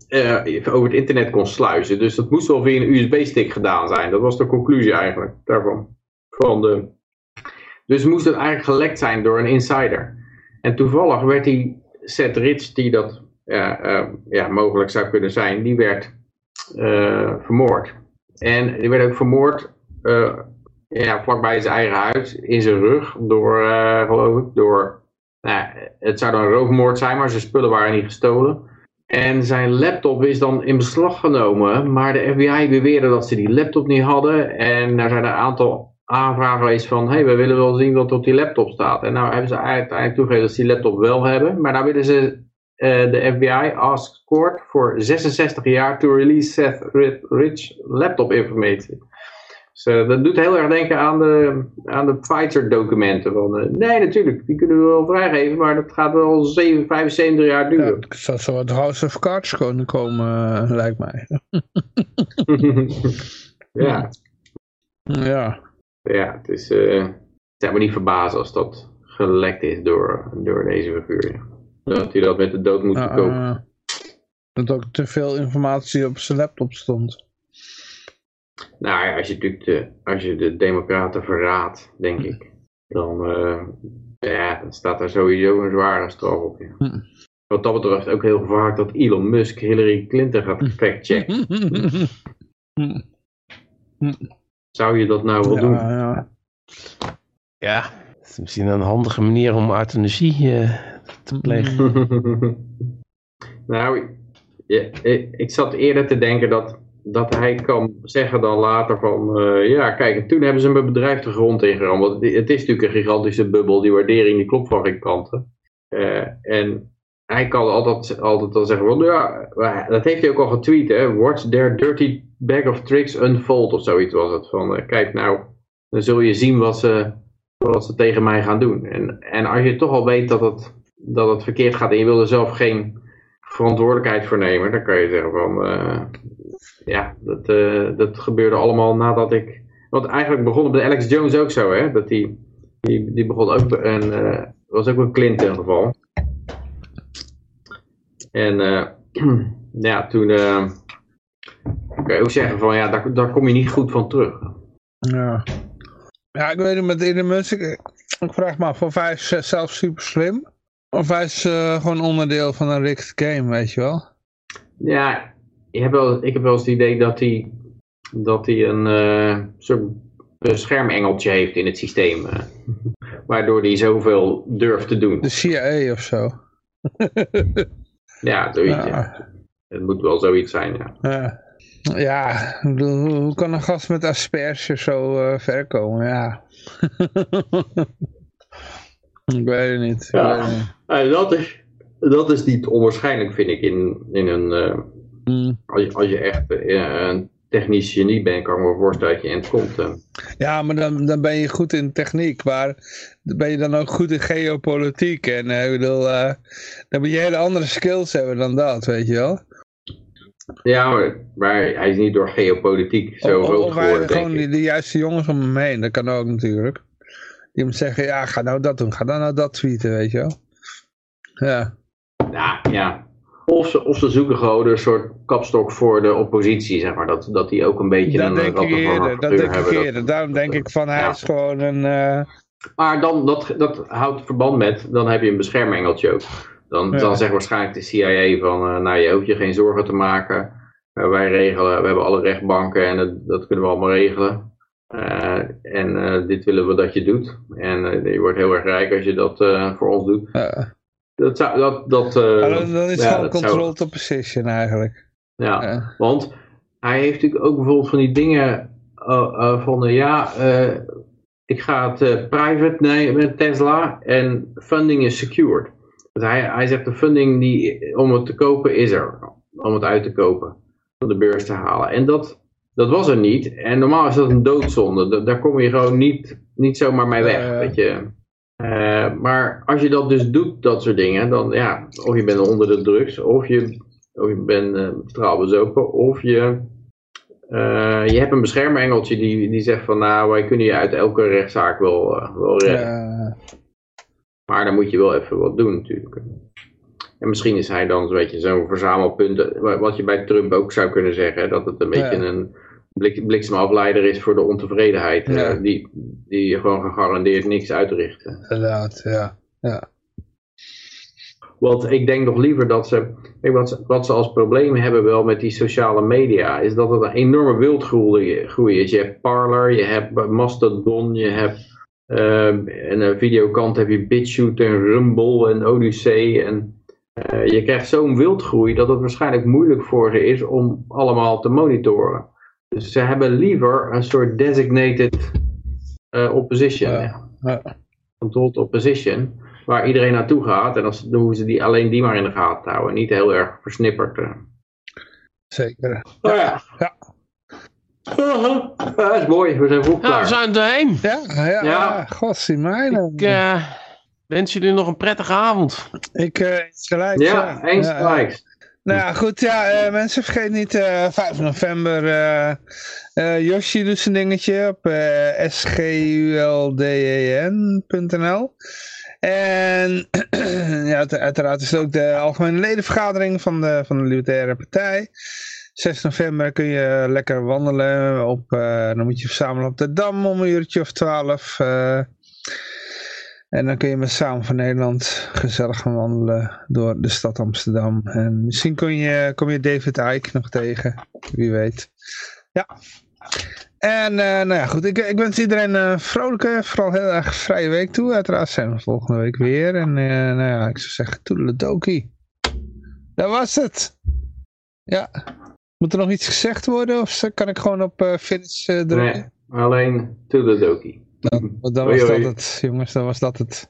S2: uh, over het internet kon sluizen. Dus dat moest wel via een USB-stick gedaan zijn. Dat was de conclusie eigenlijk daarvan. Van de dus moest het eigenlijk gelekt zijn door een insider. En toevallig werd die Seth Rich, die dat uh, ja, mogelijk zou kunnen zijn, die werd uh, vermoord. En die werd ook vermoord ja, vlakbij zijn eigen huis, in zijn rug, door, geloof ik, door, nou, het zou dan een roofmoord zijn, maar zijn spullen waren niet gestolen. En zijn laptop is dan in beslag genomen, maar de FBI beweerde dat ze die laptop niet hadden. En daar zijn een aantal aanvraag geweest van, hey, we willen wel zien wat op die laptop staat. En nou hebben ze uiteindelijk toegegeven dat ze die laptop wel hebben, maar nou willen ze uh, de FBI ask court voor 66 jaar to release Seth Rich laptop information. Dus uh, dat doet heel erg denken aan de, aan de Pfizer documenten. Van, uh, nee, natuurlijk, die kunnen we wel vrijgeven, maar dat gaat wel 7, 75 jaar duren. Ja,
S1: het zou zo het House of Cards kunnen komen, lijkt mij.
S2: ja.
S1: Ja
S2: ja, het is, uh, het zou me niet verbazen als dat gelekt is door, door deze figuur. Dat hij dat met de dood moet. Uh,
S1: dat ook te veel informatie op zijn laptop stond.
S2: Nou ja, als je natuurlijk de, als je de democraten verraadt, denk ik, dan, uh, ja, dan staat er sowieso een zware straf op. Ja.
S1: Hm.
S2: wat dat betreft ook heel vaak dat Elon Musk Hillary Clinton gaat factchecken. Zou je dat nou wel doen?
S3: Ja, ja. het is misschien een handige manier om euthanasie uh, te plegen.
S2: nou, ja, ik zat eerder te denken dat, dat hij kan zeggen dan later van... Uh, ja, kijk, toen hebben ze mijn bedrijf de grond ingeramd. Want het is natuurlijk een gigantische bubbel, die waardering die klopt van geen kanten. Uh, en hij kan altijd, altijd dan zeggen, van, ja, dat heeft hij ook al getweet, hè. Watch their dirty bag of tricks unfold of zoiets was het. Van, uh, kijk nou, dan zul je zien wat ze, wat ze tegen mij gaan doen. En, en als je toch al weet dat het, dat het verkeerd gaat en je wil er zelf geen verantwoordelijkheid voor nemen, dan kan je zeggen van, uh, ja, dat, uh, dat gebeurde allemaal nadat ik, want eigenlijk begon het bij Alex Jones ook zo, hè, dat die, die, die begon ook, en was ook een Clinton geval. En uh, ja, toen kan je ook zeggen van ja, daar, daar kom je niet goed van terug.
S1: Ja, ja ik weet het met Elon Musk, ik, ik vraag me af of hij is zelf super slim. Of hij is uh, gewoon onderdeel van een rigged game, weet je wel.
S2: Ja, ik heb wel, ik heb wel eens het idee dat hij, dat hij een soort beschermengeltje heeft in het systeem. waardoor hij zoveel durft te doen.
S1: De CIA of zo.
S2: Ja, zoiets. Ja. Het moet wel zoiets zijn, ja.
S1: Ja, ja hoe kan een gast met asperge zo uh, ver komen? Ja. ik weet het niet.
S2: Ja. Weet niet. Dat, is, dat is niet onwaarschijnlijk, vind ik, in, in een... Uh, mm. als, je, als je echt een technisch genie bent, kan ik me voorstellen dat je in het komt.
S1: Ja, maar dan, dan ben je goed in techniek, maar ben je dan ook goed in geopolitiek. En uh, ik bedoel, uh, dan moet je hele andere skills hebben dan dat, weet je wel.
S2: Ja, maar, maar hij is niet door geopolitiek zo of, groot geworden,
S1: gewoon de, de juiste jongens om hem heen, dat kan ook natuurlijk. Die moet zeggen, ja, ga nou dat doen, ga dan nou dat tweeten, weet je wel. Ja.
S2: Ja, ja. Of ze, of ze zoeken gewoon een soort kapstok voor de oppositie, zeg maar. Dat, dat die ook een beetje
S1: dat
S2: een
S1: denk ik eerder, Dat denk ik eerder. Daarom denk ik van, hij is gewoon een... Uh...
S2: Maar dan, dat, dat houdt verband met, dan heb je een beschermengeltje ook. Dan, ja. dan zegt waarschijnlijk de CIA van, uh, nou je hoeft je geen zorgen te maken. Uh, wij regelen, we hebben alle rechtbanken en dat, dat kunnen we allemaal regelen. Uh, en dit willen we dat je doet. En je wordt heel erg rijk als je dat voor ons doet. Dat zou, dat, dat, uh,
S1: ja, dan, dan, is het gewoon controlled zou... opposition eigenlijk.
S2: Ja, ja, want hij heeft natuurlijk ook bijvoorbeeld van die dingen uh, uh, van, ja, ik ga het private nemen met Tesla en funding is secured. Dus hij, hij zegt de funding die, om het te kopen is er, om het uit te kopen, om de beurs te halen. En dat, dat was er niet. En normaal is dat een doodzonde. Daar kom je gewoon niet, niet zomaar mee weg, weet je. Uh, maar als je dat dus doet, dat soort dingen, dan ja, of je bent onder de drugs, of je, of je bent uh, of je, uh, je hebt een beschermengeltje die, die zegt van nou, wij kunnen je uit elke rechtszaak wel, wel redden. Maar dan moet je wel even wat doen natuurlijk. En misschien is hij dan zo'n zo'n verzamelpunt, wat je bij Trump ook zou kunnen zeggen, dat het een beetje een bliksemafleider is voor de ontevredenheid. Ja. Uh, die, die gewoon gegarandeerd niks uitrichten.
S1: Inderdaad, ja. ja.
S2: Want ik denk nog liever dat ze, wat ze, wat ze als probleem hebben wel met die sociale media, is dat het een enorme wildgroei is. Je hebt Parler, je hebt Mastodon, je hebt uh, en een videokant heb je BitChute en Rumble en Odyssey en uh, je krijgt zo'n wildgroei dat het waarschijnlijk moeilijk voor ze is om allemaal te monitoren. Dus ze hebben liever een soort designated uh, opposition. Ja. Ja. Controlled opposition. Waar iedereen naartoe gaat. En dan doen ze die, alleen die maar in de gaten houden. Niet heel erg versnipperd. Uh.
S1: Zeker.
S2: Oh ja. ja. Dat is mooi, we zijn vroeg klaar.
S3: Ja, we zijn erheen.
S1: Ja, ja, ja. godzie mijne.
S3: Ik uh, wens jullie nog een prettige avond.
S1: Ik, uh, gelijk.
S2: Ja, eens gelijk.
S1: Nou ja, goed, ja, uh, mensen vergeet niet, uh, 5 november, uh, Yoshi doet zijn dingetje op sgulden.nl. En ja, uiteraard is het ook de algemene ledenvergadering van de, van de Libertaire Partij. 6 november kun je lekker wandelen, op, dan moet je verzamelen op de Dam om een uurtje of 12. En dan kun je met Samen van Nederland gezellig gaan wandelen door de stad Amsterdam. En misschien kom je, kom je David Icke nog tegen, wie weet. Ja. En uh, nou ja, goed, ik, ik wens iedereen een vrolijke, vooral heel erg vrije week toe. Uiteraard zijn we volgende week weer. En uh, nou ja, ik zou zeggen, toedeledokie. Dat was het. Ja. Moet er nog iets gezegd worden of kan ik gewoon op uh, finish drukken?
S2: Nee, alleen toedeledokie.
S1: Dan, dan was dat het, jongens, dan was dat het.